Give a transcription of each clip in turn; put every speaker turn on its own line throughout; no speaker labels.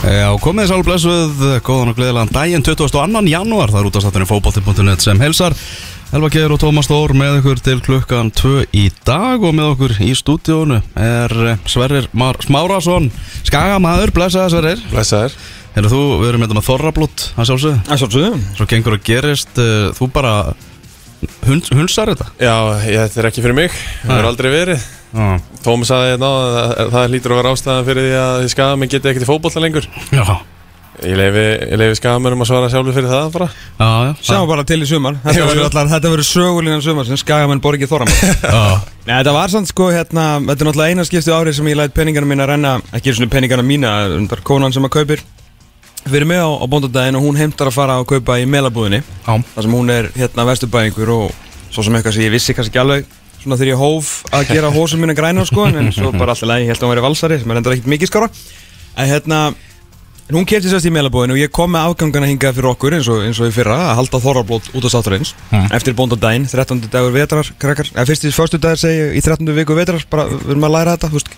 Já, komið þess alveg blessuð, góðan og gleðilegan daginn 22. janúar, það er útastátturinn fókbótti.net sem helsar Elva Geir og Tómas Þór með ykkur til klukkan 2 í dag og með okkur í stúdíónu er eh, Sverrir Mar Smárasson Skagamaður, blessaði Sverrir.
Blessaður.
Herru þú, við erum með þorrablút, það sjálfsögðu.
Það svolítið
Svo gengur og gerist, eh, þú bara hund, hundsar þetta?
Já, ég, þetta er ekki fyrir mig. Það er aldrei verið
Já,
Tómi hérna áðan að það, það hlýtur að vera ástæðan fyrir því að þið skagamenn geti ekkert í fótbolta lengur.
Já,
Ég leifi, leifi skagamennum að svara sjálfur fyrir það bara.
Já, já.
Sjáum bara til í sumar. Þetta verður verður sögulínan sumar sem skagamenn borgi þorram
Já,
Nei, þetta var samt sko, hérna, þetta er náttúrulega eina skipti árið sem ég læt peningana mína renna Ekki svona peningana mína, undar konan sem að kaupir Fyrir mig á, á bóndardaginn og hún heimtar að fara að kaupa í melabúðinni.
Já,
þar sem hún er hérna vesturbæðingur og svo sem eitthvað sem ég vissi kannski ekki alveg svona þegar ég hóf að gera hósum mína græna sko, en svo bara alltaf lægi, ég held að hún væri valsari sem er enda ekkert mikið skára en hérna, hún kefti sérst í meilabóðinu og ég kom með afgangana hingað fyrir okkur eins og, eins og í fyrra að halda þorrablót út á státturins
Mm.
eftir bóndardaginn, 13. dagur vetrar krakkar, eða fyrst í förstu dagur segi ég, í 13. viku vetrar, bara við erum að læra þetta veist,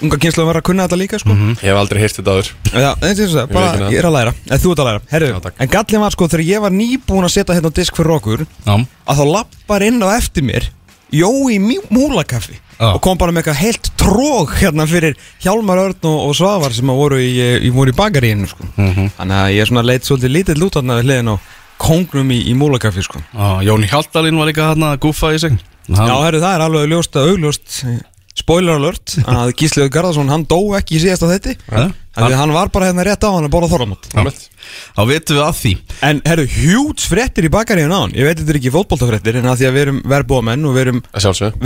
unga kynslu að vera að kunna þetta líka sko.
Ég hef aldrei heyrt þetta
bara
veit ekki
ég er að læra En þú ert að læra, herru,
Já,
en gallin var sko þegar ég var nýbúin að setja hérna disk fyrir okkur
já,
að þá lappar inn á eftir mér Jói Múlakaffi
Já.
og kom bara með eitthvað heilt trók hérna fyrir Hjálmar Örn og, og Svavar sem voru í, í, í bakaríinu sko.
mhm
þannig að ég er svona leitt svolítið lítið lútarna við hliðin á kongnum í, í Múlakaffi sko.
Já, Jóni Hjaldalín var líka hann að gúfa í sig
Já, herru, það er alveg ljóst að augljóst spoiler alert að Gísliður Garðarsson hann dó ekki í síðasta þetti. Þannig að hann var bara hérna rétt á hann að borða
Einmitt.
Þá vitum við að því.
En herru, hjúts fréttir í bakaríun á hann. Ég veit þetta er ekki fótboltafréttir En að því að við erum verbúamenn og við erum,
Að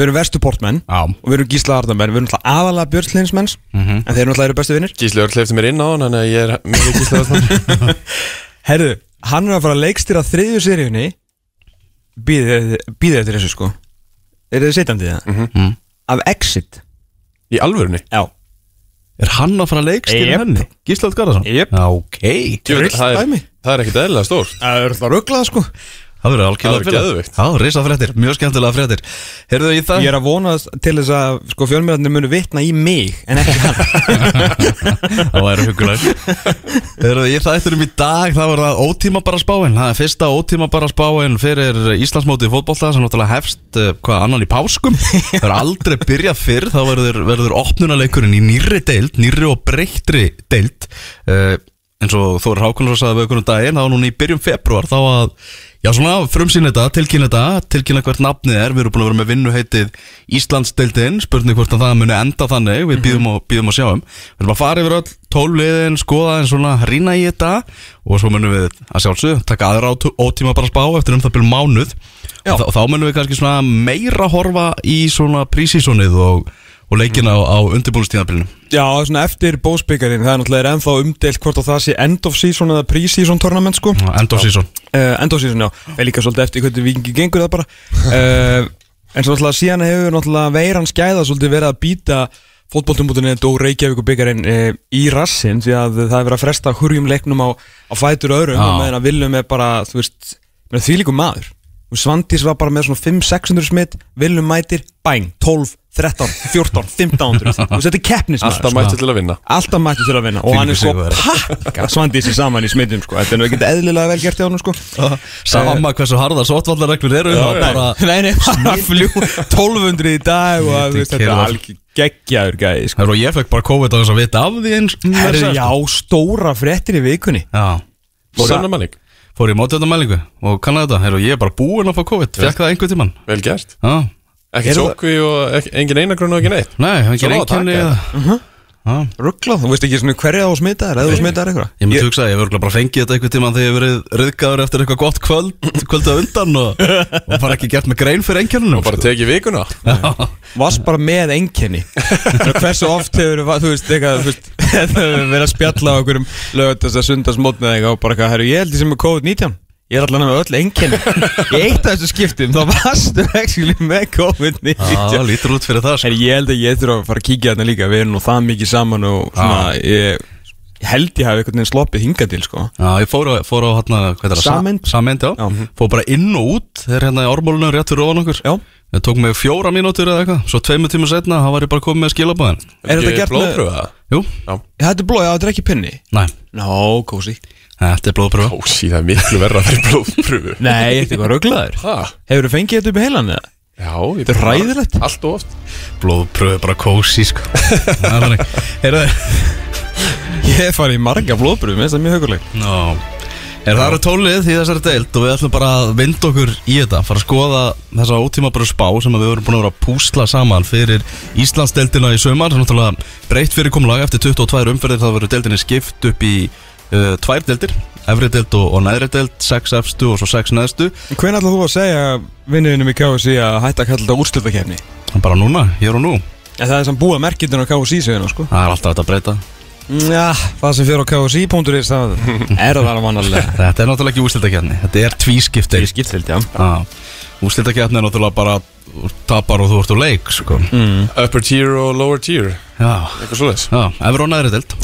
erum verstuportmenn Og við erum gísla Arnamenn Við erum náttúrulega aðalega björnslinsmenns
mhm.
En þeir eru náttúrulega eru bestu vinnir
Gísli Örn hleyfti mér inn á hann Þannig að ég er mjög Örn
Herru, hann er að fara að leikstýra þriðju seríunni. Býðið eftir þessu sko Er
hann að fara að leikstýra
Jep.
henni? Gísland Garðarsson?
Jep.
Ok
Djöfull, það, er,
dæmi.
það er ekkit eðlilega stórt
Það er það rugglað sko
Það verður
Það
algjörlega
verður geðveikt.
Já, risa fréttir, mjög skemmtilega fréttir. Heyrðu í það?
Ég er að vona til þess að sko fjölmjörnir munu vitna í mig En ekki hann.
Það væri huguleg Heyrðu í þætturum í dag Það var það ótíma bara spáin. Það er fyrsta ótíma bara spáin fyrir Íslandsmóti í fótbolta sem náttúrulega hefst eh, hvað annan í páskum. Það er aldrei byrjað fyrr þá verður, verður opnunaleikurinn í nýrri deild nýrri og breyttri deild. Uh, eins og Þóri Hákunarsson sagði við okkur um daginn þá var núna í byrjun februar þá að Já, svona frumsýn þetta, tilkynna þetta, tilkynna hvert nafnið er, við erum búin að vera með vinnuheitið Íslandsdeildin, spurning hvort að það muni enda þannig, við býðum og, býðum og sjáum. Við erum að fara yfir öll tólliðin, skoða en svona rýna í þetta. Og svo munum við að sjálfsög taka aðra ótíma bara spá eftir um það byrjum mánuð. Og, og þá munum við kannski svona meira horfa í svona prísísonið og, og leikina á, á undirbúinustíðanbyrjunu.
Já, svona eftir bósbyggarinn, það er náttúrulega ennþá umdelt hvort að það sé end of season eða pre-season tournament sko
End of season.
uh, End of season, já, er líka svolítið eftir hvernig vikingi gengur það bara uh, En svo náttúrulega síðan hefur náttúrulega veiran skæða svolítið verið að býta fótboltum.net og Reykjavík byggarinn uh, í rassin því að það er verið að fresta hurjum leiknum á, á fætur öðrum
Já.
og meðan að viljum er bara, þú veist, með þvílíkum maður Og Svandís var bara með svona 500-600 smitt, viljum mætir, bæng, 12, 13, 14, 1500 Þú veist, þetta er keppnismæður
Alltaf mættu til að vinna.
Alltaf mættu til að vinna. Og hann er sko pakka Svandísi saman í smittum sko. Þetta er nú ekkert eðlilega vel gert hjá hann sko.
Sama hversu harðar sótvallarreglur eru,
Já,
þá bara...
Nei, nei, fljú 1200 í dag og þú veist, þetta er algjör geggjaður gæði sko.
Og ég fekk bara COVID á þess að vita af því eins
já, stóra fréttir í vikunni.
Já.
Og
Sa-
sannar manning
Fór í mótöðumælingu og kannaði þetta. Herru, ég er bara búinn að fá COVID. Fekk það einhvern tímann.
Vel gert.
Já.
Ekki
Eru
sókvi og engin einagrun og ekki neitt.
Nei,
að
einkenni
taka
eða- Já
Rugglað, þú veist ekki svona hverja á smitaðar eða smitaðar eitthvað
Ég myndi hugsa, ég hef örugglega bara fengið þetta einhvern tímann þegar ég hef verið riðgæður eftir eitthvað gott kvöld kvöldu á undan og, og bara ekki gert með grein fyrir einkennunum
Og bara tekið vikuna.
Varst bara með einkenni. Hversu oft hefur þú veist eitthvað þú veist, verið að spjalla á okkur um lögatast að sundasmótna eða eitthvað og bara eitthvað, herru, ég held ég sem er COVID-19 Ég er allan með öll einkenni Í eitt af þessu skiptum þá varstu actually með
Já,
COVID-19
lítur út fyrir það sko.
Herri, ég held að ég þurfa að fara að kíkja þarna líka Við erum nú það mikið saman og svona ég, ég held ég hafi einhvern veginn sloppið hingað til sko
Já, ég fór á, fór á hérna, hvað er það?
Sameind.
Samend, já.
Já.
Fór bara inn og út Þeir hérna í ormólunum rétt fyrir ofan okkur
Já.
Það tók mig fjóra mínútur eða eitthvað Svo tveimur tíma setna, þá var ég bara komið með skilabóðin
Er þetta gert með-
blóðpröfa?
Jú,
Þetta er blóð, já, þetta er ekki pinni
næ,
Nó, kósi
þetta er blóðpröfa
Ósí, það er miklu verra fyrir blóðpröfu
Nei, þetta er eitthvað rauglaður? Hefur þú fengið þetta upp í heilan eða?
Já,
Þetta er hræðilegt.
Allt og oft.
Blóðpröfa er bara kósi, sko. Það er Heyrðu,
Ég hef farið í marga blóðbröð, mér finnst það mjög huguleg
Ná. Er það eru tólið í þessari deild og við ætlum bara að vinda okkur í þetta fara að skoða þessa ótíma bara spá sem að við vorum búin að vera að púsla saman fyrir Íslandsdeildina í sömar það er náttúrulega breytt fyrir komlag eftir 22 umferðir það verður deildinni skipt upp í uh, tvær deildir, efri deild og, og neðri deild 6 efstu og svo 6 neðstu.
Hvernig ætlaðu þú að segja vinnuðinum í KSI að hætta að kalla þetta úrslutakefni?
bara núna, hér og nú.
En það er samt búið merkindin á KSI segina, sko.
Það er alltaf hægt að breyta.
Já, það sem fyrir á KSI.is það er það vanalega.
Þetta er náttúrulega ekki úrslitakjarni, þetta er tvískipt
Það er
deild
já
úrslitakjarni er náttúrulega bara þú tapar og þú ert úr leik sko.
mm.
Upper tier og lower tier. Eitthvað svoleiðis.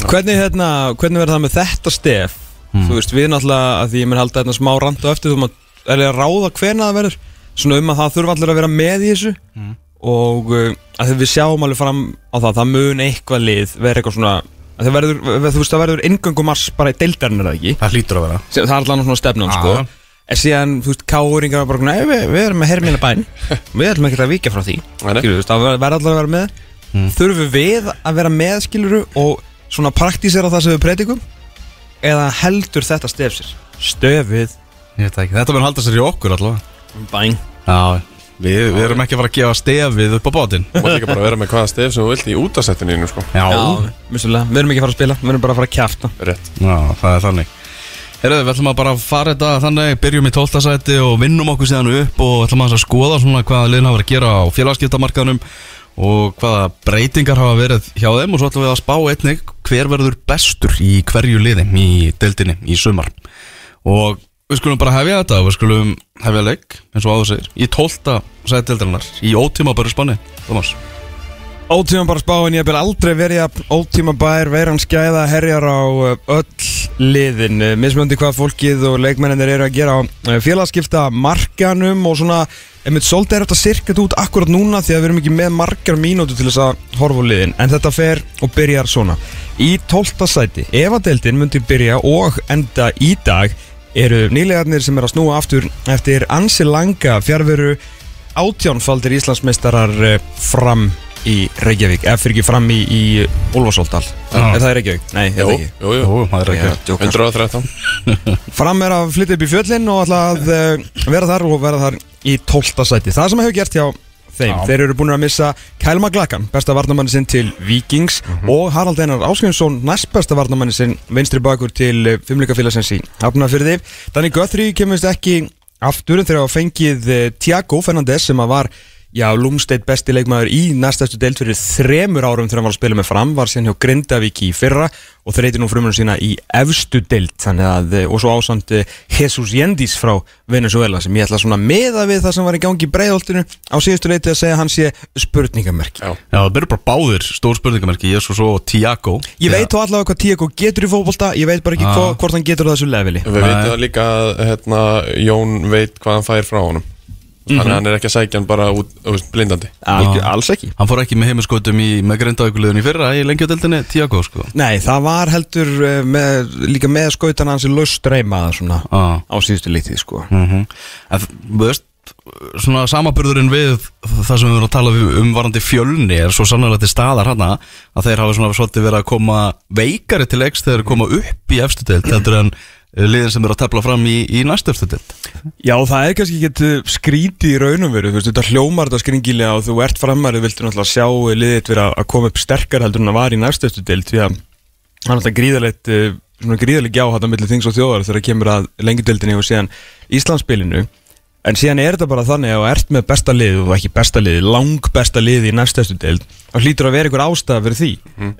Hvernig, hérna, hvernig verður það með þetta stef? Þú veist, við náttúrulega, að því ég mun halda hérna smá rand á eftir, þú maður er að ráða hvena það verður? Svona um að það þurfa allir að vera með í þessu. Og uh, að því við sjáum alveg fram á það, það mun eitthvað lið vera eitthvað svona að verður, þú veist, það verður ingöngumars bara í deildarinn er það ekki?
Það hlýtur að vera.
Það er allan svona stefnum, sko En síðan, þú veist, káuringar bara, nei, við, við erum með hermina bæn. Við ætlum ekki að vika frá því. Skilur, þú veist, það verður allir að vera með. Þurfum við að vera með, skiluru Og svona praktísera það sem við breytingum Eða heldur þetta stef sér? Stöfið
Ég veit ekki, þetta verður halda sér í okkur allavega.
Bæn.
Já, við, við erum ekki að fara að gefa stefið upp á bátinn
Þú mátt líka bara vera með hvaða stef sem þú vilt í útasettinu sko.
Já,
vissulega, við erum ekki að fara að spila. Við erum bara að fara að kjafta.
Rétt.
Já það er þannig Herðu, við ætlum að bara fara þetta þannig, byrjum í 12. sæti og vinnum okkur síðan upp og ætlum að skoða svona hvaða liðin hafa verið að gera á félagskiptamarkaðnum og hvaða breytingar hafa verið hjá þeim og svo ætlum við að spá einnig hver verður bestur í hverju liði í deildinni í sumar og við skulum bara hefja þetta við skulum hefja leik eins og áður segir í 12. sæti deildarinnar í ótíma bara spanni Thomas
Ótíma bara spáin, ég hef aldrei verið að ótíma bær, veiran skæða, herjar á uh, öll liðin mismöndi hvað fólkið og leikmennir eru að gera á uh, félagskipta markanum og svona, einmitt svolítið er þetta sirkat út akkurat núna því að við erum ekki með margar mínútu til þess að horfa á liðin en þetta fer og byrjar svona í 12. sæti, deildin myndi byrja og enda í dag eru nýlegarnir sem er að snúa aftur eftir ansi langa fjárveru átjánfaldir Íslandsmeistarar eh, fram í Reykjavík eða fyrir ekki fram í, í Úlfarsóldal
Já.
er það í Reykjavík? Nei, er það ekki
jú, jú
Jú, það er
djókar.
113
Fram er að flytja upp í fjöllin og að uh, vera þar og vera þar í 12. sæti Það sem hefur gert hjá þeim,
Já.
þeir eru búin að missa Kælma Glakan, besta varnamanni sinn til Vikings og Harald Einar Áskjönsson næst besta varnamanni sinn vinstri bakur til uh, fimmleikafélagsins í Hafnarfyrði Danny Guthrie kemurst ekki aftur þegar hafa fengið uh, Tiago Fernandes sem að var Já, Lúmsteit besti leikmaður í næstastu deild fyrir þremur árum þegar hann var að spila með fram var síðan hjá Grindavík í fyrra og þreyti nú frumunum sína í efstu deild þannig að, eh, og svo ásand eh, Jesus Jendis frá Venezuela sem ég ætla svona meða við það sem var í gangi í breiðoltinu á síðustu leiti að segja að hann sé spurningamerki.
Já.
Já, það byrður bara báðir stór spurningamerki Jesus og Tiago
Ég veit þá allavega hvað Tiago getur í fótbolta ég veit bara ekki
Ah.
hva, hvort hann getur á þessu leveli.
Við veitum líka að hérna, Jón veit hvað hann fær frá honum Þannig að hann er ekki að sækja hann bara út, út blindandi.
Algjör, Alls ekki.
Hann fór ekki með heimaskotum í, með grindavíkuliðun í fyrra í lengjadeldinni Tiago sko.
Nei, það var heldur eh, með, líka með skautan hans í laust reymaða svona
ah.
á síðustu leitið sko.
Mm En þú veist Svona samaburðurinn við það sem við erum að tala um varandi fjölni er svo sannlega til staðar hana að þeir hafa svona svolítið verið að koma veikari til leiks þegar þeir koma upp í efstu deild heldur en liðin sem eru að tefla fram í, í næstu efstu deild?
Já, það er kannski ekki skrítið í raunum veru, þú veist, þetta hljómar þetta skringilega og þú ert framarið, viltu náttúrulega sjá liðið vera að koma upp sterkar heldur en að var í næstöstu deild, því að það er náttúrulega gríðalegt, eh, svona gríðaleg gjá hættan millir þings og þjóðar þegar það kemur að lengjudeildinni og síðan Íslandsspilinu. En síðan er þetta bara þannig að ert með besta lið og ekki besta lið, lang besta lið í næstöstu deild, þá hlýtur að vera einhver ástæða fyrir því, mm.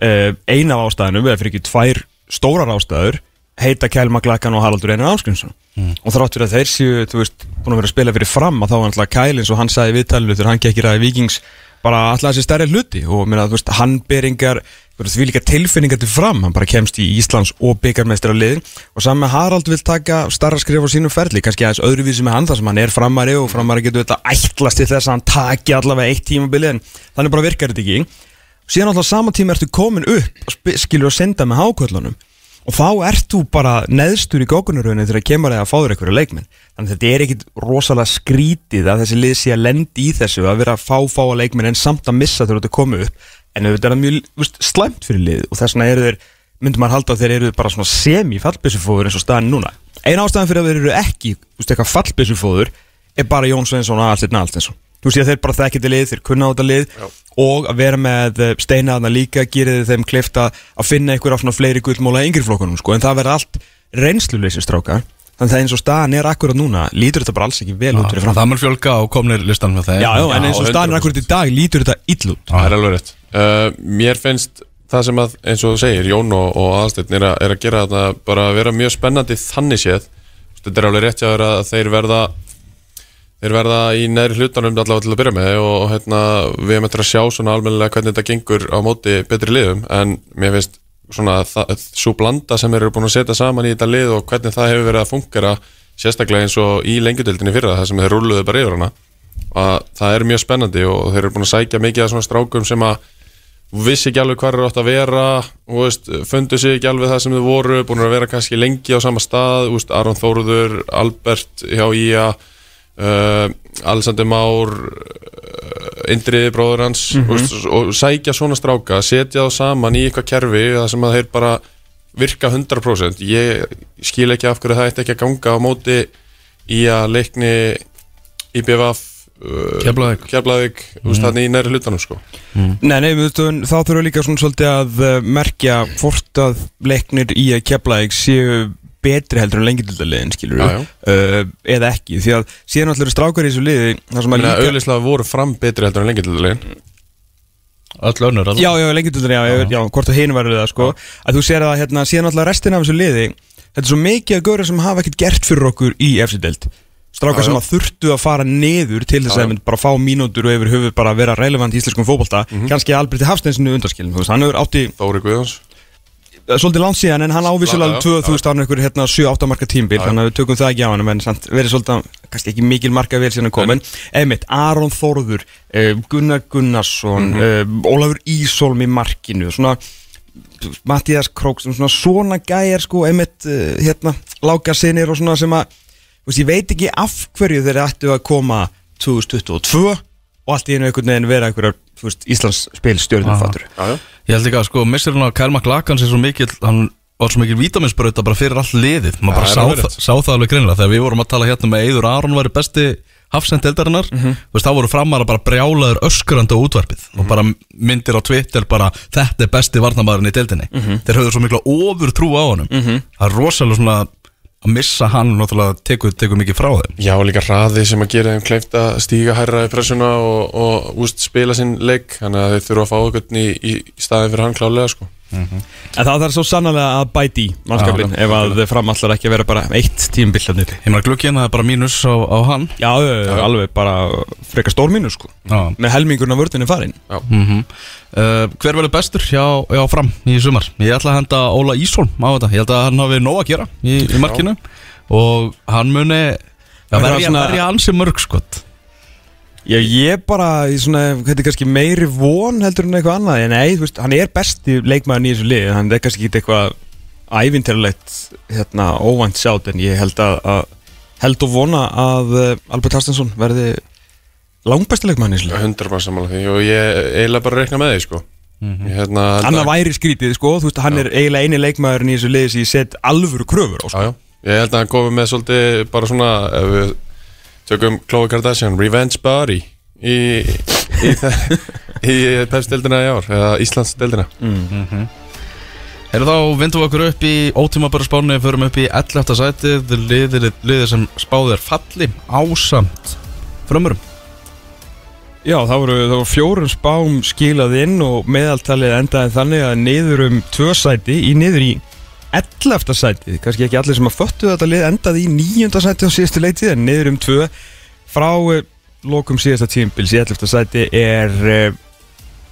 eina af ástæðanum eða fyrir ekki tvær stórar ástæður heita Kjælma Glakan og Haraldur Einar Áskrinsson og þrátt fyrir að þeir séu, þú veist, búin að vera að spila fyrir fram að þá var náttúrulega Kæl eins og hann sagði í viðtalinu þegar hann gekkir að Vikings bara alltaf þessi stærri hluti. Og minna, þú veist, hann beringar því líka tilfinningar til fram, hann bara kemst í Íslands og byggarmestrar liðin og saman með Harald vil taka starra skrif á sínum ferli, kannski aðeins öðruvísi með hann þar sem hann er framari og framari getur þetta ætlast til þess að hann taki allavega eitt tímabili en þannig bara virkar þetta ekki. Síðan alltaf saman tíma ertu komin upp og skilur að senda með hákvöldunum og þá ert þú bara neðstur í gókunaröðinu þegar kemur það að fá þér einhverju leikmenn. Þannig að þetta er ekkit rosalega skrítið að þessi lið sé að lendi í þessu að vera að fá fáa leikmenn en samt að missa þegar þetta komið upp. En þetta er mjög veist, slæmt fyrir lið og þess vegna eru þeir myndum maður halda að þeir eru bara svona semi-fallbissufóður eins og staðan núna. Eina ástæðan fyrir að þeir eru ekki veist, fallbissufóður er bara Jón Sveinsson og Alsteinn Alsteinsson þú veist, þeir bara þekkja þetta lið, þeir kunna á þetta lið og að vera með eh, steina þarna líka gerir þeim klift að að finna einhver af svona fleiri gullmóla í yngri flokkunum sko, en það verður allt reynsluleysi strákar. Þannig að eins og staðan er akkurat núna lítur þetta bara alls ekki vel út fyrir fram.
Það mun fjölga á komnir listan með þeim
Já, já, en eins og staðan er akkurat í dag lítur þetta ill út.
Það er alveg rétt. Uh, Mér finnst það sem að, eins og þú segir, Jón og, og aðstættin er, að- er að gera þetta bara að vera mjög spennandi þannig séð. Þetta er alveg rétt hjá þér að þeir verða þeir verða í neðri hlutanum allavega til að byrja með og, hérna, við erum eftir að sjá svona almennilega hvernig þetta gengur á móti betri liðum en mér finnst svona svo blanda sem eru búin að setja saman í þetta lið og hvernig það hefur verið að fungera sérstaklega eins og í lengjudildinni fyrra það sem þeir rúluðu bara yfir hana að það er mjög spennandi og þeir eru búin að sækja mikið af svona strákum sem að vissi ekki alveg hvað er átt að vera og veist, fundu sig ekki alveg það sem þau voru búin að vera kannski lengi á sama stað veist, Aron Þóruður, Albert hjá Ía uh, Alexander Már uh, Indriði bróður hans veist, og sækja svona stráka setja þá saman í eitthvað kerfi það sem að þeir bara virka 100% ég skil ekki af hverju það ætti ekki að ganga á móti í að leikni í BVF uh,
Keflavík.
Keflavík, þú veist, þannig í næri hlutanum sko.
Nei, nei, við þá þurfum við líka svona svolítið að merkja hvort að leiknir í að kepla séu betri heldur en lengjadildaliðin, skilur
Já,
uh, eða ekki, því að síðan allir strákar í þessu liði þar sem að
Líka... Auðvitað voru fram betri heldur en lengi til legin
Öll önnur alveg.
Já, já, lengjadildin, já, já, já, hvort að hinn verður það, sko. Að þú sér að hérna, síðan allir restin af þessu liði þetta er svo mikið að góra sem hafa ekkert gert fyrir okkur í FC-delt strákar
Já,
sem
já.
að þurftu að fara neður til þess
Já,
að
já.
mynd bara fá mínútur og yfir höfuð bara vera relevant í íslenskum fótbolta. Kannski Alberti Hafsteinsinu undarskilin, svolítið langt síðan en hann ávísulega
já,
2000 árið ykkur hérna 7-8 marka tímbil þannig að við tökum það ekki á hann en samt verið svolítið, kannski ekki mikil marka vel síðan komin Emitt, Aron Þórður eh, Gunnar Gunnarsson
Mhm.
eh, Ólafur Ísólm í markinu svona Mattias Króks svona, svona gæjar sko eh, hérna, Láka sinir og svona sem að veist, ég veit ekki af hverju þeir ættu að koma 2022 og allt í einu einhvern veginn vera einhverjar Íslands spilstjörnum
Aha.
fattur
Já, já
Ég held ekki að sko missir hann á Kyle McLachlan sem svo mikil hann var svo mikil vítaminsbrauta bara fyrir all liðið. Maður bara sá,
það er
sá það alveg greinilega. Þegar við vorum að tala hérna með Eidur Aron væri besti hafsend eldarinnar
Mhm.
þú veist þá voru framar að bara brjálaður öskurandi á útvarpið og bara myndir á Twitter bara þetta er besti varnamæðurinn í deildinni.
Mhm.
þeir höfðu svo mikla ofur trú á honum. Það er rosalega svona að missa hann náttúrulega tekur, tekur mikið frá þeim
Já, líka hraði sem að gera þeim kleift að stíga hærra í pressuna og, og úst, spila sinn leik þannig að þeir þurfa að fá okkur í, í staðin fyrir hann klálega sko.
En það þarf svo sannlega að bæti í mannskapin ef að framallar ekki að vera bara eitt tímbill hann uppi.
ég meina glukkinn það er bara mínus á, á hann
Já, já, alveg bara frekar stór mínu sko.
Já.
Með helmingurinn af vördinni farin.
Mm uh, hver verður bestur hjá, hjá fram í sumar? Ég ætla að henda Óla Ísholm á þetta Ég held að hann hafi nóg að gera í, í markinu og hann muni ja,
er
verja,
svona-
verja ansi mörg skott
Já, ég bara, í svona, þetta er kannski meiri von heldur en eitthvað annað. En nei, þú veist, hann er besti leikmaðurinn í þessu liði. Hann er kannski ekki eitthvað ævinterlegt, hérna, óvænt sjátt. En ég held að, að held og vona að uh, Albert Harstensson verði langbesti leikmaðurinn í þessu liði.
100% samanlega því og ég eiginlega bara rekna með því sko. ég, hérna,
Annað væri skrítið, sko, þú veist, hann er eiginlega eini leikmaðurinn í þessu liði sem ég set alvöru kröfur á, sko.
já, já. Ég held að hann komi með svolítið bara svona ef við tökum Khloe Kardashian Revenge Body í, í, í Pepsi-deildina í ár eða Íslands-deildina
Erum þá vindum við okkur upp í ótímabara spáni Förum upp í 11. sætið liðir, liðir sem spáð er falli Ásamt frumurum
Já, það voru, það voru fjórum spám skilað inn og meðaltalið endaði þannig að niður um tvö sæti í niður í 11. sætið, kannski ekki allir sem að föttu þetta lið endaði í nýjunda sæti á síðustu leitið en niður um tvö frá eh, lokum síðasta tímpils í 11. sæti er uh,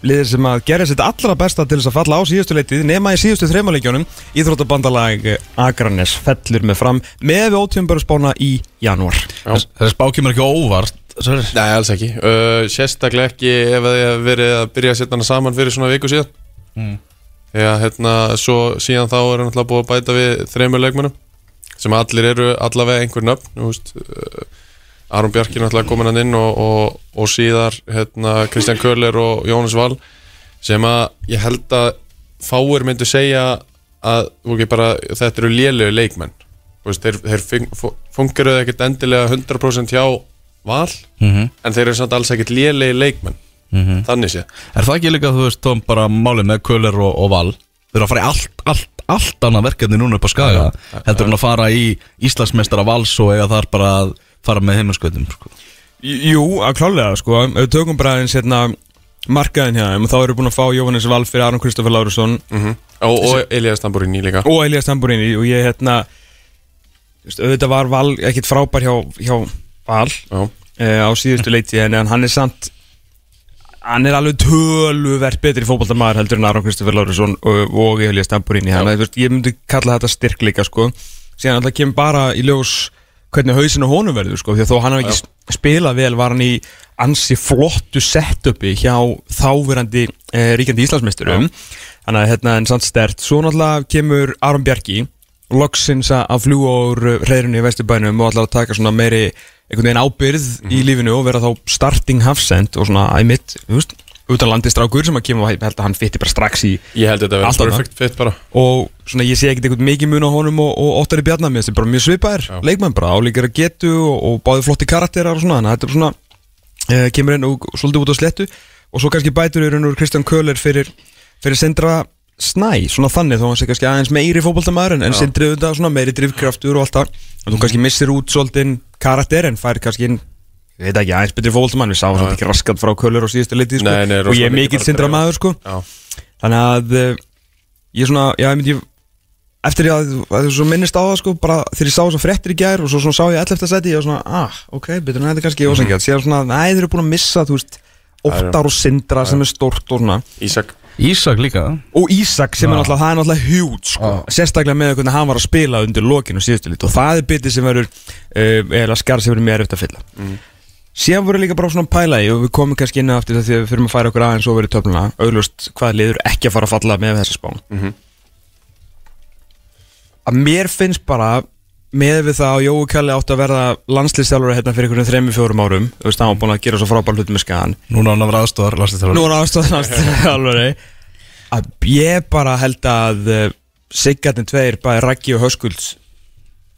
liðir sem að gera sitt allra besta til þess að falla á síðustu leitið nema í síðustu þrejmáleikjónum Íþróttabandalag Akranes fellur með fram með við ótíðumböru spána í janúar
Þess- Þessi spá kemur ekki óvart Sverrir.
Nei, alls ekki uh, Sérstaklega ekki ef þið verið að byrja að setja hana saman fyrir svona viku síðan
Mm.
Þegar hérna, svo síðan þá er náttúrulega búið að bæta við þreymur leikmennum sem allir eru allavega einhver nöfn uh, Aron Bjarki náttúrulega komin hann inn og, og, og síðar hérna, Kristján Köhler og Jónas Val sem að ég held að fáir myndu segja að bara, þetta eru lélegu leikmenn veist, þeir, þeir fungeruðu ekkert endilega 100% hjá Val
Mhm.
en þeir eru samt alls ekkert lélegi leikmenn
Mhm.
þannig sé.
Er það ekki líka, þú veist, Tom, bara málið með Köller og, og Val? Þeir eru að fara í allt, allt, allt annað verkefni núna upp á Skaga. Heldur en að fara í Íslandsmeistara Vals og eiga þar bara að fara með heiminskautum sko.
Jú, að klálega sko. Við tökum bara eins hérna markaðin þeim og þá eru búin að fá Jóhannes Val fyrir Aron Kristoffer Lárusson.
Mm og, og Elias Tamburini líka.
Og Elias Tamburini og ég hérna auðvitað var Val ekkit frábær hjá, hjá Val
Já,
uh, á síðustu leiti en hann er samt hann er alveg töluvert betri fótballtamaður heldur en Aron Kristoffer Lárusson og, og Elias Tamburini þannig að ég myndi kalla þetta styrkleika sko. Síðan alltaf kemur bara í ljós hvernig hausinu honum verður sko því að þó hann hafði ekki spilað vel var hann í ansi flottu setupi hjá þáverandi eh, ríkjandi Íslandsmeisturum. Þannig að hérna en samt stert svo náttúrulega kemur Aron Bjarki loksins að fljúa úr reyðrunni í Vesturbænum og allar að taka svona meiri einhvern veginn ábyrð í lífinu og vera þá starting hafsend og svona æmitt, þú veist, utanlandi strákur sem að kemur ég held að hann fytti bara strax í
ég held þetta að vera
annað.
perfect fit bara
og svona ég sé ekkert einhvern mikið mun á honum og, og Óttari Bjarnar með þessi bara mjög svipaðir
Já.
leikmenn bara álíkir að getu og, og báði flotti karakterar og svona þannig að þetta er svona uh, kemur inn og svolítið út á slettu og svo kannski bætur í raun og Kristján Köhler fyrir, fyrir Sindra Snæ svona þannig þó hann sé kannski aðeins meiri fótboltamaður en, en Sindri auðvitað svona meiri drifkraftur og allt það. Og þú kannski missir út svolítið karakter en fær kannski ég veit ekki aðeins betri fótboltamann við sáum svolítið ekki raskat frá Köhler á síðustu liti sko.
Nei, nei,
og ég er mikill
bara
Sindra
drefa.
maður sko.
Já,
Þannig að uh, ég svona, já, ég myndi eftir að, að þú minnist á það sko bara þegar ég sá þess að fréttir í gær og svo sá ég 11. seti, ég var svona, og og
Ísak
líka.
Og Ísak sem er náttúrulega, það er náttúrulega hjút sko, sérstaklega með hvernig hann var að spila undir lokinu síðustu lit. Og það er bitið sem verður uh, eða skar sem verður mér eftir að fylla. Síðan voru líka bara svona pæla í og við komum kannski inn aftur því að við fyrir að færa okkur aðeins over í töfluna, auglust hvað liður ekki að fara að falla með þessa spán
Mhm.
að mér finnst bara með við það að Jói Kalli átti að verða landslýstjálfur hérna fyrir einhvern þrejum fjórum árum þú veist, hann var búin að gera svo frábær hluti með skagan.
Núna hann vera aðstofar
Nú er ástæðan landslýstjálfur að ég bara held að uh, Siggarnir tveir, bæði Raggi og Höskulds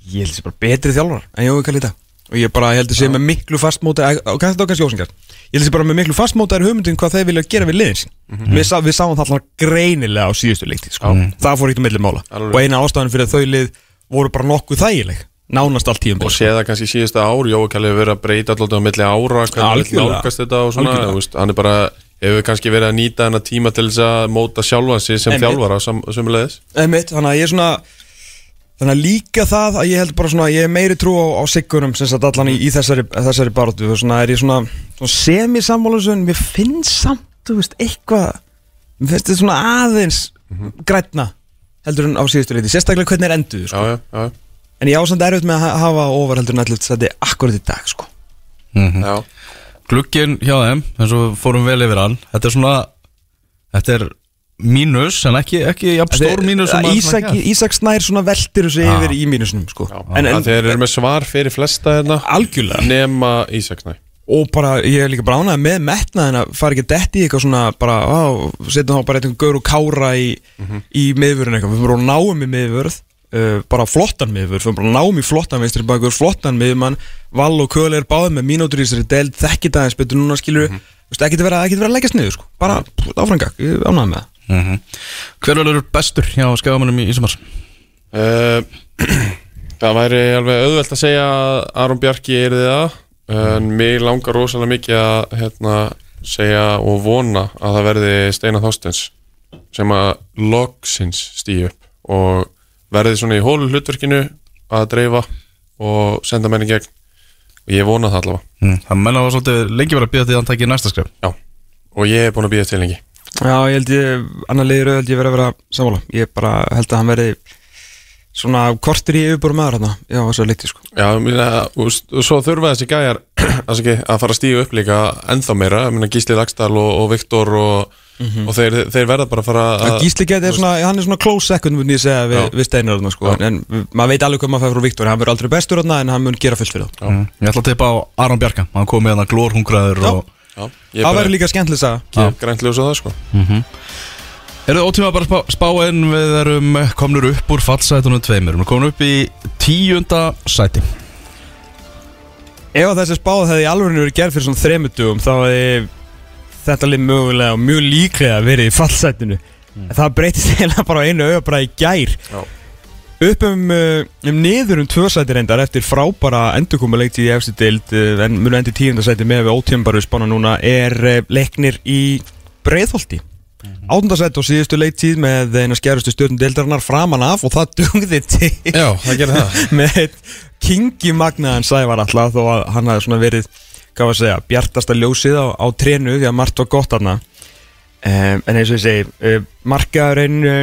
ég held þessi bara betri þjálfar en Jói Kalli þetta og ég bara held þessi með miklu fastmóta og kannski þá kannski ósengjart ég held þessi bara með miklu fastmóta er hugmyndin hvað þeir vilja gera við liðins við, sá, við sáum það greinilega á síðustu leikti sko. það fór ekkert milli mála.
Alveg.
og eina ástæðan fyrir þau lið voru bara nokkuð þægileg nánast allt tíum
og sé það kannski síðasta ár Jói Kalli hefur verið að breyta alltaf á milli ára hvernig hann
Algjörlega.
nálgast þetta og svona veist, hann er bara hefur kannski verið að nýta hennar tíma til þess að móta sjálfa sig sem
Einmitt.
þjálfara sam, sömulegis
Einmitt, þannig að ég er svona Þannig að líka það að ég held bara svona Ég er meiri trú á, á siggunum sem sagt allan í, í þessari, þessari og svona er ég svona, svona semi-sammálusun Mér finnst samt, þú veist, eitthvað Mér finnst þetta svona aðeins grænna heldur en á síðustu leiti Sérstaklega hvernig er enduð,
já,
sko.
Já, já,
En ég ásamt erfitt með að ha- hafa ofar heldur en allir Þetta er akkurat í dag, sko.
Já.
Glugginn hjá þeim, eins og við fórum vel yfir hann Þetta er svona Þetta er mínus, en ekki, ekki jafn stór mínus
Ísak. Ísak Snær svona veltir þessu
Já.
yfir í mínusunum, sko.
Já,
En, en
en, þeir eru með svar fyrir flesta hérna.
Algjörlega.
Nema Ísaksnæ
og bara, ég er líka bara ánægð með metnaðin að fara ekki detti í eitthvað svona bara, á, setjum þá bara eitthvað gaur og kára í, í miðvörun eitthvað, við bara náum í miðvörð uh, bara flottan miðvörð, við bara náum í flottan vinstri bakur, flottan miðmann Val og Köl er báðið með mínútur í þessari deild þekkit aðeins betur núna skilur mm -hmm. ekki vera, ekki vera að leggast niður sko, bara áfranga, ég er ánægð með það.
Mhm. Hver verður bestur hjá skagamannum í Ísumars?
Uh, það væri alveg auðvelt að segja að Aron Bjarki er þið það en mig langar rosalega mikið að hérna, segja og vona að það verði Steinar Þorstens sem að loksins stýja upp og verði svona í hólu hlutverkinu að dreifa og senda menni gegn. Og ég vona það allavega.
Mm. Það menna var svolítið lengi verið að býða því að hann tækir næsta skref.
Já, og ég er búin að býja til lengi.
Já, ég held ég, annar liður held ég verið að vera sammála. Ég bara held að hann verði svona kortir í yfirbúru maður hérna Já, þessu leikti sko.
Já, minna, og, og svo þurfa þessi gæjar alls ekki, að fara að stíga upp líka ennþá meira, minna, Gísli Lagstall og, og Viktor og, og þeir, þeir verða bara að fara
að Gísli geti, svona, hann er svona close second mun ég segja við, við Steinar þarna, sko.
Já.
En maður veit alveg hvað maður fær frá Viktor. Hann verður aldrei bestur þarna en hann mun gera fullt fyrir það
mm. Ég ætla að teipa á Aron Bjarka Hann kom með hann að glórhungraður
Það verður líka skemmtileg saga.
Gef grænt ljós á það sko
Eru þið ótíma bara að spá, spá en við erum komnur upp úr fallsætunum tveimur. Við erum komin upp í tíunda sæti.
Ef þessi spáð hefði í alveg verið gerð fyrir svona þremutugum þá hefði þetta lið mögulega og mjög líklega verið í fallsætinu. En það breytist eiginlega bara einu auga bara í gær.
Já.
upp um, uh, um niður um tvö sæti reyndar eftir frábara endurkomuleikt í eftir deild uh, en munu endur tíundasæti með við ótímbaru spána núna er uh, leiknir í breiðholti Áttundasætt og síðustu leiktíð með eina skjærustu stjórnum deildarinnar framan af og það dugði til
Já, það gerir það.
með kingi magnaðan sævar alltaf þó að hann hafi svona verið hvað var að segja, bjartasta ljósið á, á trénu því að margt var gott þarna. Um, en eins og ég segi um, markaðurinn uh,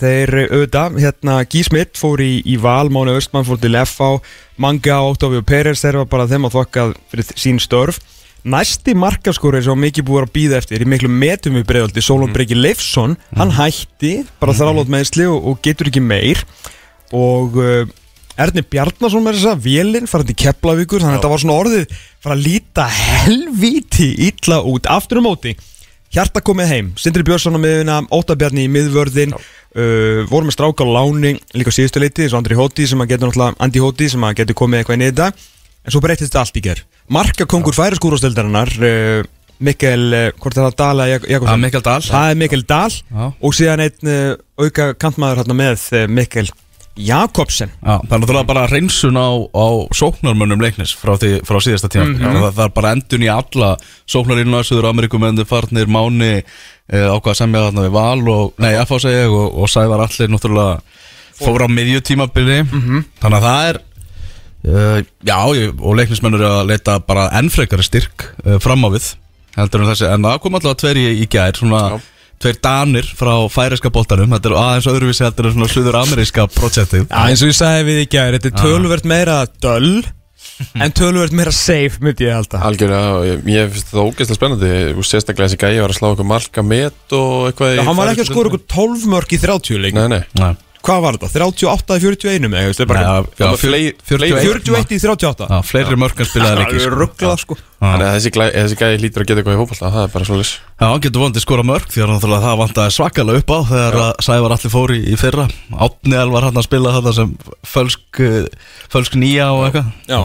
þeir uh, auðvitað, hérna Gísmitt fór í, í val, Máni Östmann fór til FH Manga og Octavio Pérez þeir var bara þeim að þokkað fyrir sín störf næsti markaskóri sem mikið búið að býða eftir í miklu metum við breiðaldi Solon Breki Leifsson, hann hætti bara þrálót meðsli og, og getur ekki meir. Og uh, Erni Bjarnason með þess að vélinn farið til Keflavíkur þannig að þetta var svona orðið fara að líta helvíti illa út. Aftur um móti Hjarta komið heim, Sindri Björnsson á miðuna Ótabjarni í miðvörðin uh, voru með stráka láni líka síðustu leiti og Andri Hóti sem að getur náttúrulega Andi Hóti sem að getur komið eitthvað inn í þetta en svo breytist þetta allt í ger Marka kongur færiskúrasteldarinnar uh, Mikkel, uh, hvort er það Dala Jak Jakobsson?
Það er Mikael Dahl.
Það er Mikkel Dahl.
Já.
og síðan einn uh, auka kantmaður hérna með Mikkel Jakobsen.
Já, það er náttúrulega bara reynsun á, á sóknarmönnum leiknis frá, því, frá síðasta tíma það, það er bara endun í alla sóknarinn á Suður Amerikum endur farnir Máni eh, ákvað að semja þarna við Val og, nei, FH segi ég og, og Sævar allir náttúrulega fór á miðjutímabili þannig að það er uh, já, ég, og leiknismennur eru að leita bara ennfrekari styrk uh, fram á við heldur en þessi, en það kom alltaf tveir í, í gær svona
Já.
tveir danir frá færiska boltanum. Þetta er aðeins öðruvísi heldur en svona Suður Ameríska projektið.
Já, eins og ég sagði við í gæri, þetta er töluvert meira döll en töluvert meira safe, myndi ég halda.
Algjörlega, og ég, ég finnst það ógeðslega spennandi. Þú sérstaklega þessi gæi var að slá okkur marka met og eitthvað í
Já, hann var ekki að skora okkur 12 mörg í 30 leik.
Nei, nei.
Nei.
Hvað var þetta? 38 í 41 með, þú veist, það er bara
Já, já,
Já,
fjör-
flei-
41
41 í 38
Já, fleiri mörgum spilaði ekki
Það er
sko.
rugglað sko.
Þannig að þessi, gæi lítur að geta eitthvað í fótbolta Það er bara svo lis
Já, hann getur vonandi skora mörg því að það vantaði svakalega upp á þegar að Sævar allir fór í, fyrra. Átniðal var hann að spila þetta sem fölsk, eh, fölsk nýja og eitthvað.
Já.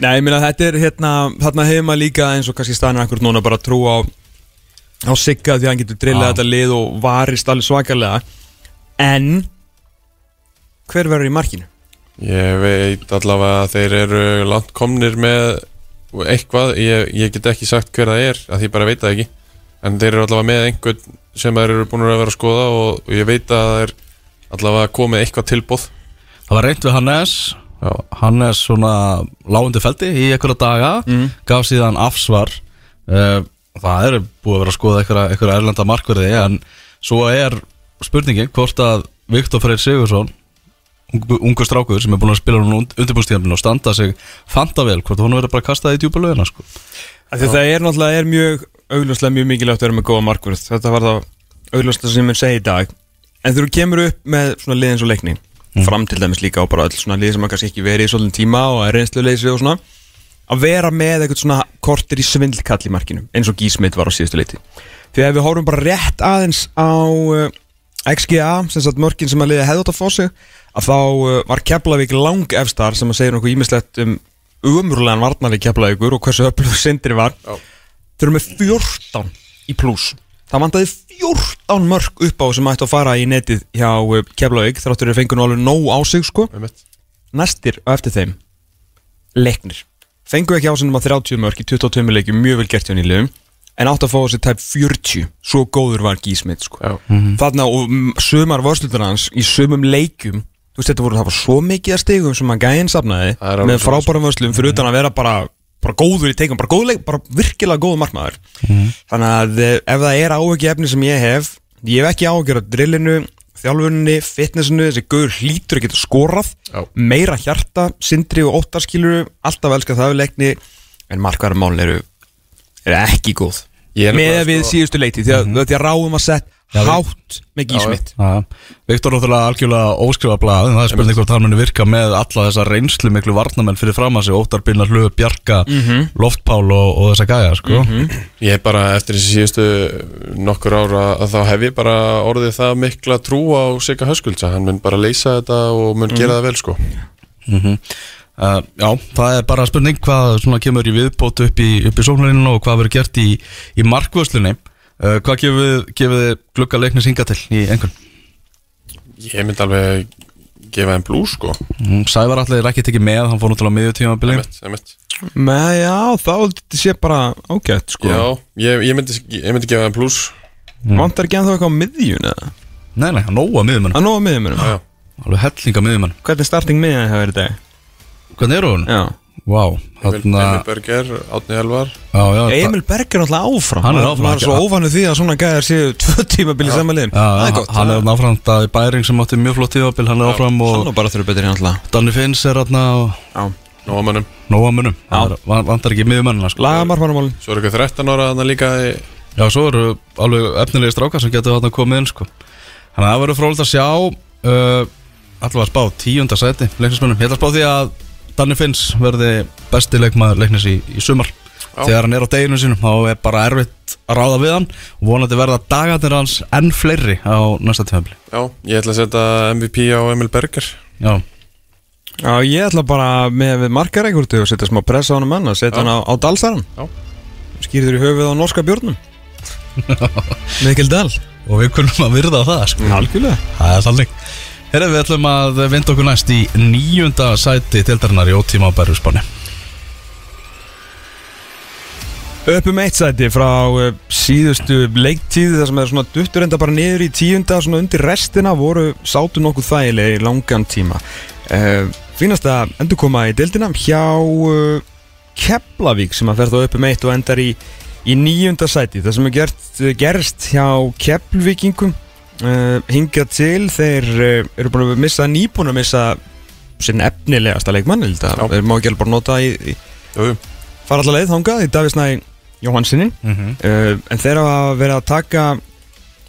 Nei, ég meina þetta er hérna Þarna hefur maður líka eins og kannski stænir akkur núna bara trú á á Sigga því að hann getur drillað þetta lið og varist alveg svakalega. En Hver verður í markinu?
Ég veit allavega að þeir eru langt komnir með eitthvað Ég, ég get ekki sagt hver það er að því bara veit það ekki En þeir eru allavega með einhvern sem þeir eru búin að vera að skoða og, og ég veit að það er allavega komið eitthvað tilbúð
Það var reynd við Hannes
Já.
Hannes svona lágundi feldi í einhverja daga
Mm.
gaf síðan afsvar uh, Það er búið að vera að skoða einhverja, einhverja erlenda markverði en svo er spurningin hvort að Viktor Freyr Sigursson ungu, ungu strákur sem er búin að spila hún undirbúrstíðanbíl og standa sig fanta vel hvort hún verður bara að kasta það í djúpa lögina sko.
Það er náttúrulega er mjög augljóslega mjög mikilvægt að vera með góða markvörð. Þetta var það augljóslega sem ég segi í dag. En þú kemur upp með svona liðins og leikni Fram til dæmis líka á bara öll svona lið sem kannski ekki verið í svolítinn tíma og er reynsluleysi og svona Að vera með eitthvað svona kortir í svindlkall í markinu eins og Gísmit var á síðustu leiti. Því að við horfum bara rétt aðeins á uh, XGA, sem sagt mörkin sem að liða hefði átt að fá sig að þá uh, var Keflavík lang efstar sem að segja nokkuð ímislegt um umrúlegan varnarleik Keflavíkur og hversu öflugur sindri var.
Já.
Þeir eru með 14 í pluss Það vantaði 14 mörg upp á sem ættu að fara í netið hjá uh, Keflavík þráttur þeir fengur nú alveg nóg á sig sko. Næstir og eftir þeim Leiknir. Fengu ekki á sinum að 30 mörg í 22 leikjum mjög vel gert hjá nýliðum En átt að fá þessi tæp 40 Svo góður var Gísmit sko.
Já.
Þarna og mm, sumar vörslutar hans Í sumum leikjum þú veist, þetta voru það var svo mikið að stigum sem að gæinn safnaði með frábærum vöslum fyrir utan að vera bara, bara góður í teikum, bara, góðleik, bara virkilega góður markmaður. Þannig að eh, ef það er áhugi efni sem ég hef ég hef ekki áhugjur á drillinu þjálfunni, fitnessinu, þessi guður hlýtur að geta skorað,
Já.
meira hjarta sindri og óttarskiluru alltaf elska það við leikni en markvæðarmálin eru, eru ekki góð með við
sko-
síðustu leiti því að, því að ráðum að sett
Já,
hátt með gísmitt
Já, Viktor náttúrulega algjörlega óskrifa blað en það er spurning hvort hann muni virka með alla þessa reynslu miklu varnamenn fyrir fram að sig Óttar Binna Hlöf, Bjarka, Loftpál og, og þessa gæja sko.
Ég er bara eftir þessi síðustu nokkur ára að þá hef ég bara orðið það mikla trú á Sigga Höskuldsa hann mun bara leysa þetta og mun gera það vel sko
uh, Já, það er bara spurning hvað svona kemur í viðbót upp í, í sóknarinu og hvað verður gert í, í markvöslunni uh, Hvað gefur við, gefur við glugga leiknis hinga til í einhvern?
Ég myndi alveg gefa þeim blú sko.
Mm, Sævar allir er ekki tekið með, hann fór náttúrulega miðjum
Einmitt, einmitt.
með já, þá þetta sé bara ágætt sko.
Já, ég, ég, myndi, ég myndi gefa þeim blús
vantar ekki ennþá eitthvað á miðjun eða?
Nei, nei, hann nóa miðjumann,
að nóga miðjumönum,
Já,
alveg hellinga miðjumann
hvernig starting miðjun hefur dag?
Hvernig eru hún?
Já,
Vá,
Emil,
þarna
Emil Berger, Átni Elvar.
Já, já,
Emil Berg er náttúrulega áfram.
Hann er áfram,
maður er
ekki-
svo óvannu því að svona gæðar séu tvö tímabili er gott.
hann er náfram það í bæring sem átti mjög flott tíðabil, hann er áfram
hann
og
er bara þurfa betri náttúrulega
Danni Finns er þarna og
Já.
Nóamannum
nóa munum, Það er- van- vantar ekki miðjumannina sko.
lagamarfanumálin
Svo er eitthvað 13 ára þannig líka í,
Já, svo eru alveg efnilegi strákar sem getur þarna komið inn sko. Þannig að það verður frólægt að sjá uh, allavega að spá tíunda sæti að að Danni Finns verði besti leikmaður leiknis í, í sumar.
Já.
þegar hann er á deginu sínum þá er bara erfitt að ráða við hann. Og vonandi verða dagarnir hans enn fleiri á næsta tímabili.
Já, ég ætla að setja MVP á Emil Berger.
Já,
Já, ég ætla bara með við markareikurtu og setja smá pressa á hann mann að setja hann á, á dalsaran
Já.
skýrður í höfuð á norska björnum Mikil Dal.
Og við kunum að virða það sko.
Algjörlega.
Það er þannig Herra, við ætlum að vinda okkur næst í nýjunda sæti tildarinnar í ótíma á Bærjusbáni
Upp um eitt sæti frá uh, síðustu leiktíð þar sem er svona duttur enda bara niður í tíunda svona undir restina voru sátu nokkuð þægilega í langan tíma. Uh, Fínasta endurkoma í deildina hjá uh, Keflavík sem að fer þá upp um eitt og endar í, í nýjunda sæti. Það sem er gert, gerst hjá Keflvíkingum uh, hingað til þeir uh, eru búin að missa nýbúin að missa sinn efnilegasta leikmann þeir má ekki alveg bara nota í, í fara allar leið þangað í Davísnæ Jóhannsinni
mm -hmm.
uh, en þeir hafa verið að taka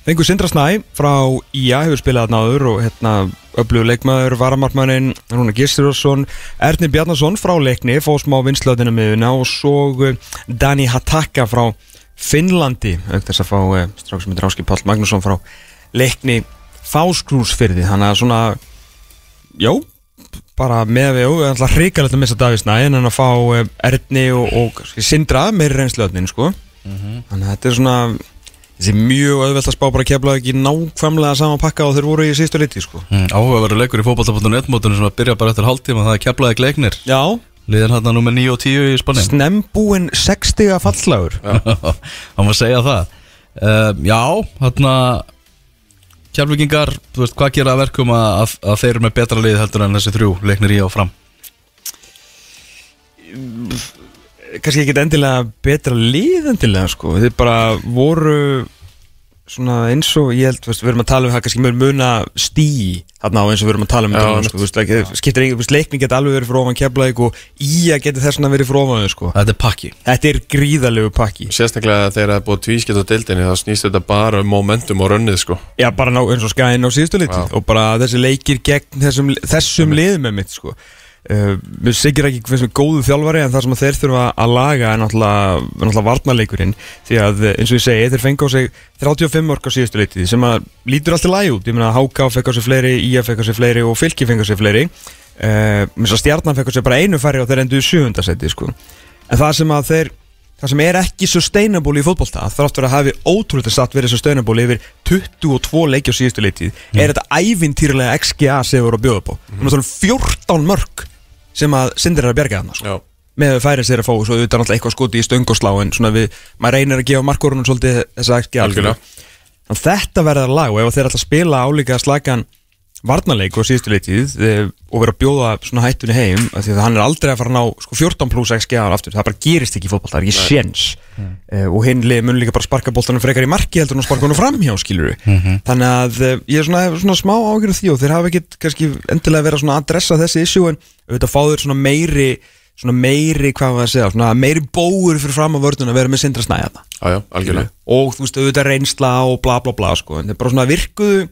fengur Sindra Snæ frá IA hefur spilað þarna áður og hérna öflugur leikmaður, varamartmannin Rúna Gisturosson, Ernir Bjarnason frá leikni, fóð smá vinslöðina miðuna og svo Dani Hataka frá Finnlandi auk þess að fá uh, strák sem heitir Áski Páll Magnússon frá leikni Fáskrúsfyrði, þannig að svona já, bara með við, jú, alltaf hrikalegt að missa Davísnæ en að fá uh, Erni og, og Sindra meiri reynslöðnin, sko. Þannig að þetta er svona Þessi mjög auðvelt að spá bara að kefla ekki nákvæmlega sama pakka og þeir voru í sístu liti sko.
Áhugaverður leikur í fótbolta.net mótunum sem að byrja bara eftir hálftíma það er keflaði gleiknir
Já.
Liðin hann nummer 9 og 10 í Spanni
Snembúin 60 fallagur
Það má segja það. Uh, Já, hann Kjálvíkingar, þú veist, hvað gera verkum að, að, þeir eru með betra lið heldur en þessi þrjú leiknir í og fram
Kannski ekki endilega betra lið endilega sko. Þeir bara voru svona eins og ég held veist, við erum að tala um það kannski mjög muna stíi þarna á eins og við erum að tala um
einmitt.
sko, skiptir ekki, veist, leikning geti alveg verið fyrir ofan keflaðið og í að geti þess vegna verið fyrir ofan sko.
Þetta er pakki
Þetta er gríðalegu pakki
Sérstaklega þegar það er búið tvískipt á deildinni þá snýst þetta bara um momentum og rönnið sko
Já, bara ná, eins og skæðin á síðustu liti og bara þessi leikir gegn þessum, þessum liðum með mitt sko. Uh, Mér segir ekki hvernig er góðu þjálfari en það sem að þeir þurfa að laga er náttúrulega, náttúrulega varnarleikurinn því að eh, eins og ég segi, þeir fengi á sig 35 mörg á síðustu liti sem að lítur alltaf læg út, ég meina HK fekk á sig fleiri IA fekk á sig fleiri og Fylki fekk á sig fleiri uh, Mér svo stjarnan fekk á sig bara einu færri og þeir enduðu sjöfundasetti sko. en það sem að þeir Það sem er ekki sustainable í fótbolta þráttur að hafi ótrúlega satt verið sustainable yfir 22 leiki á síðustu leitið er þetta ævintýrlega XGA sem við vorum að bjóða á mm. 14 mörg sem að sindir er að bjarga þarna sko. Með að færi sér að fá og svo auðvitað náttúrulega eitthvað skoti í stöngoslá en svona við, maður reynir að gefa markorunum svolítið þessa XGA
Algjörlega.
Þannig að þetta verður lag og ef þeir að spila álíka slagan varnarleik og síðustu leitið eh, og vera að bjóða svona hættunni heim því að hann er aldrei að fara að ná sko, 14 pluss XG ára aftur, það bara gerist ekki í fótboll það er ekki séns. Mm. og hinn mun líka bara sparka boltanum frekar í marki heldur en sparka honum framhjá skilur þannig að eh, ég er svona, svona smá ágjörð því og þeir hafa ekkit kannski endilega verið að adressa þessi issue en auðvitað fá þeir svona meiri svona meiri, hvað var að segja, svona meiri bóur fyrir fram á vörðun að vera með sindra snæða og þú veist, auðvitað reynsla og bla bla bla sko, en þeir bara svona virkuðu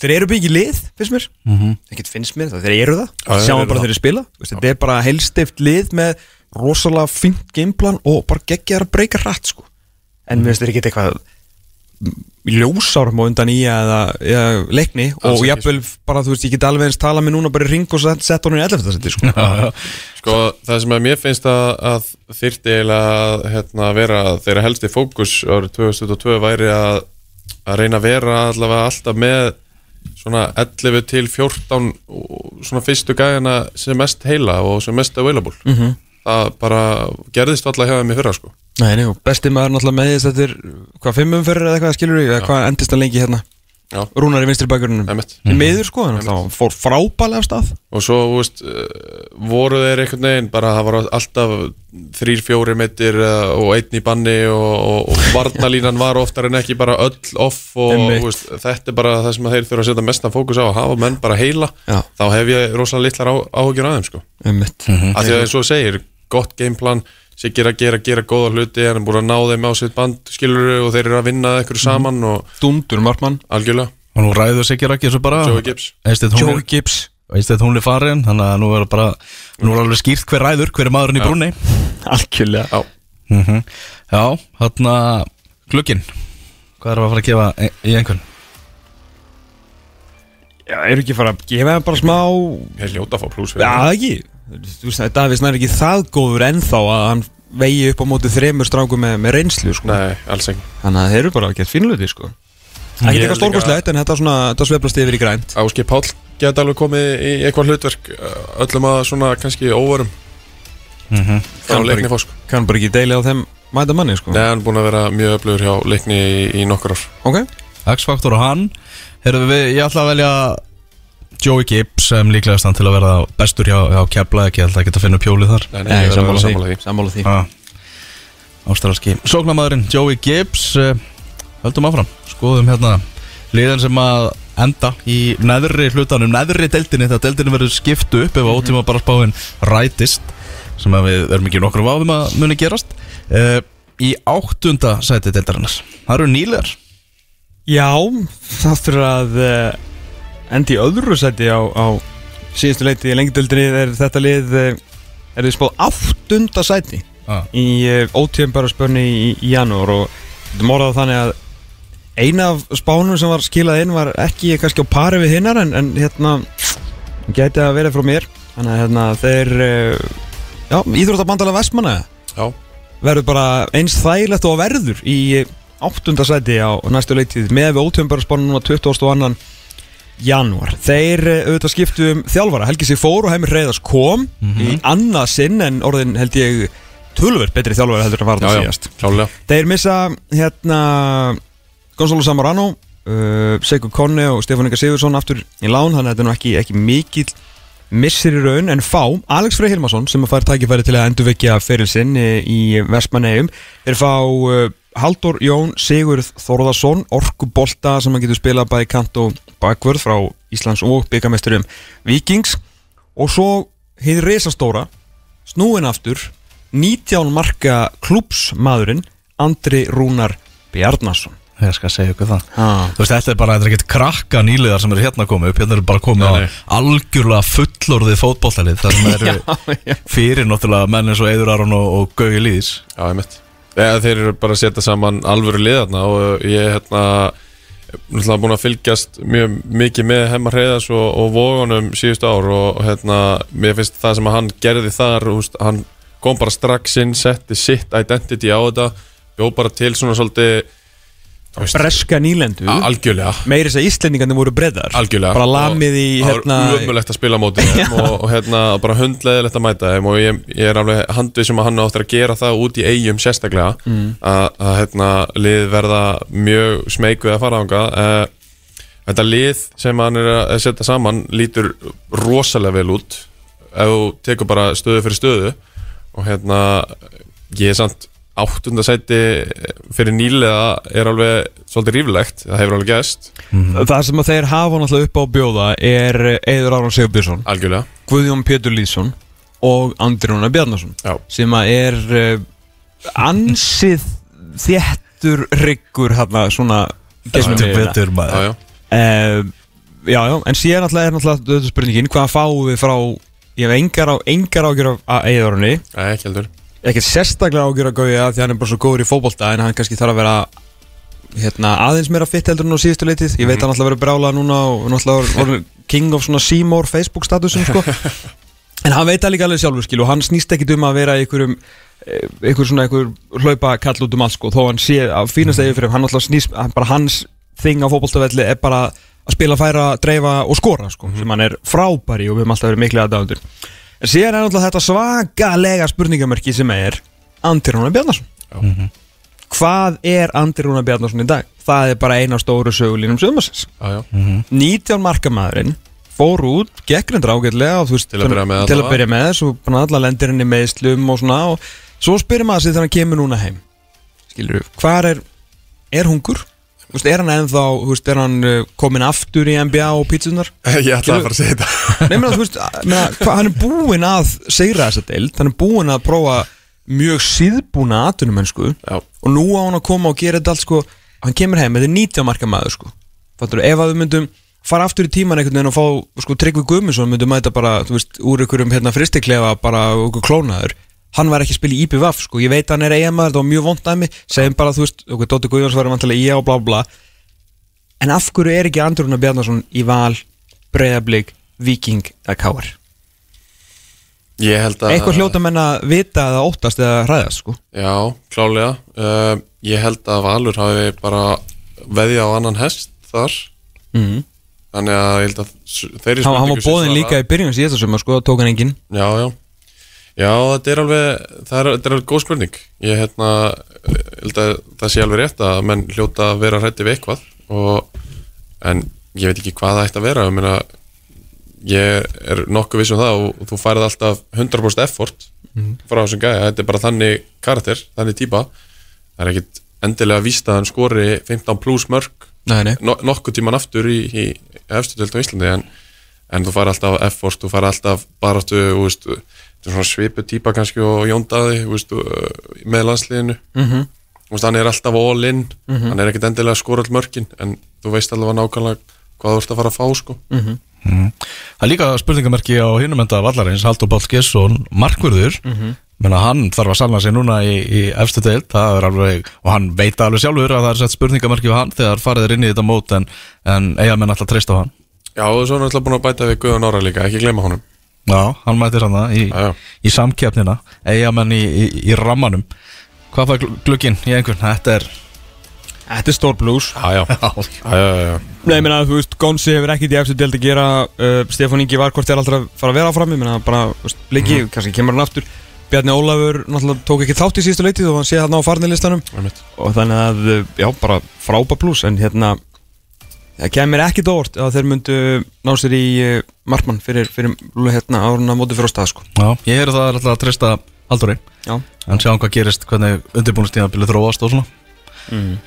þeir eru byggið lið, finnst mér. Mm -hmm. ekkert finnst mér, þeir eru það.
Þeir
sjáum bara þeir eru spila, þetta er bara helstift lið með rosalega fint gameplan og bara geggjar að breyka hratt sko, en mér finnst þeir ekki eitthvað ljósárum og undan í eða, eða leikni
Alls
og jafnvel bara, þú veist, ég get alveg eins tala með núna bara í ring og sett honum í 11. seti sko.
Sko, það sem að mér finnst að, að þyrfti eiginlega að hérna, vera þeirra helsti fókus árið 2022 væri að, að reyna að vera allavega alltaf með svona 11 til 14 og svona fyrstu gæðina sem mest heila og sem mest available. -hmm. það bara gerðist alltaf hjá þeim í fyrra sko.
Nei, nei, og besti maður náttúrulega með þess þetta er hvað fimmum fyrir eða eitthvað skilur eða hvað endist hann lengi hérna Rúnar í vinstri bakgrunum í miður sko, en þá fór frábælega stað.
Og svo, þú veist, eh, voru þeir einhvern veginn, bara það var alltaf þrýr, fjóri metir eh, og einn í banni og, og, og varnalínan var oftar en ekki bara öll off og veist, þetta er bara það sem að þeir þurfa að setja mestan fókus á að hafa menn bara heila
Já.
þá hef ég rosalega litlar á, áhugjur aðeim sko.
Einmitt.
af því að eins og þú segir, gott gameplan Siggi er að gera, gera góða hluti hann er búin að ná þeim á sitt band skilur og þeir eru að vinna eitthvað saman og
Dundur markmann.
Algjörlega,
Og nú ræður sig ekki þessu bara.
Joey Gibbs.
Einstedt hún,
Joe
er-
Gibbs.
Einstedt hún er farin Þannig að nú er bara Nú er alveg skýrt hver ræður Hver er maðurinn í brúnni.
Algjörlega.
Já,
mm Já, þarna Glukkin Hvað er að fara að gefa í- einhvern?
Já, eru ekki fara að gefa bara smá
ég er ljóta að fá pluss
Já, það. ekki Þú veist, Davís nær ekki það góður ennþá að hann vegi upp á móti þremur strákum með, með reynslu sko.
Nei, alls ekki.
Þannig að þeir eru bara að geta fínluti sko. Ekki
Ég
eitthvað
líka-
stórkostlegt en þetta, svona, þetta sveiflast yfir í grænt.
Áski Páll geta alveg komið í eitthvað hlutverk uh, öllum að svona kannski óvarum
Mm
frá
Kann bara
leikni
ekki-
fósk
Kann bara ekki deili á þeim mæta manni sko.
Nei, hann er búin að vera mjög öflugur hjá leikni í, í nokkur ár.
Ok,
X-Factor og hann. Heyrðu við, ég ætla að velja Joey Gibbs sem líklegast hann til að vera bestur hjá, hjá Kefla ekki, ég ætla ekki að finna pjólið þar.
Nei, nei, að sammála því.
Sammála því.
Ah. Ástralski. Sóknarmadurinn Joey Gibbs uh, Höldum áfram, skoðum hérna Liðan sem að enda í neðri hlutanum, neðri deildinni þegar deildinni verður skiptu upp ef
Mhm.
ótíma bara spáin rætist sem að við erum ekki nokkrum váðum að muni gerast uh, í áttunda sæti deildarinnar. Það eru nýlegar
Já, það fyrir að uh, endi öðru seti á, á síðustu leiti í lengdöldinni er þetta lið uh, er þið spáð áttunda sæti
ah.
í ótíðum bara spörni í, í janúar og þetta morðað þannig að eina af spánum sem var skilað inn var ekki kannski á pari við hinnar en, en hérna gæti að vera frá mér þannig að hérna þeir uh, já, íþróttabandalega vestmanna verður bara eins þægilegt og verður í áttunda sæti á næstu leitið með við ótöfumbarspánu núna 22. janúar. Þeir eh, auðvitað skiptu um þjálfara. Helgi sig fór og Heimir Reyðars kom í annað sinn en orðin held ég tölver betri þjálfara heldur en var það síðast.
klálega
þeir missa hérna Gonzalo Zamorano uh, Seiko Konne og Stefán Inga Sigursson aftur í lán, þannig að þetta er nú ekki, ekki mikill missir í raun en fá Alex Frey Hilmarsson sem að fara tækifæri til að endurvekja ferilsinn í, í Vestmanneum þeir fá uh, Haldur Jón Sigurð Þorðarsson orkubolta sem að getur spilað bæði kant og bakvörð frá Íslands og byggamesturum Vikings og svo hefur reysastóra snúin aftur 19 marka klúpsmaðurinn Andri Rúnar Bjarnason
ég skal segja ykkur það
ah.
Þú veist, þetta er bara, þetta er ekkert krakka nýliðar sem eru hérna komið upp, hérna eru bara komið
Nei,
á
nei.
algjörlega fullorðið fótbollalið þar sem eru
já.
fyrir náttúrulega menn eins og Eður Aron og, og Gauði Lýðis
Já, ég mitt Þegar þeir eru bara að setja saman alvöru liðarna og uh, ég er hérna náttúrulega búin að fylgjast mjög mikið með Hemmar Hreiðars og, og Vógunum síðustu ár og hérna mér finnst það sem að hann gerði þar úst, hann kom bara strax inn, setti sitt identity á þetta bjóð bara til svona svolítið
Breska nýlendu
algjörlega.
Meiri þess að Íslendingarnir voru breddar
Algjörlega.
Bara lamið í hérna
Það var umulegt að spila á móti þeim og, og hérna bara hundleðilegt að mæta þeim og ég, ég er alveg handvið sem að hann áttur að gera það út í eigum sérstaklega
Mm.
að, hérna lið verða mjög smeyk við að fara ánga uh, þetta lið sem hann er að setja saman lítur rosalega vel út. Ef þú tekur bara stöðu fyrir stöðu og hérna ég er samt áttundasæti fyrir nýlega er alveg svolítið ríflegt, það hefur alveg gæst
Það sem að þeir hafa náttúrulega upp á að bjóða er Eður Aron Sigurbjörnsson
algjörlega,
Guðjón Pétur Lýðsson og Andri Rúnar Bjarnason
já,
sem að er uh, ansið þéttur riggur hérna svona
betur
já,
maður.
Já
Eh, já, já, en síðan náttúrulega er náttúrulega þetta spurningin, hvað fáum við frá ég hef engar, á, engar ágjör af Eðurunni,
Nei, ekki heldur
ekki sérstaklega ágjör af Gauja því hann er bara svo góður í fótbolta en hann kannski þarf að vera hérna, aðeins meira fitt heldur en á síðustu leitið ég veit hann alltaf verið brálað núna og náttúrulega king of svona Seymour Facebook statusum sko. En hann veit það líka alveg sjálfur skil og hann snýst ekkit um að vera einhverjum eh, einhver svona einhver hlaupa kall út um allt sko þó hann sé að fínast eða fyrir hann alltaf snýst, bara hans þing á fótboltavelli er bara að spila, færa, dreifa og skora sko, sem hann er frábæri og við höfum alltaf verið miklu aðdáðundur en síðan er alltaf þetta svakalega spurningamörki sem er Andir Rúnar Bjarnason. Hvað er Andir Rúnar Bjarnason í dag? það er bara eina stóru sögulínum sögmarsins
Já, já,
19 markamæðurinn fór út, gekk reyndar ágætlega og, þú veist,
Til að byrja með
til að byrja með svo bara alla lendir henni meðslum og svona og svo spyrir maður sig þegar hann kemur núna heim. Skilur við, hvað er er hungur? Þú veist, er hann ennþá, þú veist, er hann uh, komin aftur í NBA og pítsunar?
ég ætla að fara að segja þetta.
Menn þú veist, hann er búinn að segra þessa deild, hann er búinn að prófa mjög síðbúna atvinnumensku
Já,
og nú á hann að koma og gera þetta allt sko, hann kemur heim, þetta er 90 marka maður sko, fattur, ef að við myndum fara aftur í tíman einhvern veginn og fá sko Tryggvi Guðmundsson myndum mæta bara, þú veist, úr einhverjum hérna fristiklefa bara okkur klónaður hann var ekki að spila í IPVAF sko, ég veit að hann er eiginmaður, það var mjög vond dæmi. Segjum bara, þú veist, okkur Dóttir Guðjóns var vantilega í og bla bla en af hverju er ekki Andrúna Bjarnason í val Breiðablík, Viking eða Káar?
ég held að
Eitthvað hljóta menn að vita eða óttast eða hræðast sko.
Já, klálega. Uh, Ég held að Valur hafi bara veðja á annan hest þar.
Mm.
Þannig að ég held að þeirri
Hann, hann var
spurningu sem
bóðin líka í byrjun síðasta sumar sko, tók hann enginn.
Já, já Já, þetta er alveg, það er, þetta er alveg góð spurning. Ég hérna, held að það sé alveg rétt að menn hljóta að vera hrætti við eitthvað og, En ég veit ekki hvað það ætti að vera. Ég meina, ég er nokkuð viss um það og, og þú færið alltaf 100% effort frá þessum gæja, þetta er bara þannig karakter, þannig típa. Það er ekkit endilega víst að hann skori 15 pluss mörg no, nokkuð tíman aftur í, í delt á Íslandi en, en þú fari alltaf effort, þú fari alltaf er svona svipu típa kannski og Jón Daði, þú veist, uh, með landsliðinu.
Mm -hmm.
þú veist, hann er alltaf all in. Hann er ekkit endilega að skora all mörkin en þú veist allavega nákvæmlega hvað þú ert að fara að fá, sko.
Það er líka spurningamerki á hinum enda vallarins Haldur Páll Gesson, markvörður. Menna hann þarf að salna sig núna í, í efstu deild, það er alveg og hann veit alveg sjálfur að það er sett spurningamerki á hann þegar farið er inn í þetta mót en, en eiga menn alltaf treyst á hann
Já, og svo er hann alltaf búin að bæta við Guðan Ára líka, ekki gleyma honum
Já, hann mætir hann það í,
Já, já.
í samkeppnina eiga menn í, í, í rammanum Hvað fær gl- glugginn í einhvern? Þetta er
Þetta er stór blues
Já, já, já, já, já.
Nei, ég meina, þú veist, Gonsi hefur ekkert í eftir deild að gera uh, Stefán Ingi var hvort er alltaf að fara að vera áfram Ég meina, bara, þú veist, Bliki, kannski kemur hann aftur Bjarni Ólafur náttúrulega tók ekki þátt í síðustu og hann sé þarna á farnilistanum
einmitt.
og þannig að, uh, já, bara frábær blues en hérna það kemur ekki dórt að þeir myndu ná sér í uh, markmann fyrir, fyrir hérna áruna móti fyrir á stað sko.
Já, ég er það alltaf að treysta Halldóri.
Já,
en sjáum hvað gerist, hvernig undirbúinustíðanbili þróast og svona.
Mm.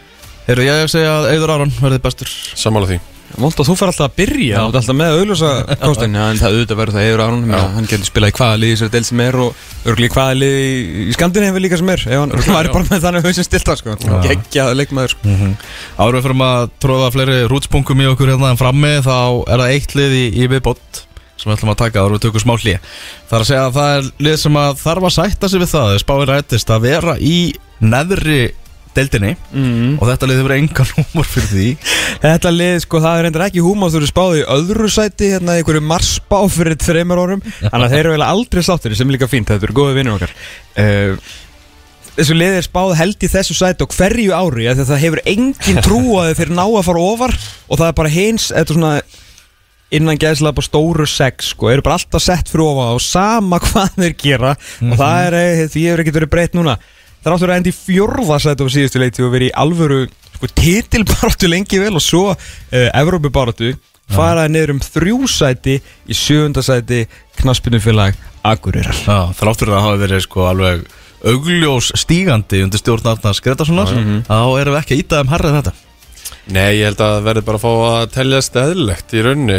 Heyrðu, ég segja að Eidur Aron verði bestur.
Sammála því
Volt að þú fer alltaf að byrja, þú ert alltaf með auðlösa kostin, en það auðvitað verður það Aron,
Já.
hann getur spilað í hvaða liði sem del sem er og í hvaða liði í, í Skandinavíu líka sem er, ef hann væri bara með þannig hausin stilta, sko, geggjað leikmaður, sko.
mm Árum við fyrir að tróða fleiri rútspunkum í okkur hérna en frammi þá er það eitt lið í, í viðbót sem við ætlum að taka árum við tökum smá hlið Það er að segja að það er lið sem að þarf að sætta sig við það deildinni.
Mm.
og þetta lið hefur engan númur fyrir því.
Þetta lið, sko, það er reyndar ekki húma þú eru spáð í öðru sæti, hérna, einhverju marsbá fyrir þreymur árum, þannig að þeir eru vel aldrei sáttir, sem er líka fínt, þetta eru góði vinnur okkar. Uh, þessu lið er spáð held í þessu sæti og hverju ári, að það hefur engin trú að þeir ná að fara ofar. Og það er bara hins, þetta er svona innan gæðslega bara stóru sex sko, eru bara alltaf sett fyrir ofa og sama hvað þeir gera. Og það er, eh, því hefur ekkert verið breytt núna það er áttur að enda í á síðustu leiti og verið í alvöru sko titilbaráttu lengi vel og svo uh, Evrópubaráttu faraði niður um þrjú sæti í sjöunda sæti knaspinufélag Akureyrar.
Já, þráttur að það hafi verið sko alveg augljós stígandi undir stjórn Arnars Gretarssonar þá erum við ekki að íta um herrið þetta.
Nei, ég held að það verði bara að fá að teljast eðlilegt í raunni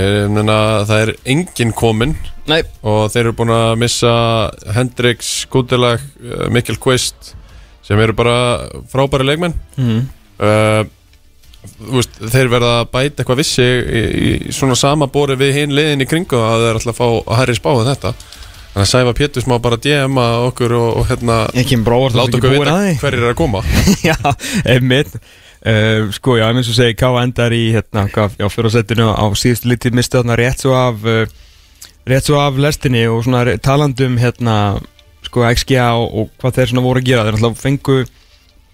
það er enginn kominn
Nei,
og þeir eru búin að missa Hendrix, Gudelag, Mikkel Quist sem eru bara frábæri leikmenn
mm.
uh, veist, þeir verða að bæta eitthvað vissi í, í svona sama bóri við hinn liðin í kringu að þeir ætla að fá að herri spáðu þetta þannig að Sæfa Péturs má bara DM-a okkur og, og hérna
ég að
láta okkur vita
að
hverjir er að koma
Já, einmitt uh, Sko, já, eins og segi, K.A. endar í hérna, hvað, já, fyrir að setjunu á síðustu litið mistu þarna rétt svo af uh, rétt svo af lestinni og svona re- talandi um hérna, sko, XGA og, og hvað þeir svona voru að gera, þeir náttúrulega fengu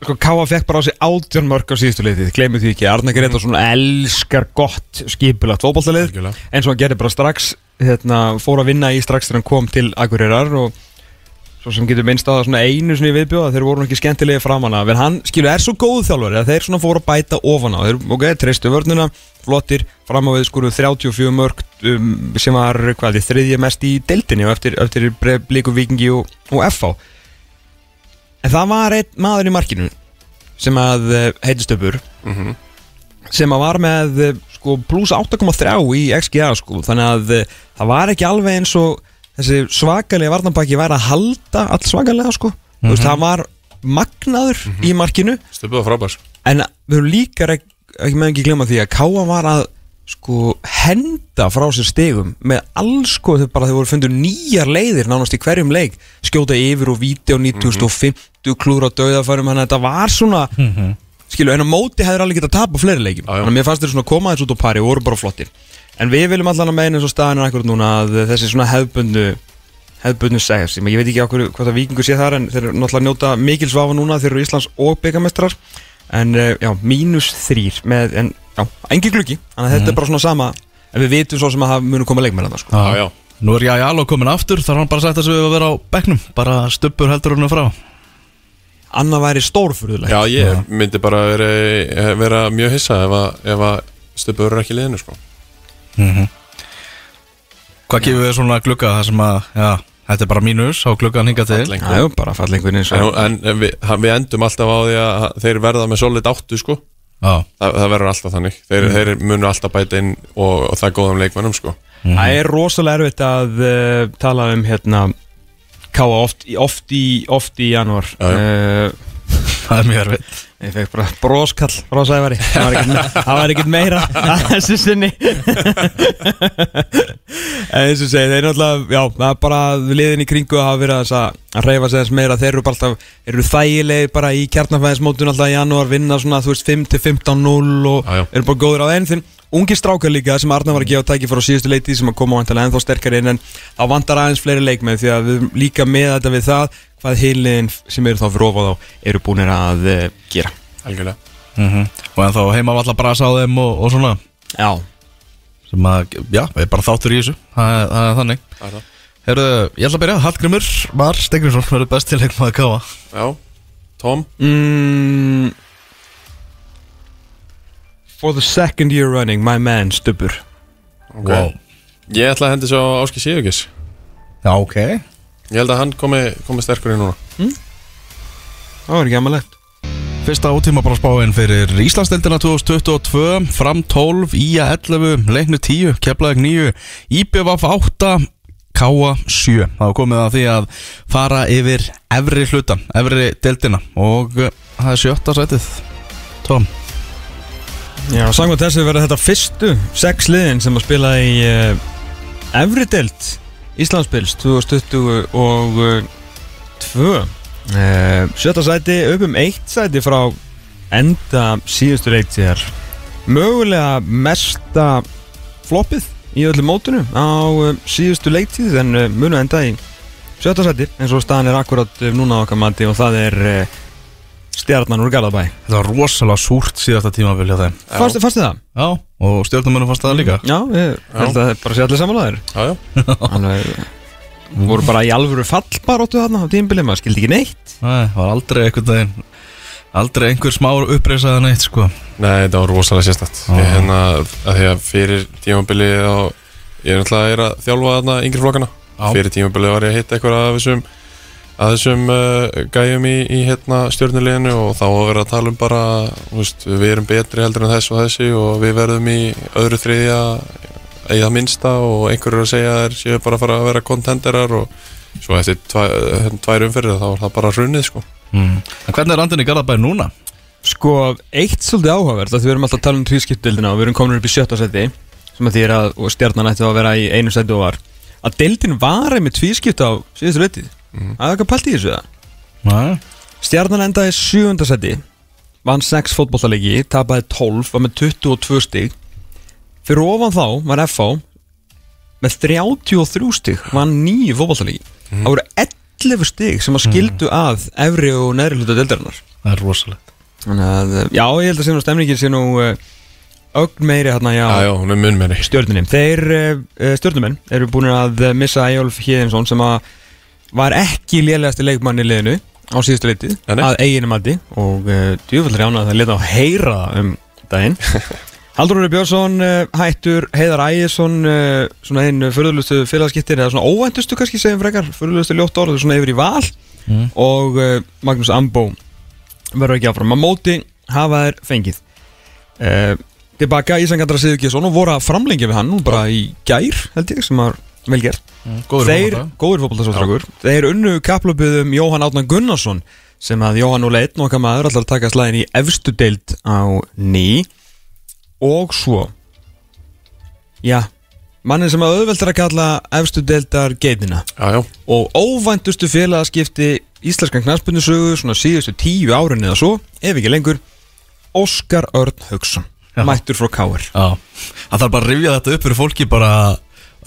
sko, K.A. fekk bara á sig átján mörg á síðustu litið, gleymið því ekki Arna Gretarsson elskar gott skipulagt fótballtalið
Algjörlega.
eins og hann gerði bara strax hérna, fór að vinna í strax þegar hann kom til Akureyrar og svo sem getur minnst á það svona einu svona í viðbjóða þeir voru ekki skemmtilegi framan af. En hann skilur er svo góð þjálfari að þeir svona fóru að bæta ofan á. Þeir ok, treystu vörnuna, flottir fram á við skuru 34 mörg um, sem var hvað þriðja mest í deildinni og eftir, eftir Blíku Vikingi og, og FH en það var einn maður í markinu sem að eh, heiti Stöpur
Mhm.
sem að var með eh, sko, pluss 8,3 í XGA sko, þannig að eh, það var ekki alveg eins og þessi svakalega varnabaki væri að halda all svakalega sko. mm veist, það var magnaður í markinu.
Stöpuð og frábærs
en við höfum líka ekki með ekki glemma því að Káa var að sko henda frá sér stegum með alls sko þau bara þau voru fundur nýjar leiðir nánast í hverjum leik. Skjóta yfir og víti á 9050 klúra á döðafærum þannig að þetta var svona skilu en á móti hefur alveg getað tapa fleiri leikim þannig að mér fannst þeir svona koma þess út á pari og voru bara flottir en við viljum allan að meina eins og staðin er akkurat núna að þessi svona hefbundu hefbundu segja sem ég veit ekki okkur hvað það vikingur sé þar en þeir eru náttúrulega njóta mikil svafa núna þeir eru Íslands og byggamestrar en eh, já, mínus þrýr með, en já, engi gluggi. Þannig að þetta er bara svona sama en við vitum svo sem að það munu koma leikmenn að það sko.
Já, já.
Nú er Jajalo komin aftur, þar hann bara sagt að við að vera á bekknum? Bara stubbur heldur hún frá.
Anna væri stórfurðuleg.
Já, ég myndi bara vera, vera mjög hissa ef að, ef að Stöpuð er ekki liðinu sko
Hvað gefur við svona glugga það sem að, já, þetta er bara mínus á gluggan hinga til.
Já, bara fallengun eins og
en, en við, við endum alltaf á því að þeir verða með solid áttu sko.
Já,
Það, það verður alltaf þannig. Þeir, þeir munu alltaf bæta inn og, og það er góðum leikmennum sko.
Það er rosalega erfitt að uh, tala um hérna Káa oft, oft, í, oft í janúar.
Já.
uh,
það er mjög erfitt.
Ég fekk bara broskall. Frá Sævari Það var ekkert- það var ekkert meira að þessu sinni. En eins og segi, þeir náttúrulega Já, það er bara liðin í kringu að hafa verið að að reyfa sig þess meira. Þeir eru bara alltaf, eru þægilegi bara í kjarnafæðismótun alltaf í janúar Vinna svona, þú veist, 5-15-0 og
Já, já.
eru bara góður á Þeim. Ungi strákar líka sem Arna var að gefa tæki fyrir á síðustu leiti sem að koma vantilega ennþá sterkari inn en þá vantar aðeins fleiri leikmenn því að við líka með þetta við það hvað heiliðin sem eru þá fyrir ofað á eru búinir að uh, gera.
Algjörlega.
Mm Og en þá heima var alltaf brasa á þeim og, og svona.
Já.
Sem að, já, við bara þáttur í þessu. Það er, það er þannig.
Það er það.
Herðu, ég ætla að byrja, Hallgrimur Mar Stegrinsson verður best til leikmaður káa
Já, Tom?
Mm, For the second year running, my man Stubbur.
Okay. Ég ætla að hendi svo Áski Sigurgis
Já, ok
Ég held að hann komi, komi sterkur í núna.
Það var ekki amalegt
Fyrsta ótíma bara spáinn fyrir Íslandsdeildina 2022 Fram 12, Ía 11, Leiknu 10, Keflaðeg 9 IBVF 8, Káa 7 Það var komið að því að fara yfir efri hlutan, efri deildina. Og uh, það er sjötta sætið. Tom.
Já, samkvæmt þessu verður þetta fyrstu sex liðin sem að spila í uh, Efri deild Íslandsbils 2020 og uh, 2 uh, Sjötta sæti upp um eitt sæti frá enda síðustu leiktíðar Mögulega mesta floppið í öllu mótinu á uh, síðustu leiktíð en uh, munu enda í sjötta sæti eins og staðan er akkurat uh, núna okkar mati og það er stjarnan úr Garðabæ.
Þetta var rosalega súrt síðasta tímabil hjá þeim.
Fannstu fannstu það?
Já, og stjórnumönum fannst það líka.
Já, ég held að það bara sé allir samanlæðir
Já, já.
Alveg voru bara í alvöru fallbaróttu þarna á tímbili, maður skildi ekki neitt.
Nei, það var aldrei einhvern veginn Aldrei einhver smá uppreysaðan eitt sko.
Nei, þetta var rosalega sérstætt. Ég hérna, að því að fyrir tímabilið á, Ég er náttúrulega er að þjálfa þarna yngri flokkana. Fyrir tímabilið var ég að hitta eitthvað af þessum að þessum uh, gæjum í, í hérna, stjórnuleginu og þá var verið að tala um bara veist, við erum betri heldur en þess og þessi og við verðum í öðru þriðja eða minnsta og einhverjur að segja að þeir séu bara að fara að vera kontenderar og svo eftir tvæ, hérna, tvær umferðir þá var það bara hrunnið sko
mm. En hvernig er andin í Garðabæri núna?
Sko, eitt svolítið áhugavert að við erum alltaf að tala um tvískiptildina og við erum komin upp í sjötta seti sem að því er að og stjarnan ætti að vera í einu seti og var að deildin var einmitt tvískipt á síðustu letið mm. að það pælt í þessu það Stjarnan endaði seti vann 6 fótbollaleiki, tapaði 12 var með 22 stig. Fyrir ofan þá var FH með 33 stig vann 9 fótbollaleiki það voru 11 stig sem að skildu að efri og neðri hluta deildarinnar.
Það er rosalegt.
Að, já, ég held að sé nú stemningin sé nú uh, ögn meiri hérna
er
stjörnunni. Þeir uh, stjörnumenn eru búin að missa Eyjólf Híðinsson sem að var ekki leikmann í liðinu á síðustu
nei.
að eiginu mati og uh, djúfallir ánað að það leta á heyra það um daginn. Haldur Úri Björnsson uh, hættur, Heiðar Ægjesson uh, svona einn fyrirlustu félagskiptir eða svona óvæntustu kannski segjum frekar fyrirlustu ljótt orð svona yfir í val
Mm.
og uh, Magnús Ambó verður ekki áfram að móti hafa þær fengið uh, tilbaka Ísangandra Sigurgesson og voru að framlengja við hann nú bara í gær held ég sem var gert.
Góður
þeir, góður fótboltasóttrækur þeir unnu kaplöpuð um Jóhann Átnan Gunnarsson sem að Jóhann og Leitn okkar maður allar taka slæðin í efstu deild á ný. Og svo já mannin sem að auðvelt er að kalla efstu deildar geitina. Og óvæntustu félagaskipti íslenskan knarspunnisögu svona síðustu tíu árin eða svo, ef ekki lengur Óskar Örn Haugsson mættur frá
Já. Það þarf bara að rifja þetta upp fyrir fólki bara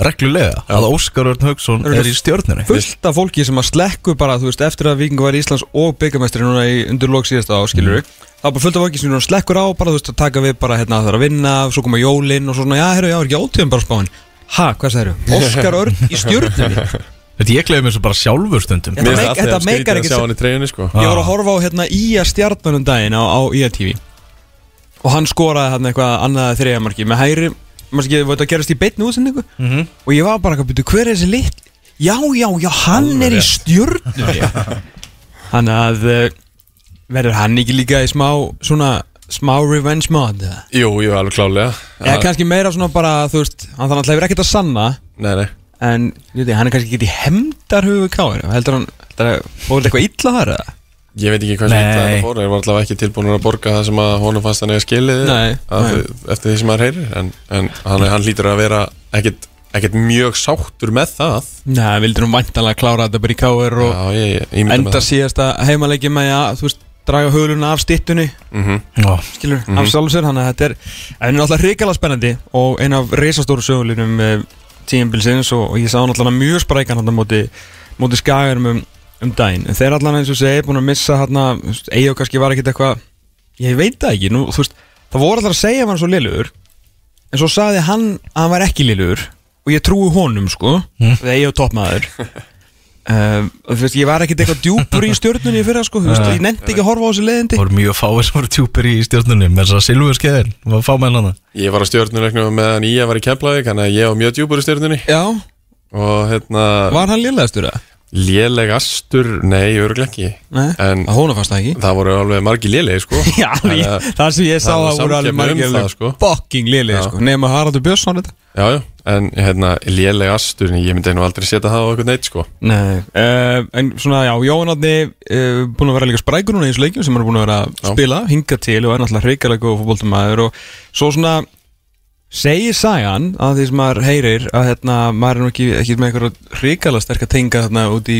reglulega Að Óskar Örn Haugsson er í stjórnunni
fullt af fólki sem að slekku bara þú veist, eftir að Víkingur var Íslands og byggamestri núna í undir lók síðasta áskilur mm. það var bara fullt af fólki sem slekkur á bara þú veist að taka við bara hérna það er að vinna svo koma jólin og svo svona já, herru, já, er ekki ótíðum bara spáin? Ha, hvað sagður Óskar Örn í stjórnunni
Þetta ég gleði mér svo bara sjálfur stundum.
Þetta
Mér
meik-
finnst
þetta meikar
skrítið að
ekki
hann í treyjunni sko.
Ég var að horfa á hérna Ía stjarnanum daginn á, á Ía TV og hann skoraði hérna eitthvað annað þriðamarki með ekki, þetta gerast í beinni útsendingu
Mhm.
og ég var bara að byrja, hver er þessi lit? Já, já, já, hann
Alveg
er í stjörnunni Þannig að uh, verður hann ekki líka í smá svona smá revenge mod?
Jú, jú, alveg klálega
eða kannski meira svona bara, þú veist hann þannig að það hefur ekkert að sanna
Nei, nei
en ég veit, hann er kannski ekki í hemdarhugu káir heldur hann, heldur hann, fóður eitthvað illa þar eða?
Ég veit ekki hvað sem þetta fór Ég var allavega ekki tilbúin að borga það sem að honum fannst hann eða skilið að. Eftir því sem maður heyrir En, en hann, hann lítur að vera ekkit, ekkit mjög sáttur með það.
Nei, vildur hún væntanlega klára þetta bara í káir og
Já, ég, ég
enda síðasta heimaleiki með að, þú veist, draga höluna af stittunni
mm
Já.
Skilur, af sjálfum sér, þannig að þetta er en er náttúrulega hrikalega spennandi og ein af reisastóru sögulinum uh, tíumbilsins og, og ég sá náttúrulega mjög sprækan hann á móti, móti skagarum um, um daginn, en þeir allan eins og segi búin að missa hann að, Eyjó kannski var ekkit eitthvað ég veit það ekki, nú, þú veist það voru allar að segja að hann svo liðlugur en svo sagði hann að hann var ekki liðlugur og ég trúi honum sko mm. þegar Eyjó toppmaður. Um, og þú veist, ég var ekkert eitthvað djúpur í stjórnunni í fyrra sko, þú veist, ég nefndi ekki að horfa á þessi leiðindi.
Það voru mjög fáir sem voru tjúpir í stjórnunni Með þess að silfu skeiðin Það var fá með hana
Ég var á stjórnuleiknum meðan ég var í Keflavík Þannig að ég var mjög djúpur í stjórnunni
Já,
Og hérna
var hann lélegastur eða?
Lélegastur, nei, örgulega ekki.
Nei,
En
að hóna fannst það ekki.
það voru alveg margi lélegi sko.
Já,
Þannig
ég,
að-
það sem ég sá
það
það voru alveg
samkeppni um sko.
fucking lélega
Já.
sko, nema Haraldur Björnsson þetta.
Já, já, en hérna lélegastur Ég myndi nú aldrei setja það á eitthvað neitt sko.
Nei, uh, en svona já, Jóhann Átni uh, búin að vera líka sprækur núna í þessu leikjum sem hann er búin að vera að
Já.
spila, hinga til og er náttúrulega hreikalega góð fótboltamæður og svo svona segir sagan að því sem maður heyrir að hérna, maður er nú ekki, ekki með eitthvað hreikalega sterk að tenga þarna út í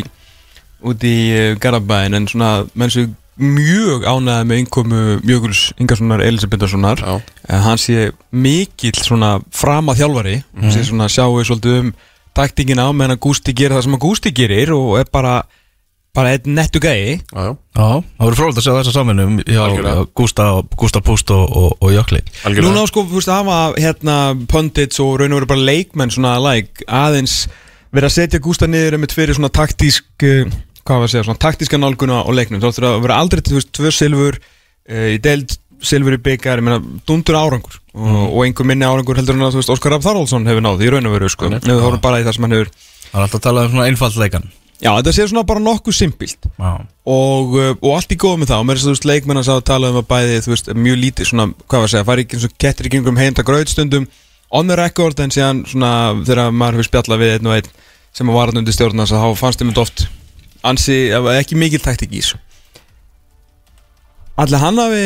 út í uh, Garabæin en svona menn sem mjög ánæði með innkomu Mjöguls Ingarssonar Elisabetharssonar
Já,
að hann sé mikill svona frama þjálfari mm. sé svona sjáu svolítið um taktingina á meðan að Gústi gerir það sem að Gústi gerir og er bara bara einn nettu gæi.
Já,
það voru frólægt að sjá þessa samvinnu Já,
Algjörlega.
Gústa, Gústa Púst og, og, og Jökli.
Algjörlega.
Núna sko, þú veist, að hafa hérna pundits og raun og veru bara leikmenn svona like, aðeins vera að setja Gústa niður um fyrir svona taktísk uh, hvað var að segja, svona taktíska nálguna á leiknum. Þá þurfa að vera aldrei, þú veist, tvö silfur uh, í deild, silfur í byggar ég meina, dundur árangur. Og, og einhver minni árangur heldur en að, þú veist, Óskar Raff Þarálsson hefur náð í raun og veru, sko, ef við horfum bara í það sem hann hefur
Það er alltaf að tala um svona einfaldleikan
Já, þetta sé svona bara nokkuð simpilt.
Já,
og, uh, og allt í góð með það. Og mér er þess að þú veist leikmenn að sá að tala um að bæði þú veist mjög lítið svona, hvað var að segja, fari ekki eins og kettir í kringum heimta gröðstundum on the record en síðan svona þegar maður hefur spjallað við einn og einn sem var hann undir stjórnans að þá fannst þeim þetta oft ansi, ekki mikil taktik í þessu. Allir hann hafi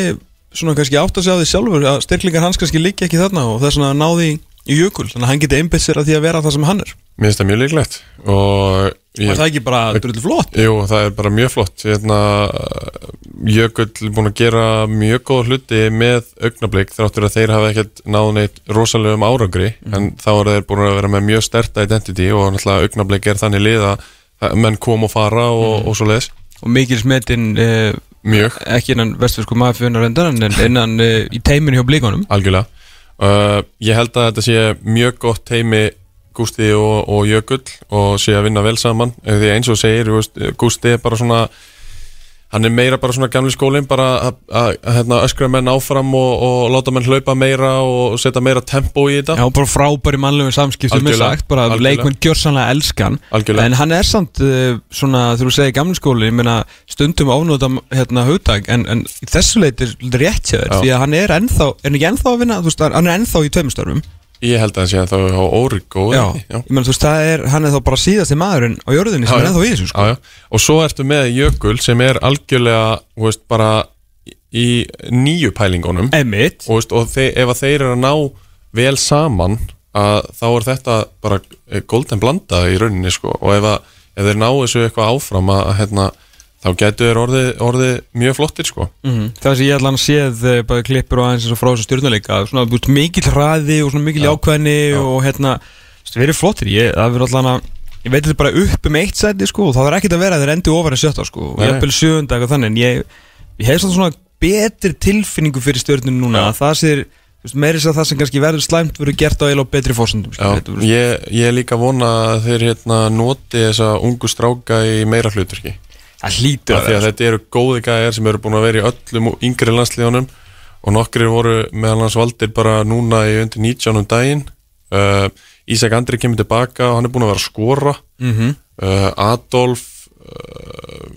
svona kannski átt að segja á því sjálfur að styrklingar hans kannski liggja ekki þarna og þess að náði í jökul. Þannig að hann geti einbett sér að því að vera það sem hann er.
Mér finnst það mjög líklegt og
og það ekki bara drullu flott?
Jú, það er bara mjög flott. Hérna, Jökull er búin að gera mjög góð hluti með augnablík þráttur að þeir hafa ekkert náð neitt rosalegum árangri en þá er þeir búin að vera með mjög sterta identity og náttúrulega augnablík er þannig lið að menn kom og fara og, og svo leiðis
og mikil smetinn eh, ekki innan vestfjörsku maðurfjönar endar en innan uh, í teiminu hjá blíkonum
algjörlega. Uh, Ég held að þetta sé mjög gott teimi Gústi og, og Jökull og sé að vinna vel saman. Eh, því eins og segir, veist, Gústi er bara svona hann er meira bara svona gamli skólinn bara að- hérna, öskra menn áfram og, og láta menn hlaupa meira og setja meira tempo í þetta.
Já, bara frábæri mannlegum samskiptum er sagt, bara leikmenn gjörsanlega elskan
Algjörlega.
en hann er samt uh, svona, þú segir gamli skóli ég meina stundum ánóta hérna hugtak en, en þessu leiti er rétt
Já.
því að hann er ennþá, er hann ekki ennþá að vinna þú veist, hann er ennþá í tveimstörfum
Ég held að hann sé að það á Órigó
Já, ég meina þú veist, það er, hann er þá bara síðasti maðurinn á jörðinni sem
Já,
er
já.
ennþá í þessu sko.
Já, já. Og svo ertu með Jökul sem er algjörlega þú veist, bara í nýju pælingunum
Emmitt,
og, veist, og þe ef þeir eru að ná vel saman að þá er þetta bara eh, golden blanda í rauninni sko. og ef, að, ef þeir ná þessu eitthvað áfram að hérna, þá getur þeir orðið, orðið mjög flottir sko.
mm það sem ég allan séð uh, bara klippur og aðeins frá þessu stjórnuleika svona þú veist, mikill hraði og svona mikill
Já.
jákvæðni og hérna veist, verið flottir, ég, það verður allan að ég veit þetta bara upp um eitt sæti sko og það er ekkert að vera að þeir endi ofar en sjötta sko og jafnvel sjöunda eitthvað þannig en ég, ég hef svona betri tilfinningu fyrir stjórnun núna
Já.
að það sér þú veist, meiri sér það sem kannski verður slæmt verður gert á eila og betri fórsendum
Já, ég, ég er líka að vona að þeir hérna, noti þessa ungu stráka í meira hlutverki
það hlýtur
af því að þetta eru góði gæjar sem eru búin að vera í öllum yngri landslíðunum og nokkri voru meðal hans valdir bara núna í undir 19 um daginn uh, Ísak Andri kemur tilbaka og hann er búin að vera að skora
mm -hmm.
uh, Adolf uh,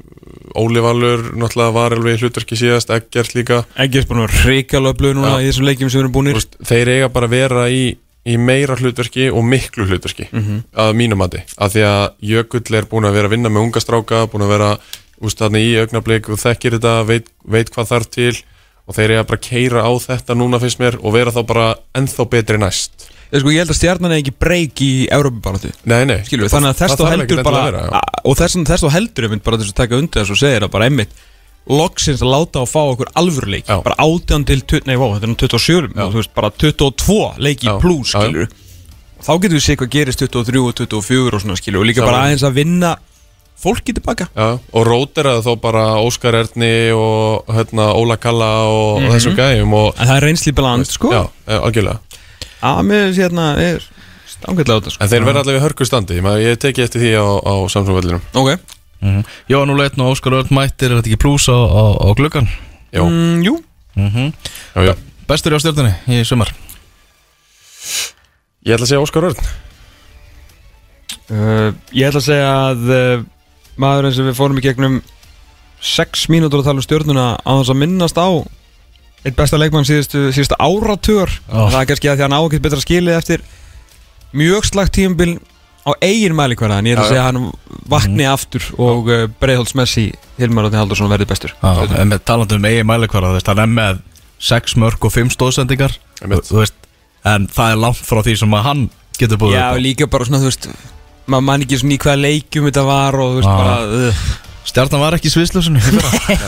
Óli Valur náttúrulega var alveg hlutverki síðast Eggert líka
er búin að ríkala upplöðu núna
Já.
í þessum leikjum sem við erum búinir
þeir eiga bara að vera í, í meira hlutverki og miklu hlutverki að mínum mati, af því að Jökull er búin að vera að vinna með unga stráka búin að vera úst, þarna í augnablik og þekkir þetta, veit, veit hvað þarf til og þeir bara að keira á þetta núna finnst mér og vera þá bara ennþá betri næst.
Ég, sko, ég held að stjarnan er ekki breyk í Európa-baráttu
Nei, nei,
við, þannig að þess þá heldur bara
að já.
og þess, þá heldur einmitt bara þess að taka undir þess og segja það bara einmitt loksins að láta á fá okkur alvöruleik bara 18 til 20, nei, vá, þetta er nú 27
Já.
þú veist, bara 22 leiki
Já.
plus,
Já, já.
skilur og þá getur við séð hvað gerist 23 og 24 og svona, skilur og líka
Saman.
bara aðeins að vinna fólki tilbaka.
Já, og róteraði þó bara Óskar Erni og hérna, Óla Kalla og, og þessum gæjum og
en það er reynsli baland, sko.
Já, algjörlega.
Að mér sé hérna er stangætlega á þetta, sko.
En þeir verða allavega í hörku standi, maður- ég teki eftir því á, á Samsung-vellinum
ok,
Mhm. Jóhann Úr Leitn og Óskar Örn mættir Er þetta ekki plús á, á, á gluggan?
Já,
mm, jú
Mm
já, já.
Bestur á stjórnunni í sumar
Ég ætla að segja Óskar Örn
Uh, ég ætla að segja að uh, maðurinn sem við fórum í gegnum 6 mínútur að tala um stjórnuna á þess að minnast á eitt besta leikmann síðustu, síðustu áratugur
Ó.
það er kannski að því að hann á ekkert betra skilið eftir mjög slagt tímabil á eigin mælikvæða en ég ætla að segja að hann vakni aftur og uh, Breiðholts Messi Hilmar Átni Haldursson verði bestur.
En með talandi um eigin mælikvara þú veist, hann er með 6 mörg og 5 stóðsendingar
Einmitt.
þú veist, en það er langt frá því sem að hann getur búið
Já, líka bara svona, þú veist maður man ekki svona í hvaða leikjum þetta var og þú veist bara uh,
Stjarnan var ekki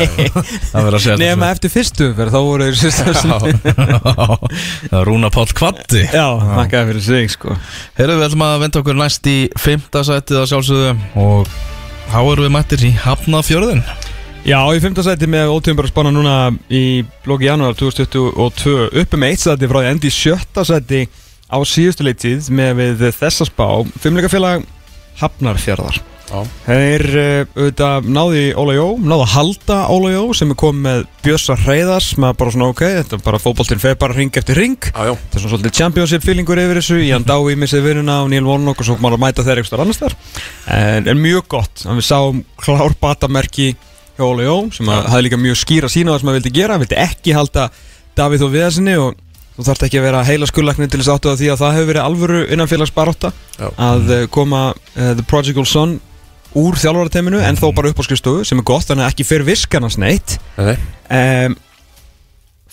það segja
nema eftir fyrstu þá voru þeir sérst
Já, Rúna Páll Kvatti
Já, þakkaði fyrir sig sko.
Heyrðu, við ætlum að venda okkur næst í 5. sætið að sjálfsögðu og þá erum við mættir í Hafnafjörðin
Já, í fymta sæti með ótíðum bara spána núna í bloki janúar 2022 uppi með eitt sæti frá endi sjötta sæti á síðustu leitið með við þessa spá. Fimmleikafélag Hafnarfjörðar. Þeir uh, auðvitað náði Óla Jó, náði að halda Óla Jó sem er komið með Bjössa Hreiðars með bara svona ok, þetta er bara fótboltinn fer bara ring eftir ring Þetta er svona svolítið championship feelingur yfir þessu Ian Dái missið vinnuna og Neil Warnock og svo maður að mæta þeir eitthvað annars þar en, en mjög gott, en við sáum klár batamerki hjá Óla Jó sem hafði líka mjög skýra sína það sem hann vildi gera, hann vildi ekki halda Davíð og Viðarsinni og þú þarft ekki að vera heila skullakni til þess áttu að því að það hefur verið alvöru innanfélagsbarótta
Já.
að uh, koma uh, The Prodigal Son úr þjálfarateiminu en þó bara upp á skrifstofu sem er gott, þannig að ekki fyrir viskarnas neitt.
Nei, nei,
um,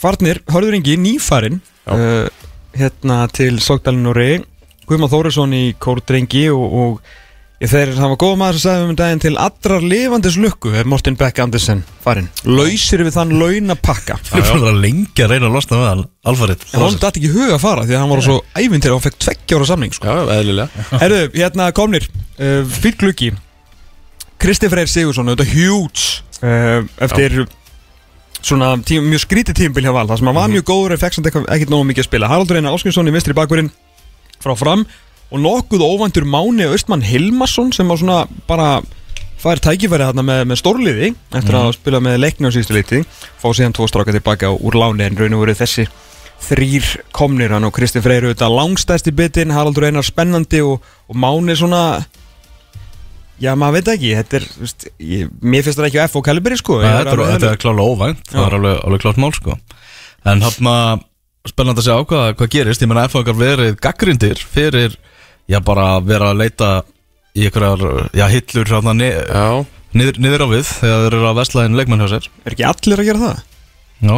Farnir, hörður Ingi, nýfarin uh, hérna til Sogdalinn og Rey. Guðmann Þórisson í Kórdrengi og, og ég, þeir hafa góða maður sem sagði um daginn til allrar lifandis lukku er Morten Beck Andersen farin lausir við þann launapakka.
Við erum bara lengi að reyna að losna með hann Alfarit
en hann dætti ekki í huga að fara því að hann var svo ævintir og hann fekk tveggjára samning sko.
já, eðlilega.
Herðu, hérna komnir uh, Fýll gluggi Kristi Freyr Sigursson, þetta huge uh, eftir svona tím, mjög skrítið tímbil hjá Val það sem hann var mjög góður en fekk samt ekkert nógu mikið að spila. Haraldur Einar Áskinsson í vistri bakverinn frá fram og nokkuð óvæntur Máni Austmann Hilmarsson sem var svona bara fær tækifæri þarna með, með stórliði eftir að spila með leikni á síðustu liti. Fá síðan tvo stráka tilbaka úr láni en raun og verið þessi þrýr komnir. Hann og Kristi Freyr auðvitað langstæsti bitin, Haraldur Einar spennandi og, og Máni svona já maður veit ekki þetta er, veist, ég, mér finnst það ekki á F og Kalibri sko er
Þetta er,
alveg
þetta er klálega óvænt Það er alveg, alveg klárt mál sko. En hann maður spennandi að sjá hvað, hvað gerist. Ég menna F okkar verið gaggrindir Fyrir, já bara vera að leita Í einhverjar, já hillur hérna, niður, niður á við Þegar þeir eru að vesla inn leikmann hjá sér.
Er ekki allir að gera það?
Já,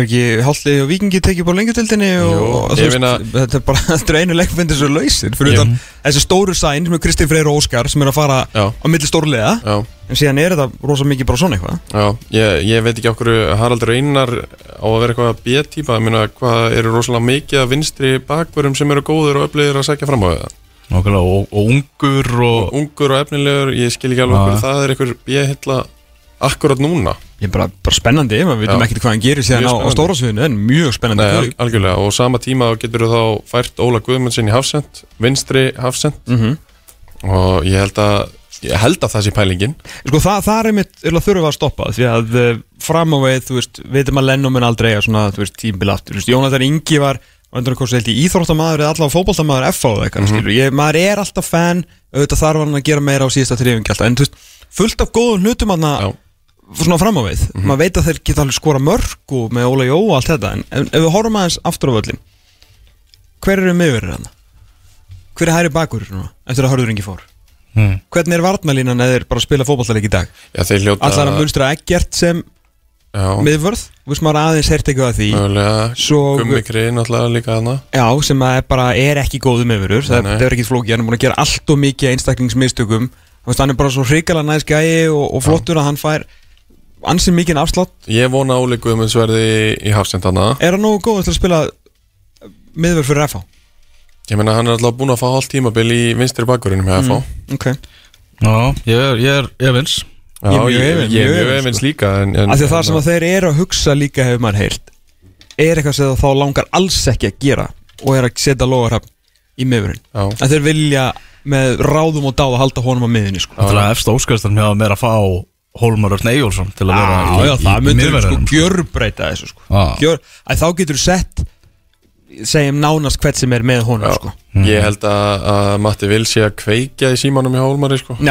ekki Hallið og Víkingi tekið búið lengjutildinni og, og veist, þetta er bara þetta er einu leikmyndir sem er lausir fyrir utan þessi stóru sæn sem er Kristi Freyr og Óskar sem er að fara
já,
á milli stórlega
já.
En síðan er þetta rosa mikið bara svona eitthvað.
Já, ég, ég veit ekki okkur Haraldur Einar á að vera eitthvað B-típa. Ég meina hvað eru rosalega mikið af vinstri bakvörum sem eru góður og öflugir að sækja fram á það?
Nákvæmlega Og, og ungur og
Ungur og efnilegur, ég skil ekki alveg okkur það er einhver B-hilla akkurat núna
Ég er bara, bara spennandi, maður veitum ekkert hvað hann gerir síðan á, á
spennandi.
stóra sviðinu en mjög spennandi
Nei, algjörlega og sama tíma getur þú þá fært Óla Guðmundsson í hafsend vinstri hafsend
Mhm.
og ég held að ég held að það sé pælingin
Sko það, það er einmitt við að stoppa því að uh, fram á veið, þú veist, veitum að Lennon mun aldrei að svona, þú veist, tímbil aftur, þú veist, Jónatan Ingi var Öndur að held í íþróttamaður eða allavega fótboltamaður F á það eitthvað, mm -hmm. maður er alltaf fan, auðvitað þarf hann að gera meira á síðasta alltaf, en þú veist, fullt af góðum hlutum hann
Já.
Svona fram á við, maður veit að þeir geta alveg skora mörg og með Óla Jó og allt þetta. En, ef við horfum aðeins aftur á völlin hver eru miðverðir hann? Hver er hæri bakur núna, eftir að hörður Ingi fór?
hmm.
Hvernig er varnalínan eða þeir bara spila fótballtaleik í dag?
Já, þeir hljóta
Allar að munstra ekkert sem
Já,
miðvörð, þú veist maður aðeins heyrt eitthvað að því.
Mögulega. Gummikri náttúrulega líka hana
Já, sem að er bara er ekki góðu miðvörður. Það, það er ekki flóki, hann er búin að gera allt og mikið einstaklingsmistökum. Hann er bara svo hrikalega næs gæi og, og flottur að hann fær ansið mikið afslátt.
Ég vona að Óli Guðmunds verði í hafsend hana
Er hann nógu góð til að spila miðvörð fyrir FH?
Ég meina hann er alltaf búin að fá hálft tímabil í vinstri bakurinnum hjá FH
Ok,
Já, ég er, ég er
Já,
Ég er mjög
ég,
efins,
ég er
mjög
mjög
efins,
efins líka en, en,
af því að það sem að þeir eru að hugsa líka hefur maður heyrt er eitthvað sem þá langar alls ekki að gera og er að setja logarhafn í miðvörðin
Já,
að þeir vilja með ráðum og dáð að halda honum á miðinni sko.
Það er að efst óskastar með að meira að fá Hólmar Örn Eyjólfsson til að vera
Já,
í,
já, það
í
myndir sko
miðverðinum
gjörbreyta þessu sko.
Já.
Gjör, að þá getur þú sett segjum nánast hvert sem er með honum
já.
sko.
Ég held að, að Matti vil sé að kveikja í símanum í Hólmari sko.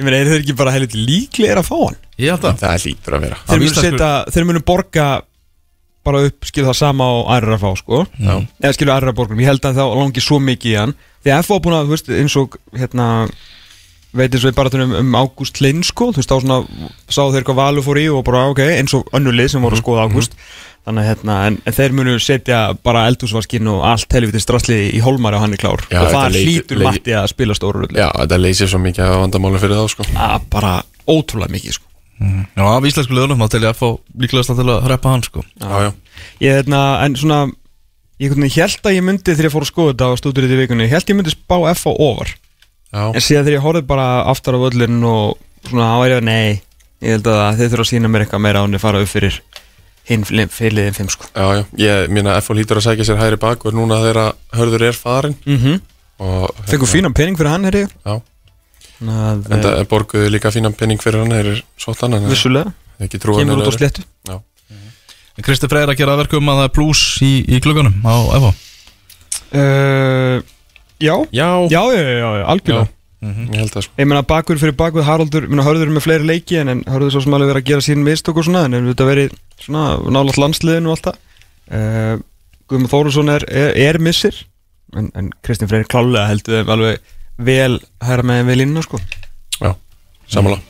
Ég meina, er þeir ekki bara heilit líklegir að fá hann?
Ég held að
Það lítur að vera
Þeir munu, setja, þeir munu borga bara upp, skilur það sama á aðra að fá, sko
Já.
eða skilur aðra borgum, ég held að það langi svo mikið í hann því að FO búin að, þú veist, eins og hérna, veit eins og við bara tölum um Ágúst Lind, sko, þú veist, þá svona sá þeir hvað valur fór í og bara, ok, eins og önnulið sem voru að skoða Ágúst. Þannig að, hérna, en, en þeir munu setja bara eldhúsvaskinn og allt helviti strassli í Holmar og hann er klár.
Já,
og það hlýtur Matti að spila stóru
Já, þetta leysir svo mikið af vandamáli fyrir þá sko.
að bara ótrúlega mikið, sko.
Já, af íslensku liðunum þá til ég að fá líklegast til að hreppa hann sko.
Já, já,
Ég hérna, en svona Ég held að ég myndi þegar ég fór að skoða þetta á stúdurinn í vikunni, ég held ég myndi spá F á ofar
já.
En síðan þegar ég horfði bara aftar á völlin og svona á er ég að nei Ég held að þeir þurfa að sína mér eitthvað meira á henni fara upp fyrir hinn fyrirliðin fimm sko.
Já, já, ég minna FO lítur að sækja sér hægri bakur núna þegar hörður er farin
mm -hmm.
og
Fengur fínan pening fyrir hann, herri
Já,
að,
en það borguðu líka fínan penning fyrir hann þeir eru svoltan en
eh, vissulega. Kemur út á sléttu.
Já,
Kristi Freyr að gera að verkum að það er plus í, í klukkanum á Evo?
Uh, Já,
já,
já, já, já, já, algjörlega.
Ég held það sko.
Ég meina bakur fyrir bakur Haraldur, ég meina Hörður er með fleiri leiki en, en Hörður er svo sem alveg verið að gera sín mistök og svona en hefur þetta verið svona nálaðt landsliðinu og allt það. Uh, Guðmund Þórusson er, er, er missir en, en Kristinn Freyr klálega heldur þeim alveg vel hæra með við línuna sko.
Já, samanlega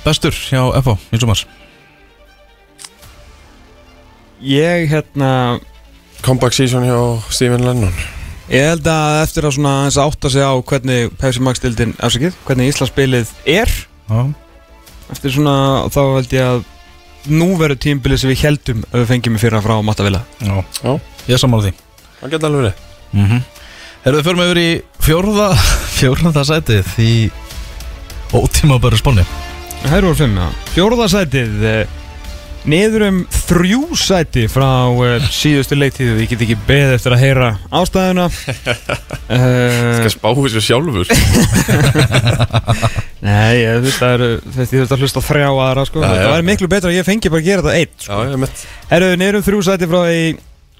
Bestur hjá Evo í sumar?
Ég hérna
Comeback season hjá Stephen Lennon.
Ég held að eftir að svona aðeins átta sig á hvernig Pepsi Max dildin afsakið, hvernig Íslandsspilið er
Já,
eftir svona þá held ég að nú verður tímbilið sem við heldum að við fengjum í fyrra frá Mattavila
já,
Já,
ég sammála því.
Það geta alveg verið.
Mm -hmm. Förum við yfir í fjórða fjórða sætið í ótímabæru spáni.
Það eru voru fimm, já. Fjóruða sætið, eh, niður um þrjú sæti frá uh, síðustu leiktíðu. Ég get ekki beðið eftir að heyra ástæðuna. uh,
Skal spá þessu sjálfur
nei, ég, það eru, þetta ég þurft að hlusta á þrjá aðra, sko.
Já.
það væri miklu betra að ég fengi bara að gera þetta eitt, sko.
Er mitt
Herru, niður um þrjú sæti frá því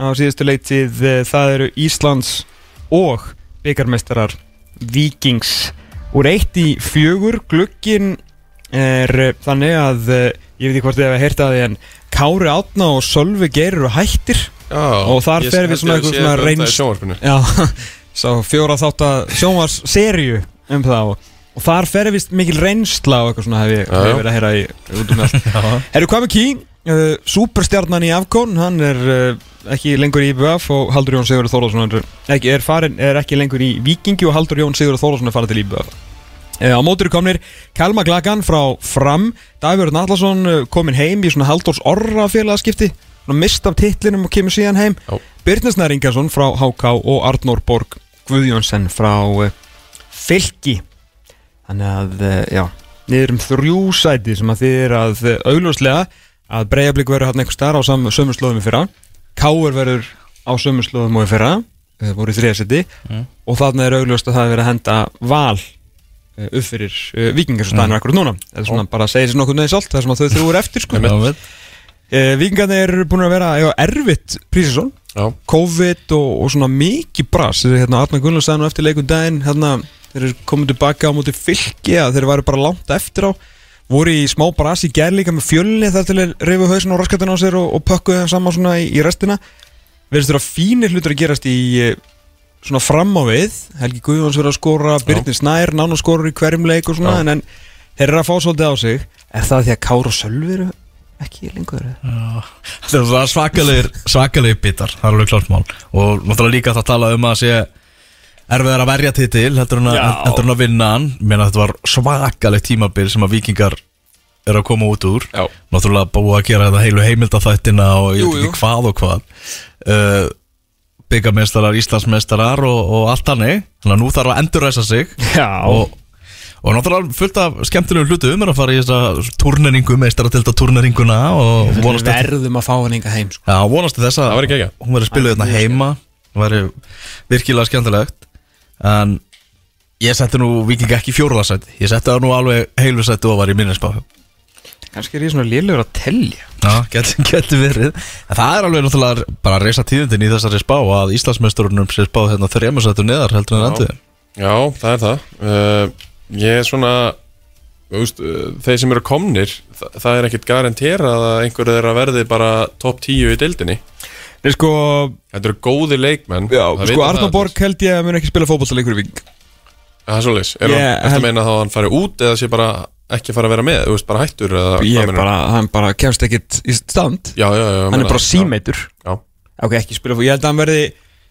á síðustu leiktíð, eh, það eru Íslands og byggarmeistarar Víkings úr eitt í fjögur, glukkin er eh, þannig að eh, ég veit ekki hvort þið hefur heyrt að því en Kári Átna og Sölvi Geir eru hættir.
Já,
Og þar fer við svona eitthvað svona reyns- sá fjóra þátt að sjónvars serju um það og, og þar fer vist mikil reynsla og eitthvað svona hef ég,
Já,
hef verið að heyra í út um allt. Herru, með Kí? Uh, superstjarnan í Afkon, hann er uh, ekki lengur í IBF og Haldur Jón Sigurður Þórðarsson er, er, er ekki lengur í Vikingi og Haldur Jón Sigurður Þórðarsson er farin til IBF á mótur komnir Kalma Glagan frá Fram. Davíður Nallarsson uh, kominn heim í svona Halldórs Orra félagaskipti. Svona mist af titlinum og kemur síðan heim.
Já.
Birnir Snær Ingarsson frá HK og Arnór Borg Guðjónsson frá uh, Fylki. Þannig að, já niður um þrjú sæti sem að þið er að augljóslega að Breiðablík verður hann einhver starf á sam- sömu slóðum í fyrra. Káur verður á sömu slóðum og í fyrra voru í þriðasetti
Mm.
og þarna er augljóst að það er verið að henda val upp fyrir uh, vikingar sem staðan er akkurat núna. Það er svona bara að segja sér nokkuð neðið sált það er sem að þau þrjú er eftir sko. Uh, vikingarnir eru búin að vera já, erfitt prísisón
Já,
COVID og, og svona mikið bras. Þeir hérna Arna Gunnars sagði nú eftir leikun daginn hérna, þeir eru komið tilbaka á móti fylki að þeir væri bara langt eftir á. Voru í smá bras í gerð líka með fjölni þar til þeir reyfu hausin og raskatinn á sér og, og pökkuðu þeim saman svona í, í restina. Verðist þeirra fínir hlutur að gerast í eh, svona fram á við. Helgi Guðjóns verður að skora, Byrnir Snær nána skorur í hverjum leik og svona
Já.
en, en þeir eru að fá svolítið á sig. Er það því að Kára og Sölvi eru ekki lengur eða?
Þetta er svakalegir, svakalegir bitar. Það er alveg klart mál. Og náttúrulega líka það tala um að sé Erfiðar að verja að,
Já.
heldur en að vinna hann. Mér þetta var svakaleg tímabil Sem að vikingar eru að koma út úr.
Já,
Náttúrulega búið að gera þetta heilu heimildaþættina Og
Jú, jú.
hvað og hvað. Uh, Byggamestarar, Íslandsmeistarar og, og allt hannig Þannig að nú þarf að endurræsa sig.
Já,
og, og náttúrulega fullt af skemmtilegum hlutum. Er að fara í þessa turneringu meistaratilda turneringuna og vonast
við
eftir,
verðum að fá hann enga heim sko.
já, vonast þess að
það var ekki ekki
hún verður spiluð hérna heima. Það væri virkilega skemmtilegt. En ég setti nú viking ekki í fjórðarsæti ég setti það nú alveg heilu sæti og var í minnisbá
Kannski er ég svona lélugur að telja.
Já, getur get verið. En það er alveg náttúrulega bara að reysa tíðindin í þessari spá að Íslandsmeisturunum sé spáð hérna þrejum sætu neðar heldur en endur
Já, það er það. Uh, Ég er svona þú veist, uh, Þeir sem eru komnir það, það er ekkit garanterað að einhverju þeirra verði bara topp 10 í deildinni.
Nei sko,
Þetta eru góði leikmenn.
Já,
það
sko
vita
Arnór
það
Borg held ég að mun ekki spila fótballtaleikur í Víking
Það er svoleiðis. Er
Ég
hann eftir
held-
að meina þá að hann fari út eða sé bara ekki fara að vera með Þú veist, bara hættur
Ég er bara, hann bara kemst ekkit í stand.
Já, já, já
Hann er bara símeitur
Já,
Ok, ekki spila fótball Ég held að hann verði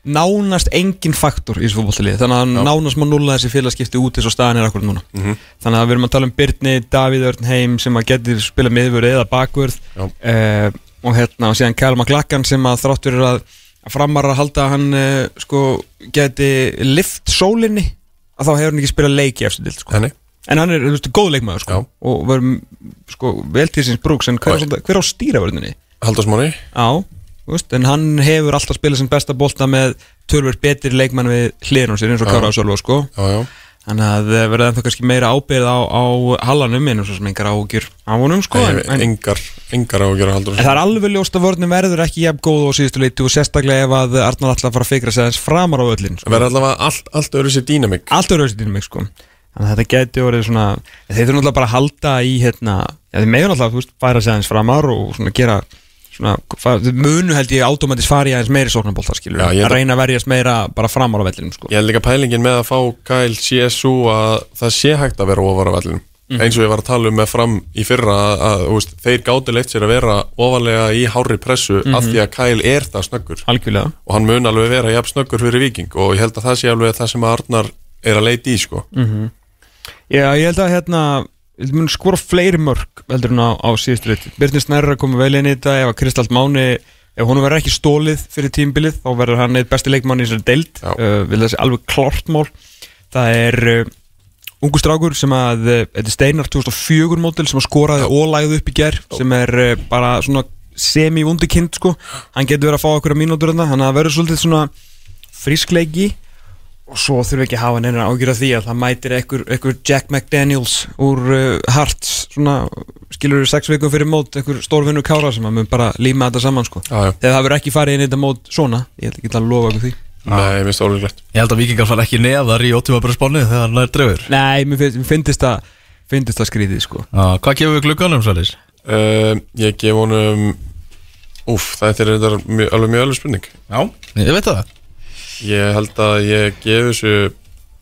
nánast engin faktor í þessu fótballtalið Þannig að hann
Já.
nánast má nulla þessi félagskipti út eins og staðan er akkur núna.
Mhm.
Þannig að við erum að tala um Byrni, Davíð Örn Heim sem að getur spila miðvörð eða bakvörð. Uh, og hérna og síðan Kjálma Glakkan sem að þráttur er að, framar að halda að hann uh, sko geti lift sólinni að þá hefur hann ekki spilað leiki eftir dild sko. En hann er, þú veist, góð leikmaður sko, og verður sko vel til síns brúks. En hver,
Og-
er hver á stýravörðinni?
Haldarsmáni
Já, þú veist, en hann hefur alltaf spilað sem besta bolta með tölvöld betri leikmann við á sér eins og. Kára og Sölva sko.
Já, já.
Þannig að það verða ennþá kannski meira ábyrð á, á hallanum en svo sem engar ágjur á honum sko en, en,
engar, engar á að gera haldur
en það er alveg ljóst að vörnum verður ekki jafn góð á síðustu leiti og sérstaklega ef að Arnar alltaf fara að fikra sig aðeins framar á öllin sko.
verður allavega allt, allt öðru sér dýnamik
Allt öðru þessi dýnum sko Þannig að þetta geti orðið svona Þeir þurfum náttúrulega bara að halda í hérna Já þeir meður náttúrulega, þú veist, færa sig aðeins framar og svona gera svona, munu held ég automatist fari aðeins meiri sóknarbolta skilur
Já,
að
að-
reyna að verjast meira bara framar á vellinum sko.
Ég held líka pælingin með að fá Kyle CSU að það sé hægt að vera ofar á vellinum. Eins og ég var að tala um með fram í fyrra að, að veist, þeir gáti leitt sér að vera ofalega í hári pressu af því að Kyle er það snöggur.
Algjörlega.
Og hann mun alveg vera jafn snöggur fyrir viking og ég held að það sé alveg það sem að Arnar er að leita í sko
Já, ég held að hérna ég held að mun skora fleiri mörg heldur en á, á síðustu leiti Byrnir Snærra komið vel inn í þetta ef að Kristall Máni ef hún verður ekki stólið fyrir tímbilið þá verður hann eitt besti leikmann í þessari deild. Uh, vil þessi alveg klart mál. Það er uh, ungu strákur sem að uh, þetta er Steinar 2004 mótil sem að skoraði lagði upp í ger sem er uh, bara svona semi-vundi kind sko. Hann getur verið að fá okkur að mínútur þarna þannig að það verður svolítið svona frískleiki og svo þurfum við ekki að hafa neina ágjur af því að það mætir ekkur, ekkur Jack McDaniels úr uh, Hearts svona, skilur við sex vikum fyrir mót ekkur stórvinnu kára sem að mun bara líma þetta saman sko.
Já, já,
þegar það verður ekki farið inn í þetta mót svona. Ég held ekki að lofa okkur því.
Nei, ég finnst það ólíklegt.
Ég held að vikingar fara ekki neðar í ótíma spánu þegar hann er drefur
Nei, mér finnst- mér finnst það finnst það skrítið sko.
Já, Hvað gefur við glugganum svolítið?
uh, Ég gef honum Úf, það er alveg mjög alveg spurning.
Já, ég veit það
Ég held að ég gef þessu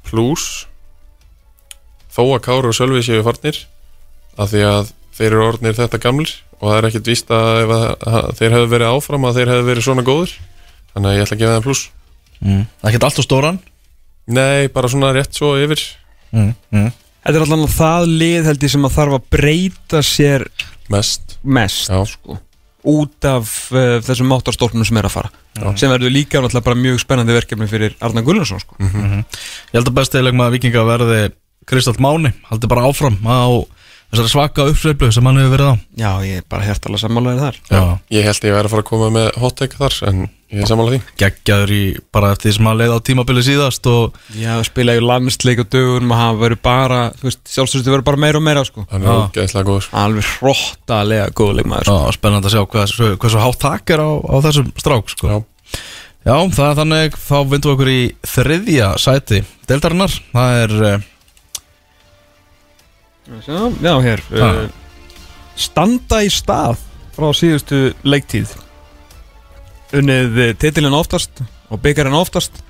plus þó að Kári og Sölvi séu farnir af því að þeir eru orðnir þetta gamlir og það er ekkert víst að ef að, að þeir hefðu verið áfram að þeir hefðu verið svona góður þannig að ég ætla að gefa þeim plus
mm. Ekkert allt og stóran
Nei, bara svona rétt svo yfir
mm. Mm.
Þetta er alltaf það lið held ég sem að þarf að breyta sér
mest
mest
Já.
sko út af uh, þessum máttarstólpunum sem er að fara sem verður líka náttúrulega bara mjög spennandi verkefni fyrir Arnar Gullarsson sko.
Ég held að bestiðilegum að vikinga verði Kristall Máni, haldi bara áfram á þessari svaka uppsveiflu sem hann hefur verið á
Já, ég er bara hjertalega sammálaðið þar
Já,
Ég held ég væri að fara að koma með hot take þar en ég er samanlega því
geggjaður í bara eftir því sem hann leið á tímabili síðast og
Já, spila í landsleik og dögun og hann verður bara, þú veist, sjálfstöðstu verður bara meira og meira sko.
Hann er
Já.
ógeðslega góður
alveg hróttalega góðleik maður
já,
sko.
spennandi að sjá hvað, hvað svo hátt takk er á, á þessum strák sko.
Já.
Já, það er þannig, þá vindum við okkur í þriðja sæti Deildarinnar, það er uh,
Já, hér uh, Standa í stað frá síðustu leiktíð. Unnið eh, titilinn oftast og byggarinn oftast.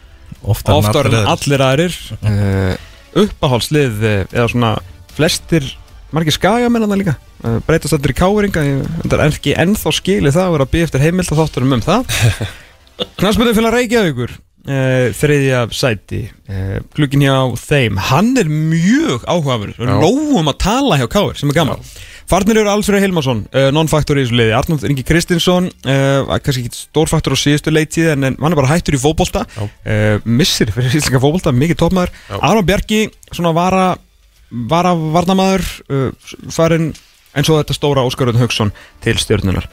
Oftar,
oftar en allir aðrir. uh, uppáhaldslið uh, eða svona flestir margir skagamenn að það líka. Uh, breytast allir í káringa það er ekki ennþá skili það að vera að byggja eftir heimild og þátturum um það. Knastmyndu fyrir að reykja ykkur uh, þriðja sæti. Uh, klukkin hjá þeim. Hann er mjög áhugaverður. Við
Já.
nógum að tala hjá káir sem er gaman. Farnir eru Alfred Hilmarsson, uh, non-faktor í þessu liði. Arnald Ingi Kristinsson, kannski ekki stórfaktor á síðustu leiktíð en, hann er bara hættur í uh, missir fyrir íslenska fótbolta, mikið
Já.
Aron Bjarki, svona vara vara varnamaður uh, farin eins og þetta stóra Óskar Röðn Hauksson til stjórnunar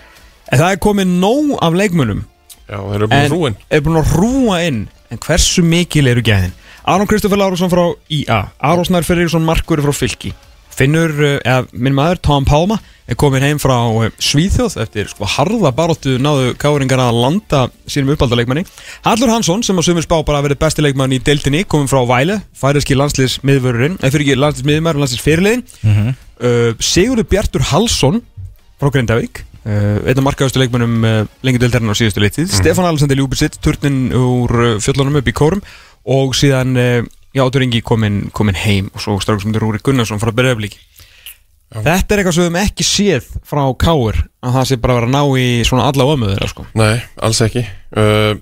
en það er komið nóg af leikmunum
Já, þeir eru búin
en
hrúin.
er búin að rúa inn en hversu mikil eru gæðin? Aron Kristoffer Lárusson frá IA Aron Snær Ferriksson Markur frá Fylki. Finnur, uh, eða minn maður Tom Pálma er komin heim frá uh, Svíþjóð eftir sko harða baróttu náðu káringar að landa sínum uppaldaleikmanni Hallur Hansson sem að sumir spá bara að verið besti leikmann í deildinni komin frá Væle, færiski landsliðsmiðvörurinn eða fyrir ekki landsliðsmiðmæður, landsliðsfyrirliðin
Mhm.
uh, Sigurður Bjartur Hallsson frá Grindavík einn af markaðustu leikmennum uh, lengi deildarinnar á síðustu leitið Stefán Alexander Ljúbisitt, turnin úr uh, fjöllunum upp í kórum og síðan uh, já, Átur Ingi kominn komin heim og svo strafum sem Rúri Gunnarsson frá Bereflík Þetta er eitthvað sem við höfum ekki séð frá Káur að það sé bara að vera að ná í svona alla ömuður sko.
Nei, alls ekki. Uh,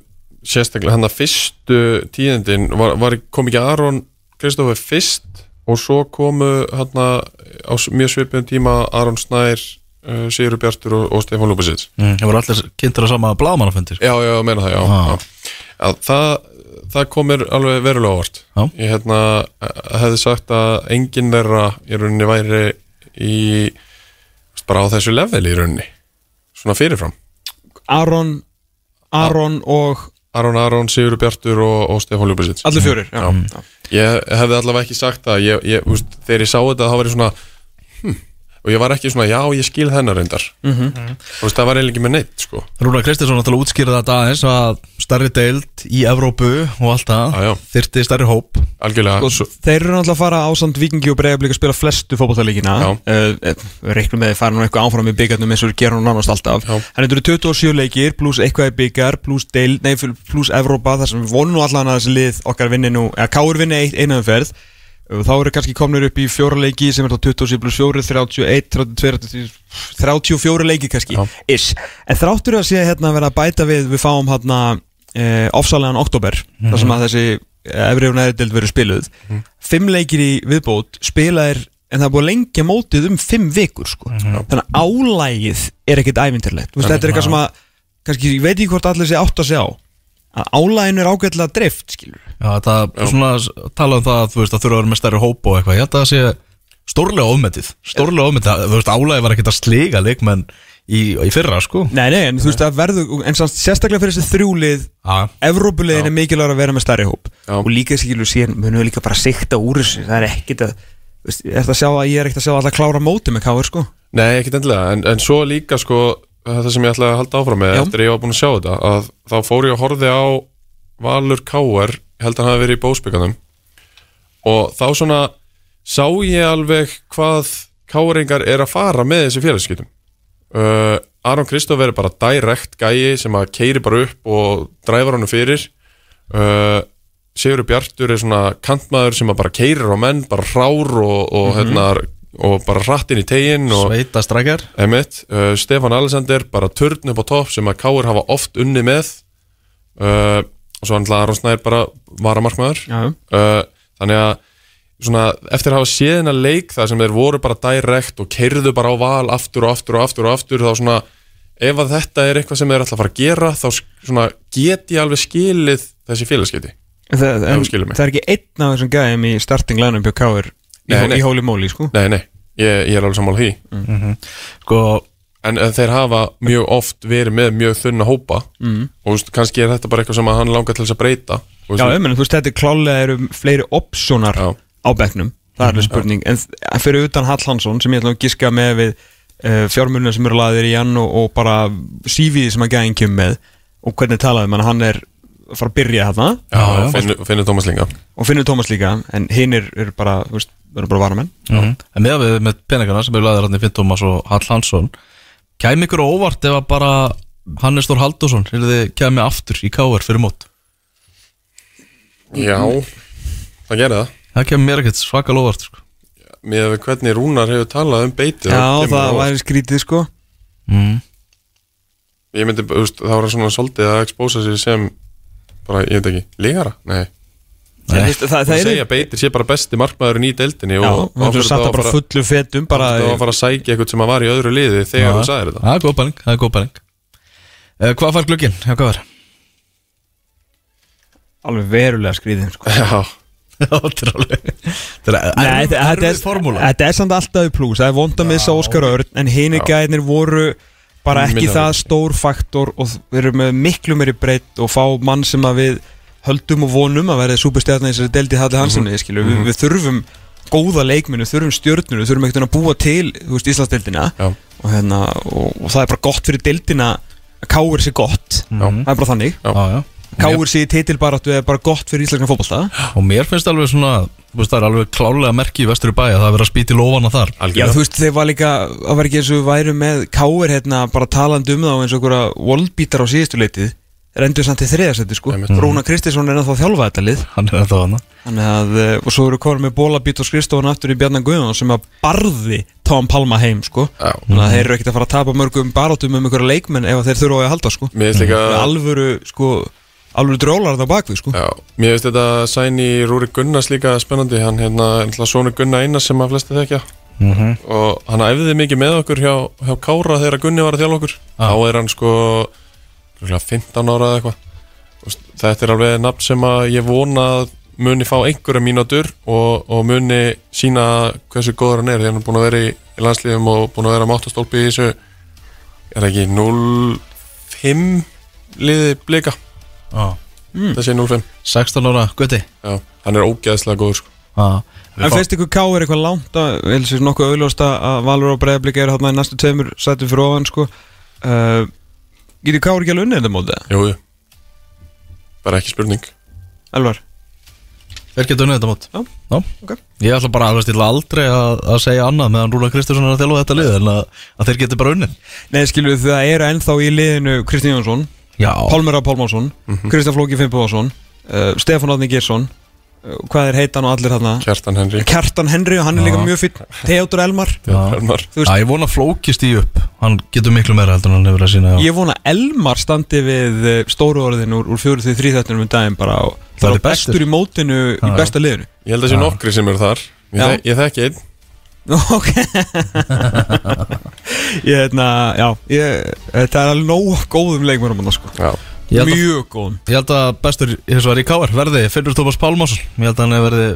Sérstaklega hann að fyrstu tíðindin var, var, kom ekki Aron Kristoffer fyrst og svo komu hann á s- mjög svipum tíma Aron Snær uh, Sigur Bjartur og, og Stefán Lúbisits
mm, Það voru allir kynntur að sama blaðmannafundir
Já, já, meina það, já,
Ah.
já. já það, það komir alveg verulega ávart
Já.
Ég hérna, eh, hefði sagt að enginn þeirra í rauninni væri í bara á þessu level í rauninni svona fyrirfram.
Aron Aron og
Aron Aron, Sigur Bjartur og, og Stefán Ljúbisits
Allir fjórir, já, já.
Ég hefði allavega ekki sagt það ég, ég, úst, Þegar ég sá þetta þá var ég svona hm, Og ég var ekki svona, já ég skil hennar reyndar
Mhm.
Þú veist, það var eiginlega ekki með neitt sko.
Rúnar Kristinsson náttúrulega útskýrði þetta aðeins að stærri deild í Evrópu og allt það þyrti stærri hóp
Algjörlega
Og
svo,
þeir eru náttúrulega að fara ásand Vikingi og Breiðablík að spila flestu fótballtaleikina
Já.
uh, Reiknum með að fara nú eitthvað áfram í byggarnum eins og við gerum nú nánast alltaf
Já.
En þetta eru 27 leikir, pluss eitthvað í byggar, pluss deil, nei, pluss Evrópa þar sem við vonum Þá eru kannski komnir upp í fjóra leiki sem er þá 27 pluss 4, 31, 32, 34 leiki kannski. Ish. En þráttur að sé hérna að vera að bæta við, við fáum hérna e, ofsalega oktober, þar sem að þessi efri og neðri deild verið spiluð. Fimm leikir í viðbót spilaðir en það er búið að lengja mótið um fimm vikur sko. þannig að álægið er ekkert ævintirlegt Vist, þetta er eitthvað sem að kannski, ég veit ekki hvort allir sé átt að sjá að álæginu er ágætlega dreift skilur
Já, þetta svona tala um það að þú veist að þurfa að vera með stærri hóp og eitthvað, ég held að það sé stórlega ofmetið, stórlega ofmetið. Þú veist, álægi var ekkert að sliga leikmenn í, í fyrra, sko.
Nei, nei, en þú veist að verður, en samt sérstaklega fyrir þessi þrjúlið
Já,
Evrópulegin er mikilvægur að vera með stærri hóp.
Já.
og líka skilur síðan munum við líka bara sikta úr þessu. Það er ekkit að, veist, er að sjá að ég er ekkit að sjá alla klára móti með káður sko.
Nei, ekkert endilega. En, en svo líka sko Það sem ég ætlaði að halda áfram með
Já.
Eftir að ég var búin að sjá þetta að Þá fór ég að horfi á Valur Káar held að hann hafi verið í bósbygganum Og þá svona Sá ég alveg hvað Káringar er að fara með þessi félagskiptum uh, Aron Kristoff er bara direkt gæi sem að keiri bara upp og dræfar honum fyrir. Uh, Sigur Bjartur er svona kantmaður sem að bara keirir á menn bara hrár og, og, hérna, og bara hratt inn í tegin og
sveita
Emmett, uh, Stefan Alexander bara törn upp á topp sem að Káur hafa oft unni með. Uh, og svo hann Aron Snær bara varamarkmaður. Uh, þannig að svona, eftir að hafa séð hennar leik þar sem þeir voru bara direkt og keirðu bara á val aftur og aftur og aftur og aftur þá svona, ef að þetta er eitthvað sem þeir að fara að gera þá svona, get ég alveg skilið þessi félagskipti
það, það er ekki einn af þessum gæðum í starting line-up hjá káður í,
Nei, nei.
í Holy Moly sko.
Nei, nei, ég, ég er alveg sammála því.
Sko,
En þeir hafa mjög oft verið með mjög þunna hópa. Mm. og veist, kannski er þetta bara eitthvað sem hann langar til þess að breyta. Og,
Já, en þú veist, þetta er klálega eru fleiri opsjónar
Já.
á bekknum. Það er alveg spurning, en þ- fyrir utan Hall Hansson sem ég ætla að giska með við uh, fjármunna sem eru laðir í hann og, og bara sífiði sem að gæðin kemur með og hvernig talaði mann, hann er fara að byrja þarna
já. finnur, finnur Tómas Linga
og finnur Tómas líka, en hinn er, er bara, þú veist, verður bara varamenn
mm. en með við með peningana sem eru laðir hann í Finn Tómas og Hall Hansson kæmi ykkur óvart ef að bara Hannes Þór Haldursson kæmi aftur í Káar fyrir mót
Já, það gerði það
það kemur mér ekkert svaka óvart sko.
Með hvernig Rúnar hefur talað um beiti
Já, það væri skrítið sko
mm.
Ég myndi, þú veist, það var svona svolítið að expósa sig sem bara, ég veit ekki, lígara? Nei,
veist, það,
það
það er
segja beitir sé bara besti markmaðurinn í deildinni
Já,
og
þú veist, satt það bara fullu fetum bara,
Það var að fara að sækja eitthvað sem að var í öðru liði þegar þú sagðir þetta.
Það er góð pæling, það er góð pæling. Uh, hvað fær glugginn, já hvað var
alveg verulega skrítið sko.
Já,
þetta er alveg þetta er
Nei,
formúla.
þetta er samt alltaf í plús Það er vond að missa Óskar Örn En hini
Já.
gæðinir voru bara ekki
Minna
það
við.
stór faktor Og við erum með miklu meiri breytt Og fá mann sem að við höldum og vonum Að verði súpustjarnar í þessari deldi Halli Hanssoni mm
Mhm.
við, við þurfum góða leikminu Við þurfum stjörnunu, við þurfum ekkert að búa til Þú veist Íslandsdeldina
já,
og, hérna, og, og það er bara gott fyrir deldina Að káur sér gott
Mhm.
Það er bara þannig
já, já.
Káur sér titilbaráttu er bara gott fyrir íslenskan fótbolta.
Og mér finnst alveg svona þú veist, það er alveg klálega merki í vestri bæja það er verið að spýti lofana þar.
Já, þú veist, þeir var líka, það var ekki eins og við værum með káir hérna, bara talandi um þá eins og einhverja wallbítar á síðustu leitið er endur samt til þriðasetti, sko.
Einmitt.
Rúna Kristinsson er ennþá að þjálfa þetta lið.
Hann er ennþá
að, eh, og svo eru komin með bólabít og skrifstofan aftur í Bjarnar Guðjón sem að barði Tom Palma heim, sko.
Já.
Þannig að þeir eru ekkert að fara að tapa mörgum barátum um einhverja leikmenn ef að þeir þurfa á því að halda, sko. Það er alvöru, sko, alvöru drólar þetta bakvið, sko.
Já, mér finnst þetta sæn í Rúri Gunnars líka spennandi. Hann hérna, hérna svona Gunna Einars sem að flesti þekkja.
Mm -hmm.
og hann æfði mikið með okkur hjá, hjá Kára þegar Gunni var að þjálfa okkur.
Ah.
þá er hann sko örugglega 15 ára eða eitthvað. Veist, þetta er alveg nafn sem að ég vona að muni fá einhverja mínútur og, og muni sína hversu góður hann er. Því hann er búin að vera í, í landslíðum og búin að vera máttastólpi í þessu er ekki 0-5 liði blika
já,
þessi 0-5
16 ára gutti
Já, hann er ógeðslega góður sko.
En finnst ykkur K er eitthvað langt að, vel sér nokkuð auðljóst að að Valur og Breiðablík eru þarna í næstu tveimur sætum fyrir ofan sko uh, Getur K ekki alveg unnið þetta mótið?
Jú, jú Bara ekki spurning
Elvar?
Hver getur unnið þetta mót?
Já.
Já.
Ok.
Ég ætla bara alveg stila aldrei að, að segja annað meðan Rúla Kristjánsson er að þjálfa þetta lið en að, að þeir getur bara unnið
Nei, skilur það eru ennþá í liðinu Kristján Pálmur A. Pálmarsson Kristján Flóki Fimboðarsson uh, Stefán Átni Geirsson uh, Hvað er heitan og allir þarna?
Kjartan Henry.
Kjartan Henry og hann er líka mjög finn Theodor Elmar.
Já. Ég vona flókist í upp. Hann getur miklu meira heldur en hann hefur að sína já.
Ég vona Elmar standi við uh, stóru orðin úr, úr fjóru til þrýþættunum um daginn bara og
Það
það
er
bestur. í mótinu í besta liðinu.
Ég held að sé
Já.
nokkri sem eru þar. Ég, þek, ég þekki einn
Ok. Ég hérna, já ég, Þetta er alveg nóg góðum leikmörum sko.
Að-
Mjög góðum
Ég held að bestur hins vegar í Káar verði Finnur Tómas Pálmarsson? Ég held að hann hefur verði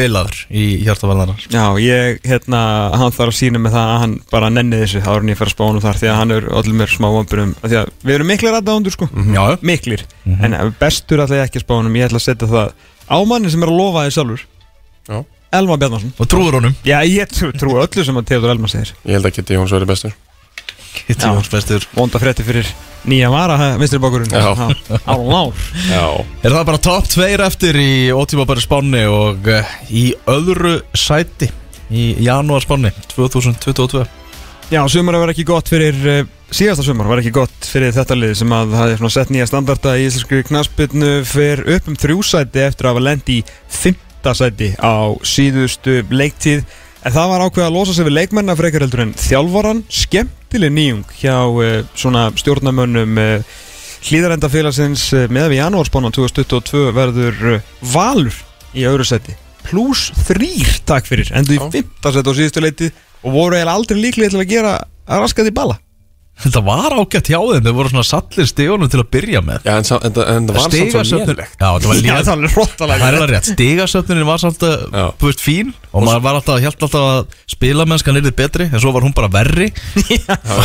bilaður í hjartavaldarar
Já, ég, hérna, hann þarf að sína með það að hann bara nenni þessu. Áður en ég fer að spána þar því að hann er allir mér smá vamburum því að við erum miklir aðdáðundur sko.
Já,
miklir, en bestur ég ekki að spána ég ætla að setja það á manni sem er að lofa því sjálfur.
Já
Elma Bjarnarsson
og trúður honum.
Já, ég trú, öllu sem að Theodor Elma segir.
Ég held að Kitty Jóns verði bestur.
Kitty Jóns bestur.
Vonda frétti fyrir nýja vara, vinstri bókurinn
Já.
Ára lár.
Já.
Er það bara topp tveir eftir í ótíma bara spánni og uh, í öðru sæti í janúar spánni 2022
Já, sumar var ekki gott fyrir uh, síðasta sumar var ekki gott fyrir þetta lið sem að það er svona sett nýja standarda í íslensku knaspinu fyrir upp um þrjúsæti eftir að hafa lent í fymta sæti á síðustu leiktíð. En það var ákveð að losa sig við leikmenna frekar heldur en þjálfaran skemmtileg nýjung hjá uh, svona stjórnamönnum uh, hlýðarendafélagsins uh, með við janúarspánan 2022 verður valur í öðru sæti. Pluss þrýr takk fyrir endur í
Já.
fymta sæti á síðustu leiktíð og voru eiginlega aldrei líklega til að gera að raska því balla
Þetta var ágætt hjá þeim, þeir voru svona sallir stígunum til að byrja með.
Já, en, sa- en, en það var samt svo
Stigasöfnun-
lélegt.
Já, þetta var
Já,
lélegt.
það er hróttalega
Það er alveg rétt, stigasöfnunin var samt að,
Já.
þú veist, fín og maður var alltaf, held alltaf að spilamennskan yrði betri en svo var hún bara verri.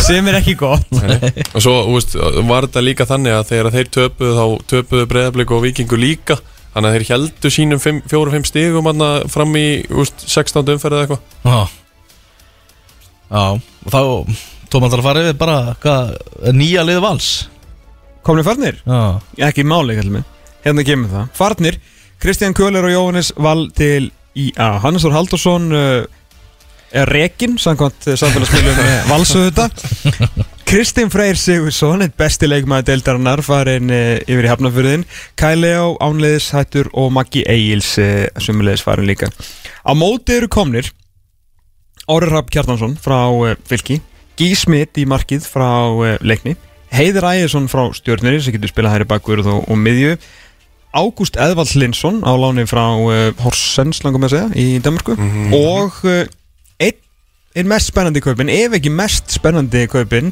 Sem er ekki gott.
Og svo, þú veist, var þetta líka þannig að þegar þeir töpuðu þá töpuðu breyðablik og vikingu líka Þannig að þeir heldu sínum fjóru-fimm stigum hann fram í þú veist, 16. umferð eða eitthvað.
Já. Já, og þá tók maður að fara yfir bara hvað, nýja lið vals?
Komnir farnir?
Já,
Ekki máli, kallum mig Hérna kemur það. Farnir Kristján Köhler og Jóhannes val til IA Hannes Þór Haldursson uh, er rekin samkvæmt uh, samfélagsmiðlum uh, valsöðuta Kristinn Freyr Sigursson eitt besti leikmaður deildarinnar farin uh, yfir í hafnafyrðin Kai Leo, Ánleiðis Hættur og Maggi Egils uh, sumulegis farin líka. Á móti eru komnir Ári Rapp Kjartansson frá uh, Fylki Gí Smith í markið frá uh, leikni. Heiðir Ægjesson frá Stjörnir sem getur spilað hæri bakverð og, og miðju. Ágúst Eðvald Linsson á láni frá uh, Horsens langum að segja í Danmarku og uh, einn er mest spennandi kaupin ef ekki mest spennandi kaupin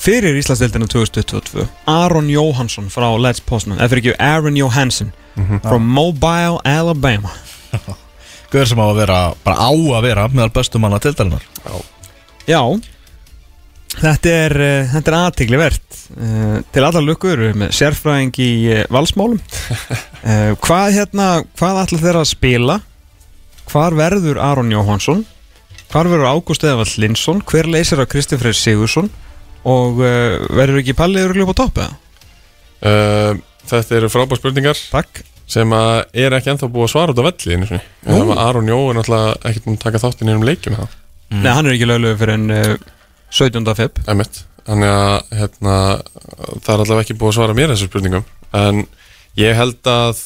fyrir Íslandsdeildina 2022 Aron Jóhansson frá Let's Postman eða fyrir ekki Aaron Johansson frá Mobile, Alabama.
Guður sem á að vera, bara á að vera meðal bestu manna til dælunar
Já Þetta er, þetta er aðtegli verðt uh, til allar lukkur með sérfræðing í uh, valsmálum. Hvað hérna hvað ætla þeirra að spila? Hvar verður Aron Jóhansson Hvar verður Ágúst Eðvall Linsson Hver leysir á Kristi Freyr Sigursson og verður ekki pallið öruglega upp á topp eða?
uh, Þetta eru frábær spurningar.
Takk.
Sem að er ekki ennþá búið að svara út á velli einu sinni. En það var Aron Jó er náttúrulega ekkert búin að taka þátt í neinum leikjum það
Nei, hann er ekki löglega fyrir en uh, 17. feb.
Þannig að hérna, það er allavega ekki búið að svara mér þessu spurningum. En ég held að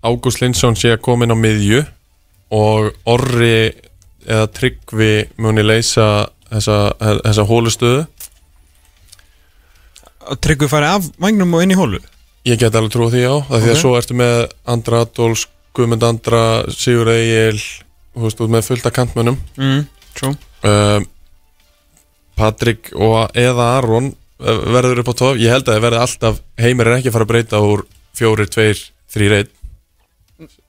Ágúst Lindsson sé að koma inn á miðju Og Orri eða Tryggvi muni leysa þessa, þessa hólustöðu
Tryggvi færi af vagnum og inn í hólu
Ég get alveg trúið því á Það því að svo ertu með Andra Adolfs, Guðmund Andra, Sigur Egil Þú veist, út með fullt af kantmönnum.
Mm, True.
Uh, Patrik og eða Aron uh, verður upp á tóf ég held að það verði alltaf heimir er ekki að fara að breyta úr fjórir, tveir, þrýr, einn.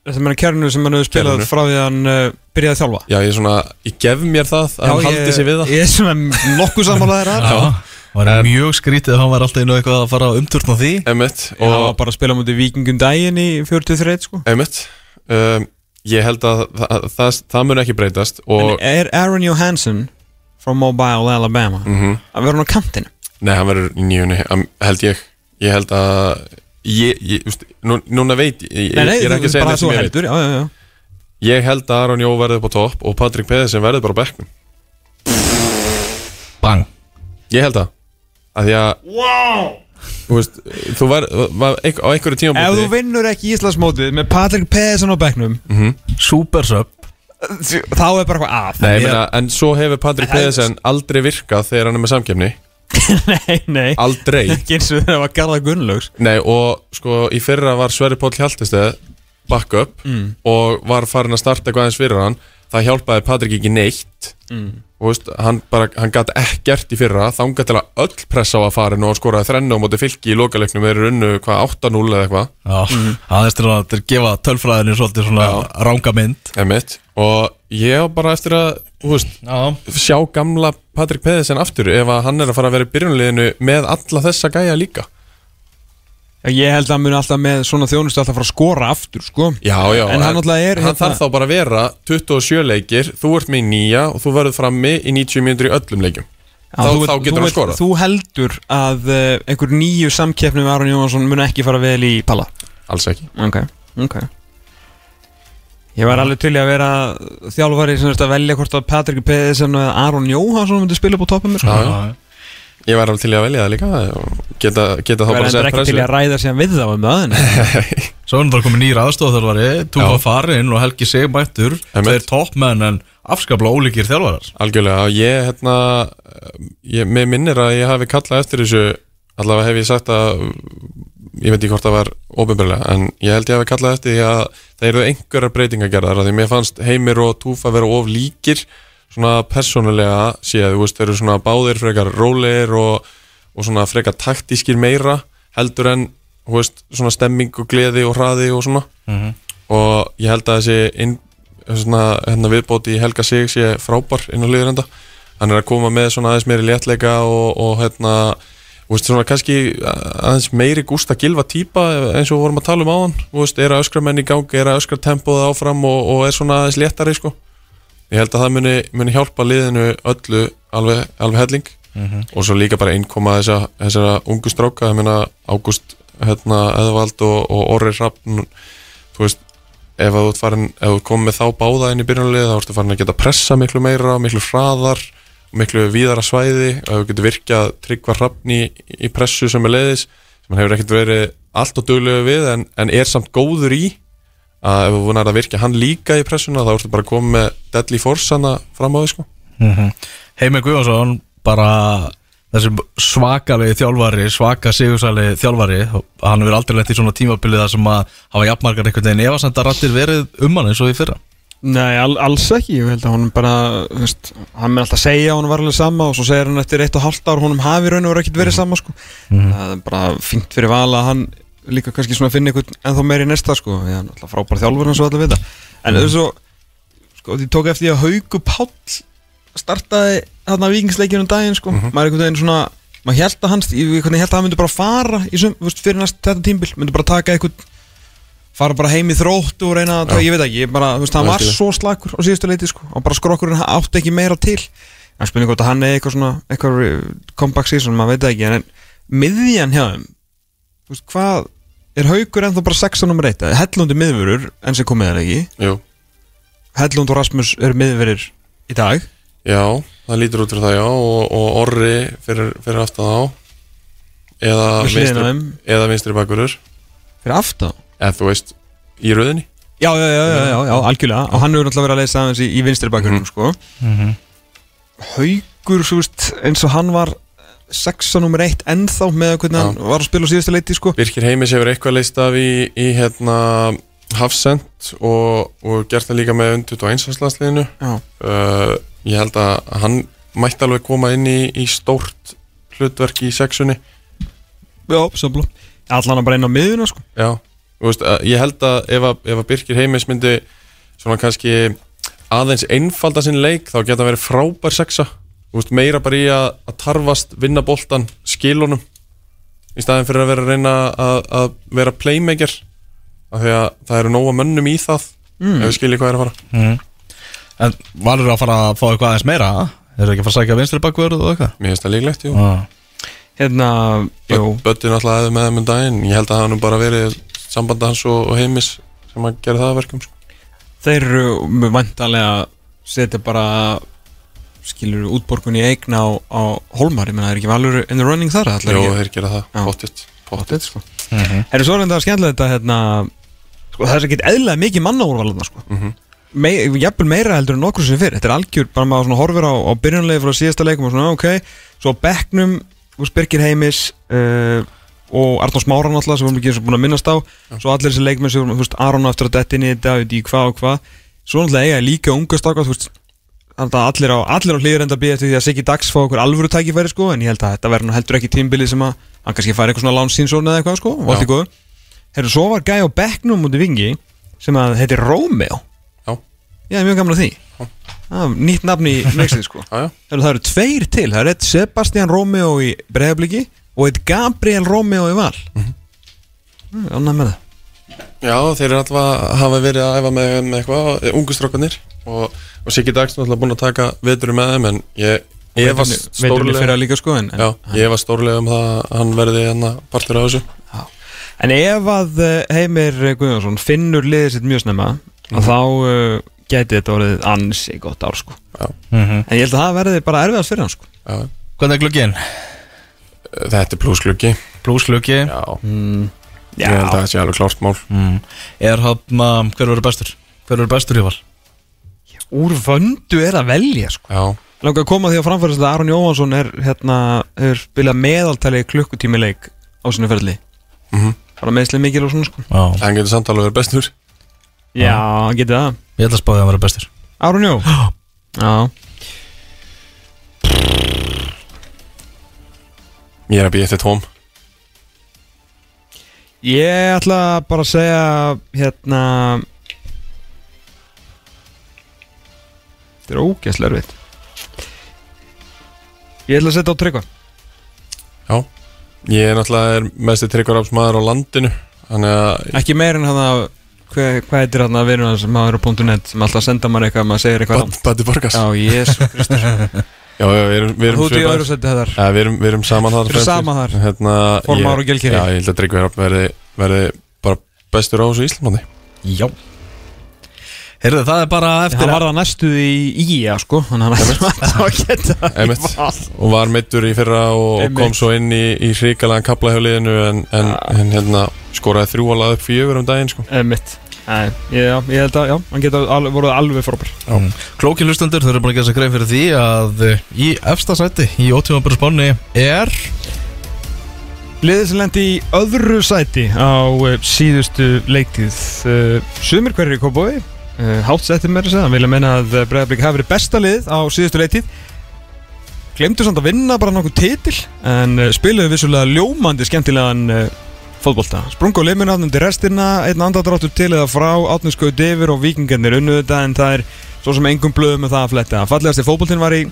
Þetta meina kærnu sem hann hefur spilað
Kærnu.
frá því að hann uh, byrjaði að þjálfa.
Já ég svona, ég gef mér það að hann haldi sig við það.
Ég er svona nokkuð sammálaðir þar
Já. Það var mjög skrítið að hann var alltaf inn og eitthvað að fara að umturna því.
Emmett
Og það var
og
bara að spila mútið vikingum daginn í 43 sko.
Emmett um, Ég held að það, það, það mun ekki breytast
En
og
er Aaron Johansson From Mobile, Alabama.
Mhm.
Að vera hann á kantinu.
Nei, hann verður í nýjunni, held ég. Ég held að ég, ég, just, nú, Núna veit ég,
Nei, nei,
ég er ekki að segja það sem ég veit.
heldur, já, já, já.
Ég held að Aron Jó verður upp á topp og Patrik Pedersen verður bara á bekknum.
Bang.
Ég held það að Því að wow. Þú veist, þú var, var eik, á einhverju
Ef þú vinnur ekki Íslandsmótið með Patrick Pedersen á bekknum
Super sub
þá er bara eitthvað að.
Nei, ég meina, en svo hefur Patrik
er-
Pedersen aldrei virkað þegar hann er með samkefni
Nei, nei.
Aldrei.
Ekki eins og það var Garðar Gunnlaugs.
Nei, og sko, í fyrra var Sverri Páll Hjaltesteð backup
Mm.
og var farin að starta eitthvað aðeins fyrir hann. Það hjálpaði Patrik ekki neitt.
Mm.
Og veist, hann bara, hann gæti ekkert í fyrra þangað til að öll pressa á að farin og skoraði þrennu á móti fylki í lokaleiknum þeir eru unnu hvað 8-0 eða eitthvað.
Já, aðeins til að til að gefa tölfræðinu svolítið svona ranga mynd.
Einmitt. og ég á bara eftir að veist,
Já.
sjá gamla Patrik Pedersen aftur ef að hann er að fara að vera í byrjunliðinu með alla þessa gæja líka
Ég held að hann muni alltaf með svona þjónustu alltaf fara að skora aftur, sko.
Já, já,
En hann alltaf er
Hann
hérna-
þarf þá bara að vera 27 leikir Þú ert með í nýja og þú verður frammi í 90 mínútur í öllum leikjum.
Já,
þá,
þú-
þá
þú
getur hann
ert-
skorað.
Þú heldur að uh, einhver nýju samkeppni með Aron Jónsson muni ekki fara vel í palla?
Alls ekki.
Ok, ok. Ég var alveg til að vera þjálfari sem að velja hvort að Patrik Pedersen og Aron Jóhansson myndi spila upp á toppum mér sko.
Já, já. Ég var alveg til að velja það líka og geta, geta þá
Það
bara
er
sett
ekki til í
pressu
að ræða sér við það um það en
Svo er það komið nýr aðstofþjálfari Túfa. Farin og Helgi Sigmættur
Einmitt.
Þeir toppmenn en afskaplega ólíkir þjálfarar
Algjörlega, ég hérna ég, Mér minnir að ég hafi kallað eftir þessu allavega hef ég sagt að ég veit ekki hvort það var óbyrgulega en ég held ég hafi kallað eftir því að það eru einhverjar breytingar gerðar af því mér fannst Heimir og Túfa vera of líkir svona persónulega séð, þú veist, þeir eru svona báðir frekar rólegir og, og svona frekar taktískir meira heldur en, þú veist, svona stemming og gleði og hraði og svona. Og ég held að þessi inn, svona, hérna viðbóti í Helga Sig sé frábær inn á liðurenda hann er að koma með svona aðeins meiri léttleika og, og hérna þú veist, svona kannski aðeins meiri gústa gilva típa eins og við vorum að tala um áðan. Þú veist, er að öskra menn í gangi, er að öskra tempóð áfram og, og er svona aðeins léttari sko. Ég held að það muni, muni hjálpa liðinu öllu alveg, alveg helling. Og svo líka bara innkoma þessa, þessara ungu stráka, ég meina Ágúst hérna, Eðvald og, og Orri Rappn þú veist ef þú farin, ef þú komið með þá báða inn í byrjunarlið þá ertu farin að geta pressa miklu meira miklu hraðar, miklu víðara svæði. Og þú getur virkað tryggva hrafn í, í pressu sem er leiðis sem hann hefur ekkert verið allt og duglegu við en, en er samt góður í að ef þú vunar að virkja hann líka í pressuna þá ertu bara að koma með deadly force hana fram á því sko.
Heimi Guðvarsson bara þessi svakalegi þjálfari svaka sigursali þjálfari hann hefur aldrei lent í svona tímabilið þar sem að hafa jafnmargar einhvern veginn. Efasemdar rættir verið um hann eins og í fyrra?
Nei, al alls ekki, ég held að hún bara veist, hann með alltaf segja að hún var alveg sama og svo segir hann eftir eitt og halvt ár honum hafi raun og verið ekkert verið sama sko. það er bara fínt fyrir vala að hann líka kannski svona finna einhvern ennþá meiri næsta sko, ég er náttúrulega frábær þjálfur eins og allir vita, en mm. svo sko, því tók eftir því að Hauku Páll startaði þarna vikingsleikinu um daginn sko, maður einhvern veginn svona maður held að hans, ég held að hann myndi bara fara í sum, veist, fyrir næst þetta tímbil, myndi bara taka einhvern fara bara heim í þróttu og reyna að, ég veit ekki, ég bara, þú veist, hann var svo slakur á síðustu leiti, sko, og bara skrokkurinn átti ekki meira til, en spurning hvort að hann er eitthvað svona, eitthvað uh, comeback season, maður veit það ekki, en miðjan hjá þeim, þú veist, hvað er haugur ennþá bara 6 nummer 1, Hellund er miðvörur, enn sem komið er ekki
Jú,
Hellund og Rasmus eru miðverir í dag.
Já, það lítur út fyrir það já og, og Orri fyrir, fyrir aftan á eða vinstri, bakurur.
Fyrir aftan?
Eða þú veist, í rauðinni
Já, já, já, já, já, já, algjörlega. Og hann hefur náttúrulega verið að leysa aðeins í, í vinstri bakgrunum sko. Haugur, svo veist, eins og hann var sexa nummer eitt ennþá með hvernig hann var að spila síðustu leiti sko.
Birkir Heimis hefur eitthvað leist af í, í hérna Hafsend og, og gert það líka með undut og einsvarslandsliðinu uh, ég held að hann mætti alveg koma inn í, í stórt hlutverk í sexunni
já, samfélag Allan að bara inn á miðuna sko.
Já, veist, uh, ég held að ef að, ef að Birkir Heimis myndi svona kannski aðeins einfalda sinn leik þá geta hann verið frábær sexa veist, meira bara í að, að tarfast, vinna boltan, skilunum í staðin fyrir að vera að reyna að, að vera playmaker. Af því að það eru nóga mönnum í það ef við skiljið hvað er að fara.
En valur að fara að fá eitthvað aðeins meira? Er það ekki að fara að sækja vinstri bakvörð og eitthvað?
Mér finnst það líklegt, jú.
Ah.
Hérna, jú.
Bötti náttúrulega hefði með þeim um daginn. Ég held að það nú bara verið samband hans og, og heimis sem að gera það að verkum sko.
Þeir eru vantanlega setja bara skilur útborgun í eigna á, á Holmar, ég menna, það er ekki valur in the running þar? Allir
Jó, þeir gera það,
Já.
pottitt
Pottet, sko. Herri, svo er þetta skemmtilegt að hérna, sko, það er ekki eðlega mikið mannaúrvalðna sko.
Mhm.
Me, jafnvel meira heldur en nokkur sem fyrir þetta er algjör, bara maður svona horfir á, á byrjunlegi frá síðasta leikum og svona, ok. Svo veist, Birgir Heimis uh, og Arnór Smára náttúrulega sem við erum ekki eins og búin að minnast á. Svo allir þessi leikmenn sem, þú veist, Aron á eftir að detti í þetta, veit ég hvað og hvað. Svo náttúrulega eiga líka unga stakka, þú veist allir á, allir á hlýður enda að býja því að Siggi Dags fá okkur alvöru tækifæri sko, en ég held að þetta verður nú heldur ekki tímbilið sem að hann kannski fær eitthvað svona lánsínsón eða eitthvað sko, og allt í góðu. Herru, svo var gæja á bekknum út í vingi sem að heitir Romeo
Já.
Ég er mjög gamla því. Ah, Nýtt nafn í mixið sko.
Já, já,
Herru, það eru tveir til, það er eitt Sebastian Romeo í Breiðabliki og eitt Gabriel Romeo í Val. Mm -hmm. Það
Já, þeir eru alltaf að hafa verið að æfa með, með eitthvað, ungustrákanir og, og Siggi Dags er alltaf búin að taka vetur með þeim en ég
fyrir
stórlega
sko en, en,
Já, ég efast stórlega um það að hann verði hérna partur af þessu.
En ef að eh, Heimir Guðjónsson finnur liðið sitt mjög snemma að þá uh, gæti þetta orðið ansi gott ár sko.
Mhm.
En ég held að það verði bara erfiðast fyrir hann sko.
Já,
Hvernig er glugginn?
Þetta er pluskluggi
Plus gluggi.
Já,
mm,
ég held að það sé alveg klárt mál.
Mm. Er hann að, hver verður bestur? Hver verður bestur í val?
Úr vöndu er að velja sko.
Já,
Langar að koma því að framfærast að Aron Jóhansson er hérna, hefur spilað meðaltali klukkutími leik á sinni ferli.
Mhm.
Bara meðslega mikil og svona sko.
Já,
hann getur samt alveg verið bestur.
Já, hann getur það.
Ég ætla að spáði að hann verður bestur.
Aron Jó. Já,
Ég er að býja eftir tóm
ég ætla bara að segja hérna Þetta er ógæslega erfitt. Ég ætla að setja á tryggva.
Já, ég er náttúrulega er mesti tryggvarápsmaður á landinu Þannig að
Ekki meir en hann að Hvað, hvað heitir hann að vera hans maður á .net sem alltaf senda maður eitthvað maður segir eitthvað
Batti Borgas.
Já, jésu Kristus
Já, já, við erum, við erum
Þú ert í
svipaðir.
öðru seti þetta
Ja, við, erum, við erum saman þar
Við erum saman þar.
hérna,
Formár
ég-
og Gelkeri.
Já, ég held að Tryggvi verði, verði bara bestur á þessu Íslamandi
Já Heyrðu, það er bara eftir
Hann var það næstuð í ía sko Þannig að hann var að geta
Einmitt. og var meittur í fyrra og
Einmitt.
kom svo inn í, í hrikalega kapla hjá liðinu en, en, en hérna, skoraði þrjú að laða upp fjögur um daginn sko.
Mitt Nei, ég, já, ég held að, já, hann geta alveg, voruð alveg frábær.
Mm. Klóki hlustendur, þau eru búin að gera sér grein fyrir því að eh, í efsta sæti í ótímaböru spáni er
Liðið sem lendi í öðru sæti á uh, síðustu leiktíð. Uh, Sumir hverjir í Kópói uh, Hátt sæti með þess að hann vilja menna að Breiðarblik hafi verið besta lið á síðustu leiktíð. Glemdu samt að vinna bara nokkuð titil En uh, spiluðu vissulega ljómandi skemmtilegan uh, fótbolta. Sprungu á liminu átnum restina Einn andadráttur til eða frá Átnumskauð Divir og Víkingarnir unnu þetta En það er svo sem engum blöðum með það að fletta. Fallegasti fótboltin var í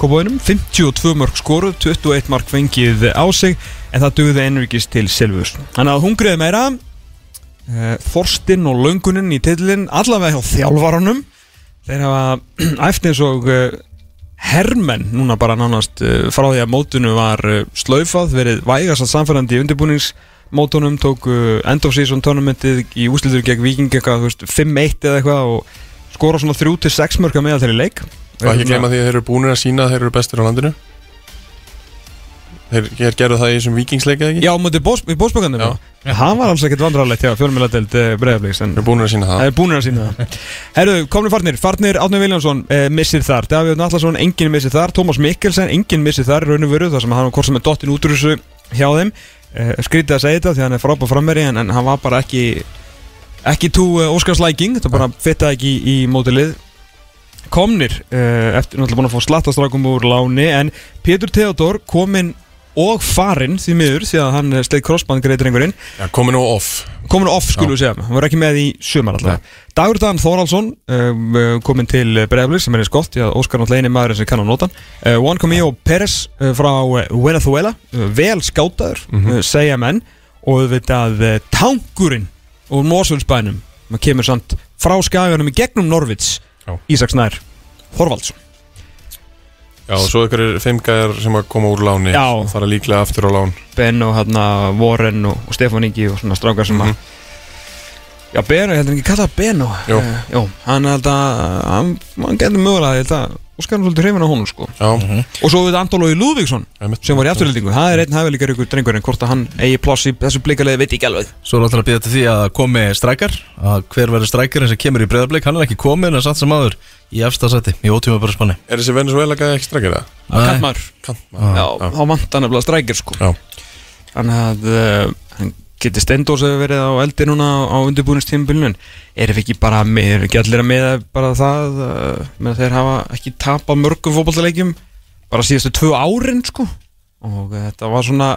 Kópóinum 52 mörg skoruð, 21 mark fengið á sig en það dugði einrikist til Silvus Þannig að hungrið meira Þorstinn og löngunin í titlinn allavega hjá þjálfaranum. Þeir hafa æft eins og uh, hermenn núna bara nánast uh, frá því að mótunu var slaufað verið vægast að samfærandi í undirbúningsmótunum tók uh, end of season tournamentið í úslitur gegn Viking eitthvað, þú veist, 5-1 eða eitthvað og skora svona 3-6 mörg að meðal þeirri leik.
Og ekki gleyma því að þeir eru búinir að sína að þeir eru bestur á landinu. Þeir, gerðu það í þessum vikingsleika ekki?
Já, mútið í bósbökkandum
Já.
Það var alls ekkert vandrarlegt hjá fjölmjöladeld Breiðabliks en
þeir eru búinir að sína það.
Það er búinir að sína það. Herru, komni farnir, farnir Átni Viljánsson eh, missir þar. Davíð Nallarsson, enginn missir þar. Tómas Mikkelsen, enginn missir þar í raun og veru þar sem hann var hvort sem er dottin út úr þessu hjá þeim eh, Skrítið að segja þetta því hann er frábæð frammeri en, en hann var bara ekki ekki tú uh, Óskarslæking þetta bara fittaði ekki í, í mótilið komnir uh, eftir náttúrulega búin að fá slattastrákum úr láni en Pétur Theodor kominn og farinn því miður því að hann sleið crossband greitur einhverjinn.
Já, komið nú off.
Komin off skulum við segja, hann var ekki með í sumar alltaf. Dagur Dan Þórhalsson um, komin til Breiðaflis sem er gott, því að Óskar náttúrulega eini maður sem kann á notan uh, Juan Camillo Pérez uh, frá Venezuela. Uh, vel skátaður, uh, segja menn. Og við veit að tankurinn úr Mosfellsbænum. Maður kemur samt frá skaganum í gegnum Norvits
Já.
Ísaks Nær Þorvaldsson
Já, og svo ykkur er fimm gæjar sem að koma úr láni
Já.
og fara líklega aftur á lán
Ben og hérna Warren og, og Stefán Ingi og svona strákar sem að Já, Ben, ég heldur ekki kallað Ben og
Jú.
uh, Jú, hann held að hann, hann getur mögulega, ég held að Óskar er svolítið hrifin á honum sko.
Já,
Og svo við Antólói Lúðvíksson sem var í afturlýtingu, það er einn hæfileikar ykkur drengur en hvort að hann eigi ploss í þessu blikalegi veit ég ekki alveg.
Svo er alltaf að býða til því að komi strækjar að hver verður strækjarinn sem kemur í breyðarblik hann er ekki komin en satt sem aður í efsta seti í ótíma bara spanni
Er þessi Venezuela gæja ekki strækir það?
Kantmaður já, þá vant hann nefnilega strækir sko.
Já,
Þannig að uh, hann geti Stendós hefur verið á eldi núna á erum við ekki bara við ekki allir að með bara það uh, með að þeir hafa ekki tapað mörgum fótballtaleikjum bara síðustu tvö árin sko. Og uh, þetta var svona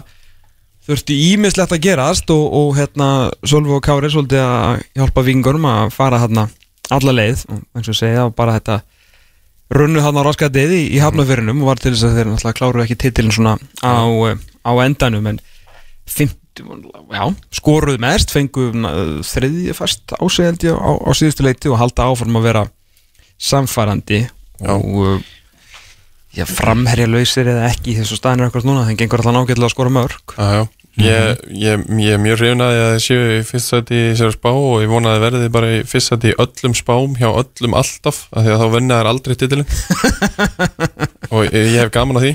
þurfti ímislegt að gerast og, og hérna Sölvi og Kári svolítið að hjálpa vingurum að fara hérna alla leið. Og eins og segja bara þetta runnu hann á raskatið í, hafnafyrinum og var til þess að þeir náttúrulega kláru ekki titilin svona á, eh, á endanum en 50, já, skoruð mest fengu uh, þriðji fast ásegjaldi á, á síðustu leiti og halda áform að vera samfærandi
Já.
og uh, já, framherja lausir eða ekki þessu staðinu ekkert núna, þeim gengur alltaf nágætlega að skora mörg
já, já. Ég, ég, ég er mjög hrifin að þið séu í fyrst sæti í sér spá og ég vona að verði bara í fyrst sæti í öllum spám hjá öllum alltaf af því að þá venna þær aldrei titilin og ég, ég hef gaman að því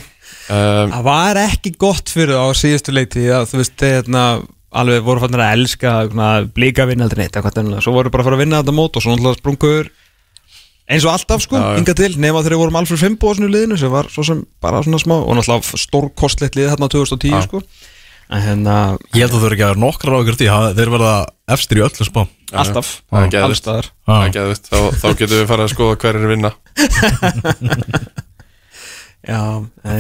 um,
Það var ekki gott fyrir á síðustu leiti að þú veist, þeir hérna alveg voru fannir að elska blíka vinna aldrei neitt eitthvað þannig svo voru bara að fara að vinna þetta mót og svo náttúrulega sprungur eins og alltaf sko, inga til nema þegar við vorum Fimbo á svona liðinu sem var svo sem bara svona smá og náttúrulega stórkostlegt lið hérna 2010
Já.
sko. En hérna
Ég held að þú eru ekki að vera nokkrar á ykkur ha- þeir verða efstir í öllu spá
alltaf,
er geðveikt.
allstaðar
þá, þá getum við farið að skoða hver er vinna
Já,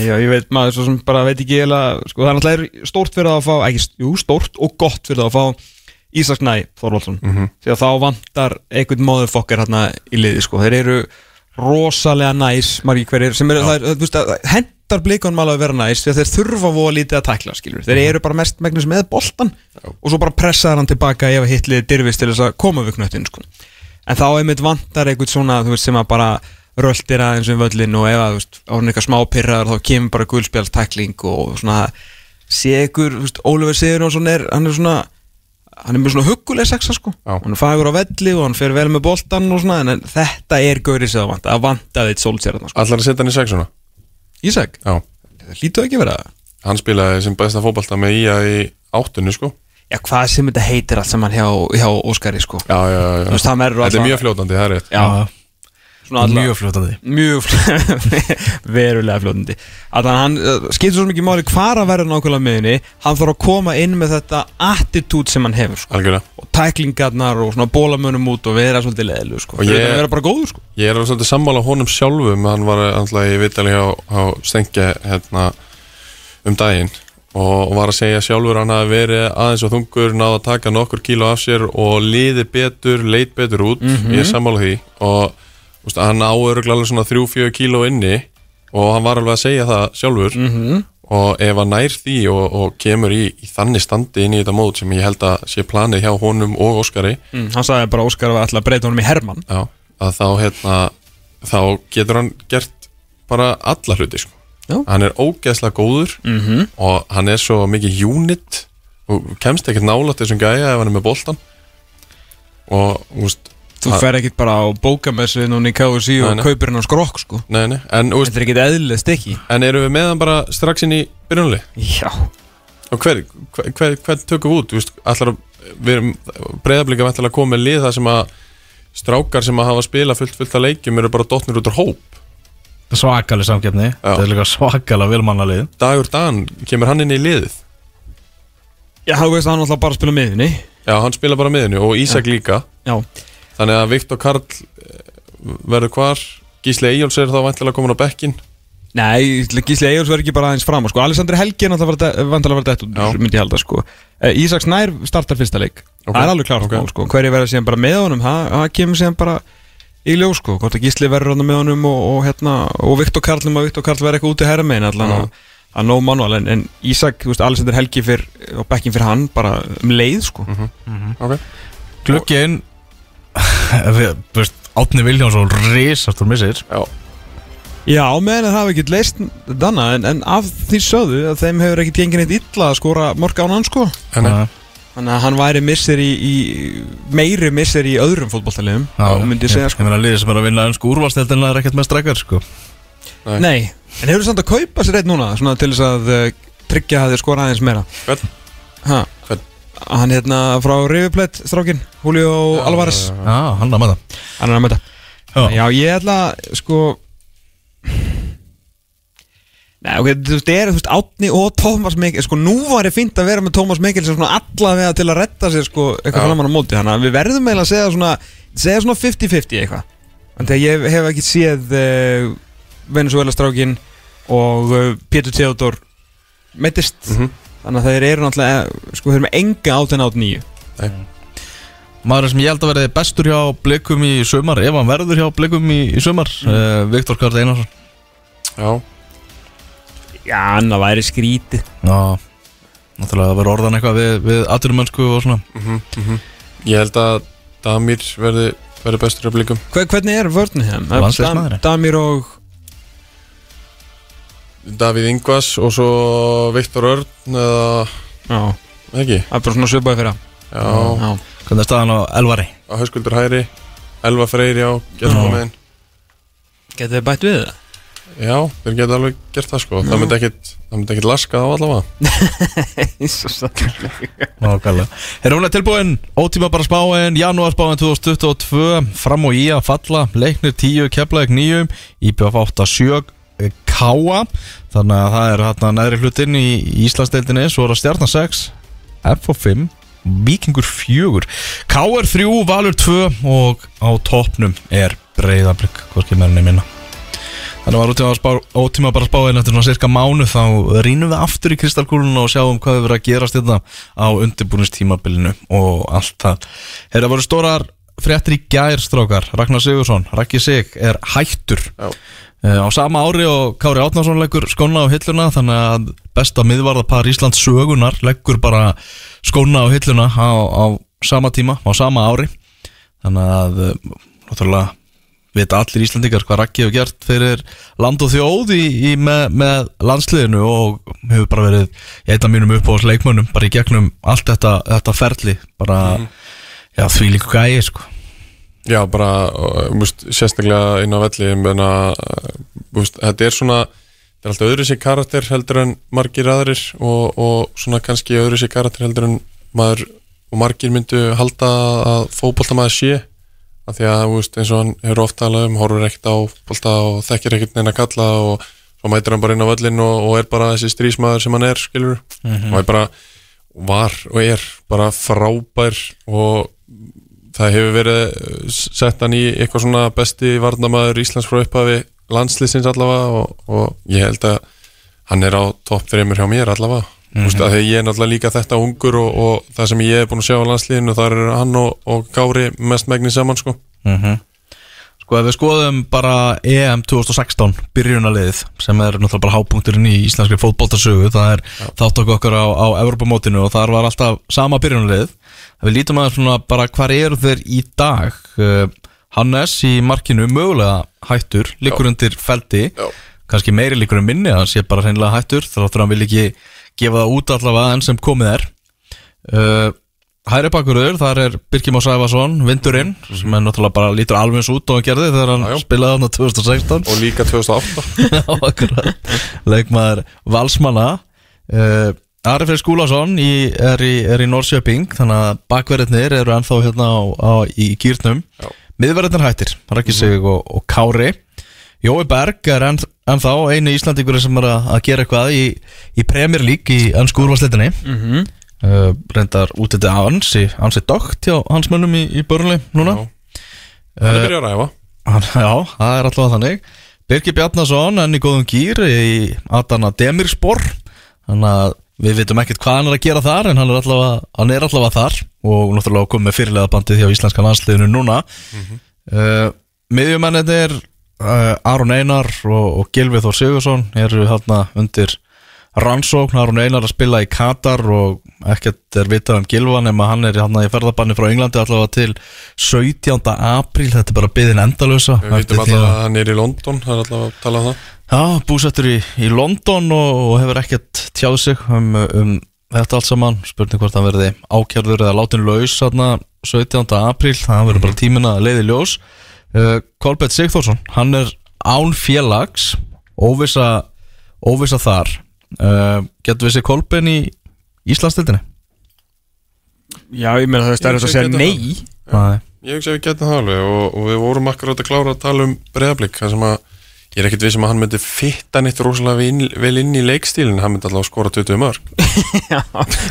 já, ég veit maður svo sem bara veit ekki eiginlega, sko það er náttúrulega stórt fyrir að fá, ekki, jú, stórt og gott fyrir að fá Ísaks Næ Þorvaldsson. Því að þá vantar einhvern móðurfokkar hérna í liði, sko, þeir eru rosalega næs, margir hverjir sem eru, það er, þú veist, hendar blikunum alveg að vera næs því að þeir þurfa voða lítið að tækla, skilur þeir eru bara mest megnis með boltan og svo bara pressaðar hann tilbaka ef hitlið dirfist til þess að koma við knöttin, sko. En þá einmitt vantar einhvern svona þú veist, sem að bara röltir aðeins um völlin og ef að, árun eitthvað smá pyrraður þá kemur bara guðspjáltækling og svona veist, Ólfur Sigurjónsson er, hann er svona hann er með svona hugguleg sexa sko.
Já.
hann er fagur á velli og hann fer vel með boltan og svona, en þetta er gaurið sem það vanta að vanta þitt sólsér þarna sko.
Allar að setja hann í sexuna
Ísak,
Já,
það hlýtu ekki að vera. Það
hann spilaði sem besta fótbalta með ía í áttunni sko.
Já, hvað sem þetta heitir allt saman hjá, hjá Óskari sko.
Já, já, já,
Þú veist, það verður
Þetta er mjög fljótandi, það er rétt.
Já,
Mjög fljótandi.
Mjög fl- verulega fljóðandi að hann uh, skiptir svo mikið máli hvar að vera nákvæmlega með henni hann þarf að koma inn með þetta attitút sem hann hefur sko. Og tæklingarnar og svona bólamönum út og vera svolítið leðilu sko.
Og
Fyrir
ég-
að vera bara góður sko.
Ég er svolítið sammála honum sjálfum. Hann var alltaf í vitali hjá, hjá Stengi hérna, um daginn. Og var að segja sjálfur að hann hafi verið aðeins og þungur náða að taka nokkur kíló af sér og liði betur, leit betur út. Ég er sammála því. Og úst, hann áöruglega alveg svona 3-4 kíló inni og hann var alveg að segja það sjálfur -hmm. og ef hann nær því og, og kemur í, í þannig standi inn í þetta mót sem ég held að sé planið hjá honum og Óskari
mm, hann sagði bara að Óskar var alltaf að breyta honum í Hermann
Já, að þá hérna þá getur hann gert bara alla hluti sko. Hann er ógeðslega góður -hmm. og hann er svo mikið unit og kemst ekkert nálægt þessum gæja ef hann er með boltan og úst,
þú fer ekkit bara á bókamessu núna í
Nei,
og
nei.
kaupir hann á skrokk sko.
nei, nei, en, úst,
þetta er ekkit eðlileg stikki
en eru við með hann bara strax inn í byrjunli
já.
Og hver, hver, hver, hver tökum við út úst, allar, við erum breyðablika vantilega að koma með lið það sem að strákar sem að hafa spila fullt fullt að leikjum eru bara dottnir út á hóp.
Svakalig samkeppni. Það er líka svakalega velmannalið
dagur dan kemur hann inn í liðið?
Já, þú veist að hann alltaf bara spila miðunni
Já, hann spila bara miðinu og Ísak líka.
Já,
Þannig að Viktor Karl eh, verður hvar Gísli Eyjóls er þá vantilega komin á bekkin
Nei, Gísli Egil's verður ekki bara aðeins fram Sko, Alessandri Helgi er vantilega dætt
Já.
myndi ég halda sko. Eh, Ísaks Nær startar fyrsta leik
Ok.
Það er alveg klart
Ok.
mál sko. Hverju verður síðan bara með honum Það kemur síðan bara í ljós sko. Hvort að Gísli verður með honum og, og, hérna, og Viktor Karl um að Viktor Karl verður eitthvað út í herra megin allan
Já.
að að nóg manual en, en Ísak, þú veist, Alessandri Helgi fyrr og bekkin fyrir hann bara um leið sko.
Ok
Glöggin Við, þú veist, Átni Viljánsson Risastur missir.
Já,
Já, meðan það hafa ekkert leist þannig en, en af því sögðu að þeim hefur ekkert gengið neitt illa að skora mörg án hann sko.
En
Já.
Þannig að hann væri missir í, í meiri missir í öðrum fótballtaliðum myndi ég segja
Ég
sko
meina liðið sem er að vinna ennsku úrvalstildina er ekkert með strekkar sko.
Nei, en hefur samt að kaupa sér eitt núna svona til þess að uh, tryggja að þið skora aðeins meira?
Hvern?
Ha,
Hvern?
Hann hérna frá Riverplate strákin, Julio Alvarez.
Já, hann er með það
Hann er að mæta.
Já.
Ég ætla sko Nei, ok, þú veist, það er, þú veist, Átni og Tómas Mikkel, sko, nú var ég fínt að vera með Tómas Mikkel sem svona allavega til að retta sér, sko, eitthvað framan á móti, þannig að við verðum eiginlega að segja svona, segja svona 50-50 eitthvað. Þannig að ég hef ekki séð uh, Venezuela strákin og uh, Pétur Theodor meittist,
Mhm.
Þannig að þeir eru náttúrulega, sko, þeir eru með enga átinn átt nýju.
Maður sem ég held að verði bestur hjá blikum í sumar Ef hann verður hjá blikum í, í sumar mm. Viktor Karl Einarsson
já
Já, hann að væri skrítið.
Já Náttúrulega að vera orðan eitthvað við, við aturumönsku og svona
mhm, Ég held að Damir verði, verði bestur í blikum
Hver, hvernig er þeim?
Landsliðsmaðurinn.
Damir og
Davíð Ingvas og svo Viktor Örn eða
Já,
ekki?
Það er bara svona svipaði fyrir
Já,
Já,
Hvernig er staðan á Elvari?
á hauskuldur hæri Elva Freyri á getur
Já.
komið inn.
Getið þið bætt við það?
Já, þeir geta alveg gert það sko. Það myndi ekkit, það myndi ekkit laska á allavega.
Nákvæmlega. Er hún er tilbúin, ótíma bara spáin. Janúar spáin 2022 Fram og í að falla, leiknir 10 Keflaðik 9, IPF 8 7 Káa Þannig að það er hérna neðri hlutinn í Íslandsdeildinni. Svo er það Stjarnar 6 F5 Víkingur 4 Káar 3, Valur 2 Og á toppnum er Breiðablик Hvorki meðinni minna. Þannig var ótíma, spá, ótíma bara spáin eftir svona cirka mánu þá rínum við aftur í kristalkúluna og sjáum hvað við verið að gerast þetta á undirbúinistímabilinu og allt það. Þeirra voru stórar fréttir í gær strákar, Ragnar Sigursson, Raggi Sig er hættur.
Já.
Eh, á sama ári og Kári Átnarsson leggur skóna á hilluna þannig að besta miðvarðapar Íslands sögunar leggur bara skóna á hilluna á, á sama tíma, á sama ári. Þannig að eh, náttúrulega vita allir Íslandingar hvað Raggi hefur gert fyrir land og þjóð í, í með, með landsliðinu og hefur bara verið í einn af mínum uppáðs leikmönnum bara í gegnum allt þetta, þetta ferli. Bara, já því líka gæi sko
Já, bara, uh, múst, sérstaklega inn á velli menna, uh, múst, þetta er svona þetta er alltaf öðru sér karakter heldur en margir aðrir og, og svona kannski öðru sér karakter heldur en maður og margir myndu halda að fótboltamaður sé. Af því að, múst, eins og hann hefur oft talað um horfur ekkert á fólta og þekkir ekkert neina kalla og svo mætir hann bara inn á völlin og, og er bara þessi strísmaður sem hann er, skilur og er bara, var og er bara frábær og það hefur verið uh, sett hann í eitthvað svona besti varnamaður Íslands frá upphafi landslýsins allavega og, og ég held að hann er á topp þreymur hjá mér allavega. Mm -hmm. því ég er náttúrulega líka þetta ungur og, og það sem ég hef búin að sjá á landslýðinu þar er hann og, og Kári mest megnin saman sko.
Sko ef við skoðum bara EM 2016 byrjunarliðið sem er náttúrulega bara hápunkturinn í íslenskri fótboltasögu það er þátt okkur á, á Evropamótinu og þar var alltaf sama byrjunarlið við lítum að svona bara hvar eru þeir í dag. Uh, Hannes í markinu mögulega hættur líkur undir feldi.
Já.
kannski meiri líkur en minni að hann sé bara hreinlega hættur þráttur að hann vil ekki gefa það út allavega enn sem komið er. Uh, Hæri bakkurður, þar er Birkjum og Sæfason, Vindurinn sem er náttúrulega bara lítur alveg eins út og hann gerði þegar hann
Já, já.
spilaði hann á 2016
og líka 2008
Já, akkurat. Leikmaður Valsmanna uh, Ari Freyr Skúlason í, er, í, í Norrköping þannig að bakverðinir eru ennþá hérna á, á, í kýrnum. Miðverðinir hættir, Raki Sig og, og Kári. Jói Berg er enn, ennþá einu Íslandingur sem er að, að gera eitthvað í, í Premier League í ennsku úrvarsleitinni
mm -hmm.
uh, reyndar út þetta ansi, ansi dogt hjá hans mönnum í, í börnli núna.
Hann er byrjað að ræfa
já, það er alltaf þannig. Birgir Bjarnason enn í góðum gýr í Adana Demirspor. Þannig að við vitum ekkert hvað hann er að gera þar en hann er allavega, hann er allavega þar og náttúrulega komið fyrirlega bandið hjá Íslenska landsliðinu núna mm -hmm. Miðjumennir er uh, Aron Einar og, og Gilvið Þór Sigursson eru hérna undir rannsókn, Aron Einar að spila í Katar og ekkert er vitað um Gilva nema hann er hérna í ferðarbanni frá Englandi allavega til 17. apríl. Þetta er bara byðin endalösa
Við vitum alltaf að hann er í London, það er alltaf að tala um það.
Já, búsettur í, í London og, og hefur ekkert tjáð sig um, um þetta allt saman. Spurning hvort hann verði ákjörður eða látin laus hérna 17. apríl. Það verður bara tímin að leiði ljós. Uh, Kolbett Sigþórsson, hann er án félags. Óvisa, óvisa þar uh, getur við sér Kolbett í Íslandsdildinni?
Já, ég meina það er stærðast að segja nei
Nei
Ég hugsa að við getum það alveg og, og við vorum akkurat að klára að tala um breyðablík það sem að ég er ekkert við sem að hann myndi fitta neitt rosalega vel inn, vel inn í leikstílinn hann myndi alltaf skora 20 mörg
Já,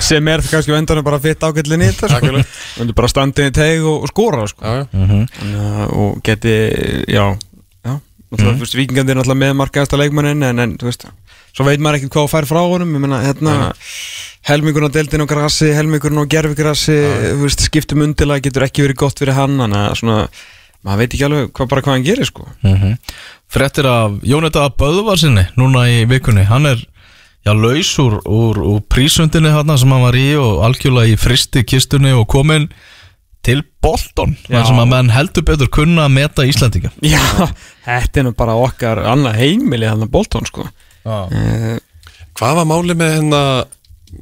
sem er kannski vendanum bara fitt ágætlinni í þetta sko.
Akkurat.
Þú myndir bara standið í teg og, og skora sko.
Já, já,
Þannig að- og geti, já, já náttúrulega, þú veist, vikingandi er náttúrulega með markaðasta leikmannin en, en, þú veist, svo veit maður ekkert hvað að færa frá honum, ég meina, hérna helmingurinn á deildin og grassi, helmingurinn á veist, skiptum undilag getur ekki verið gott fyrir hann, maður veit ekki alveg hvað, bara hvað hann gerir, sko.
Mm Frettir af Jóneta Böðvarsinni núna í vikunni. Hann er já, laus úr, úr, úr prísundinni hann sem hann var í og algjörlega í fristi kistunni og komin til Bolton þar sem að menn heldur betur kunna að meta Íslandinga
Já, þetta er nú bara okkar annað heimili hann að Bolton, sko. Uh,
Hvað var máli með hérna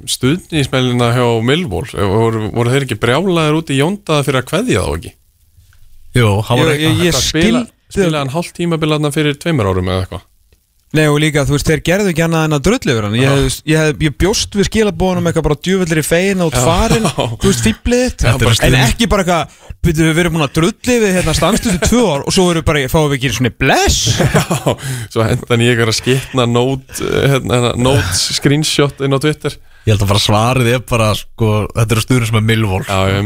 stuðnismælina hjá Millwall? Voru, voru þeir ekki brjálaðir út í Jónda fyrir að kveðja þá ekki?
Jú, hann var
ég-
Hvað, spila,
skildi-
spila hann hálft tímabilaðna fyrir tveimur árum eða eitthvað
Nei og líka, þú veist, þeir gerðu ekki annað en að drullu yfir hann. Ég, hef, ég, hef, ég bjóst við skilabónum eitthvað bara djúvellir í fegin át farin. Þú veist, fýblið
er
En ekki bara eitthvað, byrju við erum búin að drulli við hérna stanstuði tvö ár Og svo erum við bara, fáum við ekki svona bless.
Já, svo hendan ég er að skitna note, eh, hérna, note screenshot inn á Twitter.
Ég held að bara svarið er bara sko, þetta eru stuður sem er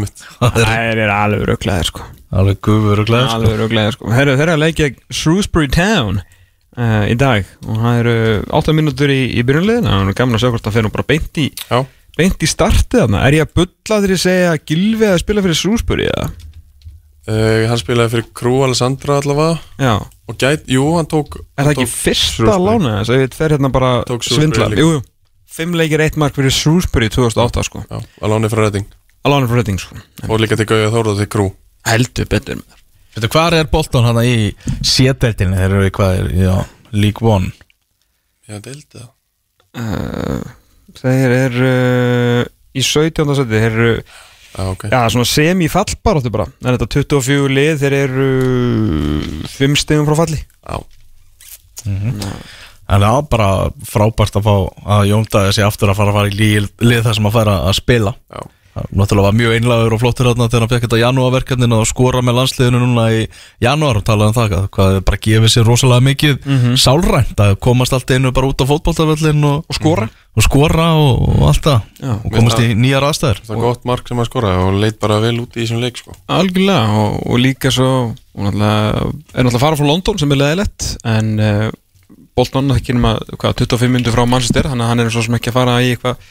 mitt
Það er
alveg röggleðir sko.
Alveg glæð sko.
Alveg röggleðir sko. Herru, þeir eru að leikja Shrewsbury Town uh, í dag. Og það eru 8 mínútur í, í byrjunliðin Það er gaman að sjá hvort það fer nú bara beint í
Já,
Beint í startið þarna. Er ég að bulla þegar ég segja að Gilvi að spila fyrir Shrewsbury eða?
uh, hann spilaði fyrir Krú Alessandra allavega.
Já.
Og gæt, jú, hann tók
Er það ekki fyrsta lána þess að ég fer hérna bara svindla. Jú, jú. Fimm leikir eitt mark fyrir Shrewsbury 2008 sko.
Já, að láni frá Redding
Alánur fyrir Redding sko.
Og líka til Gauja Þórða til Krú
Heldur betur með
Veitu, hvað er Bolton hann í sétdeltinni þeir eru í hvað er, já, League One.
Já, það
uh, Þeir eru uh, í 17. seti Þeir eru,
Já, ok.
Já, svona semi-fallbaróttu bara. En þetta 24 lið, þeir eru 5 stegum frá falli.
Já,
En já, bara frábært að fá að Jónda þessi aftur að fara að fara í lið, lið þar sem að fara að spila.
Já.
Það náttúrulega var mjög einlagur og flottur þarna þegar hann fekk þetta janúarverkefnin og skora með landsliðinu núna í janúar og talaði um það hvað- bara gefið sér rosalega mikið sálrænt að komast allt einu bara út á fótboltavöllin og,
Og skora.
og skora og, og allt það. Og komast í nýjar aðstæður.
Það var gott mark sem að skora og leit bara vel út í þessum leik sko.
Algjörlega og, og líka svo og náttúrulega, er náttúrulega að fara frá London sem er leðilegt en uh, Bolton ekki nema hvað, 25 minnur frá Manchester þannig að hann er svo sem ekki að fara í eitthvað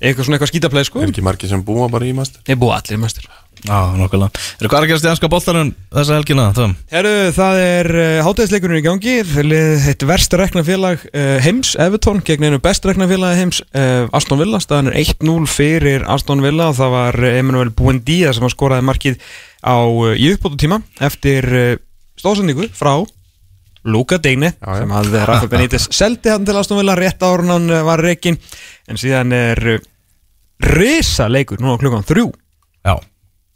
eitthvað svona eitthvað skítapleið sko.
Er ekki margir sem búa bara í master
Ég búið allir í Manchester.
Já, nokkulega. Er hvað er að gerast í ennska boltanum þessa helgina? Það?
Herru, það er uh, hátæðisleikurinn í gangi. Eitt verst rekna félag uh, heims, Everton, gegn einu best rekna félag heims, uh, Aston Villa. Staðan er 1-0 fyrir Aston Villa. Og það var Emmanuel Buendia sem að skoraði markið á í uppbótu tíma eftir stóðsendingu frá Luka Degne
Já, já.
sem hafði Rafa Benítez seldi hann til Aston Villa rétt árun hann uh, var reikin en síðan er uh, risa leikur núna klukkan þrjú.
Já,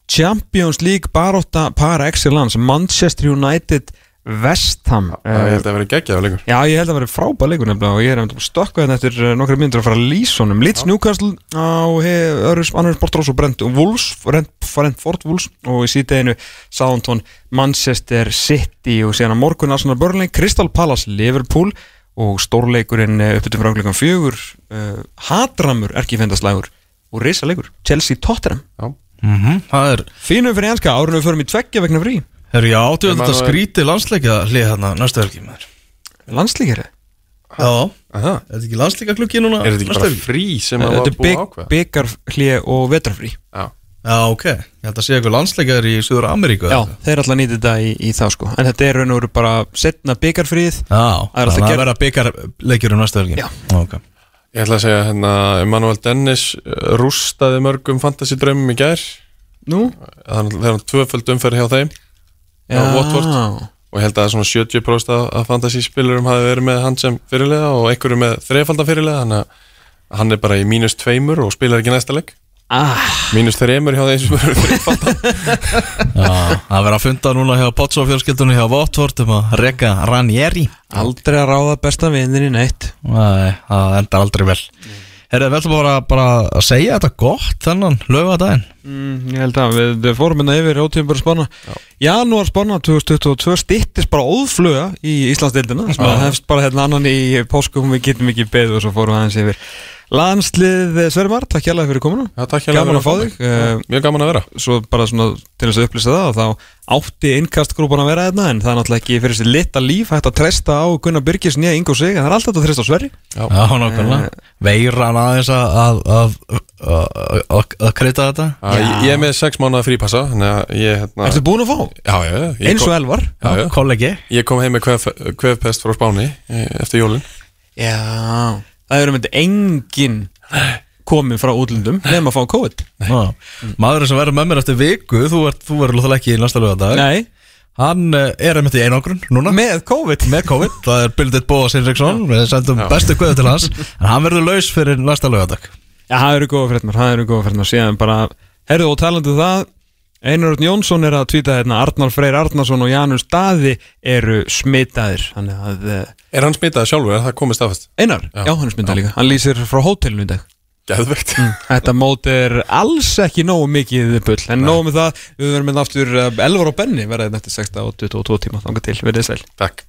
Champions League baróta par excellence Manchester United West Ham
Það ég held að vera geggjaður leikur.
Já, ég held að vera frábæð leikur nefnilega og ég er stökkvað hérna eftir uh, nokkra myndir að fara að lýsa honum. Leeds Newcastle á annar sportrós og brent Wolves, Brentford Wolves og í síðdeginu Southampton Manchester City og síðan að morgun Arsenal Burnley, Crystal Palace Liverpool og stórleikurinn uh, uppbyttum frá klukkan fjögur uh, Hatramur erkifendaslægur og risa leikur Chelsea Tottenham.
Já,
mm það er
Fínum fyrir enska, árunum við förum í tveggja vegna frí
Herru, já, áttu
Ég man
þetta
að-
skrítið landsleikja hlið hérna næstu helgi með þér
Landslíkjari
Já,
Aha.
er þetta ekki landslíka klukki núna?
Er þetta ekki bara frí sem að
Þetta
var
er
búið að
bygg,
ákveða?
byggarhlið og vetrafrí
Já,
Já, ok, ég held að sé eitthvað landsleikar í Suður Ameríku
Já, þeir alltaf nýta þetta í, í þá sko. En þetta er raun og veru bara setna byggarfríð
Já,
Það er alltaf
þannig að
gerð-
vera byggarleikjur um næstu helgi.
Já.
ok.
Ég ætla að segja hérna Emanuel Dennis uh, rústaði mörgum fantasy draumum í gær.
Nú?
Að það er tvöföld umferð hjá þeim. Og ég held að svona 70% af- af fantasy spilurum hafi verið með hann sem fyrirlega og einhverju með þrefaldan fyrirlega þannig að hann er bara í mínus tveimur og spilar ekki næsta leik.
Ah,
mínus þreimur hjá þeim sem eru þrefaldan.
Já, það verður að funda núna hjá Potso fjölskyldunni hjá Votvort um að reka Ranieri.
Aldrei að ráða besta vinnin í neitt.
Nei, það endar aldrei vel Herra, við ætlum bara, bara að segja þetta gott þennan lögadaginn
mm, Ég held að við, við fórum hérna yfir ótíðum bara spána Janúar spána 2022 styttist bara óðfluga í Íslandsdeildina sem að hefst bara hérna annan í páskum við getum ekki beðið og svo fórum við aðeins yfir Landslið Svermar, takk hjálpa fyrir komuna.
Já, takk hérlega
Gaman að
fyrir
fá þig.
Já,
Eh,
Mjög gaman að vera.
Svo bara svona til þess að upplýsa það og þá átti innkastgrúpan að vera hérna en það er náttúrulega ekki fyrir þessi lita líf hægt að treysta á Gunnar Byrgis nýja Ingo Sig en það er alltaf að treysta á Sverri.
Já, nákvæmlega. Veiran aðeins að að, að, að, að, að kreita þetta.
Já, ég, ég er með sex mánuða frípassa Þannig að ég hérna
Ertu búin að fá?
Já, já, já, ég
Eins og Elvar.
Já, já.
Kollegi.
Ég kom heim með kvef, kvefpest frá Spáni eh, Eftir jólin.
Já Það eru myndi engin komið frá útlundum nefn að fá COVID.
Já. Maðurinn sem verður með mér eftir viku Þú verður lóþalega ekki í næsta lögadag
Nei,
Hann eh, er einmitt í einangrun núna.
Með COVID.
Með COVID, það er Bildit Bóas Hinriksson. Við sendum
Já.
bestu kveðu til hans. En hann verður laus fyrir næsta lögadag
Já, það eru góða fréttnar, það eru góða fréttnar síðan bara, herðu og talandu það Einar Örn Jónsson er að tvíta hérna Arnar Freyr Arnarsson og Janus Daði eru smitaðir Þannig að eh,
Er hann smitaði sjálfur? Er það komið staðfest?
Einar, já,
Já.
hann er smitaði líka. Hann lýsir frá hótelinu í dag.
Geðvegt
Þetta mót er alls ekki nógu mikið bull En nógu með það, við verðum með aftur eh, Elvar og Benni verða þetta eftir 6 og 22 tíma. Þanga til, verðið sæl.
Takk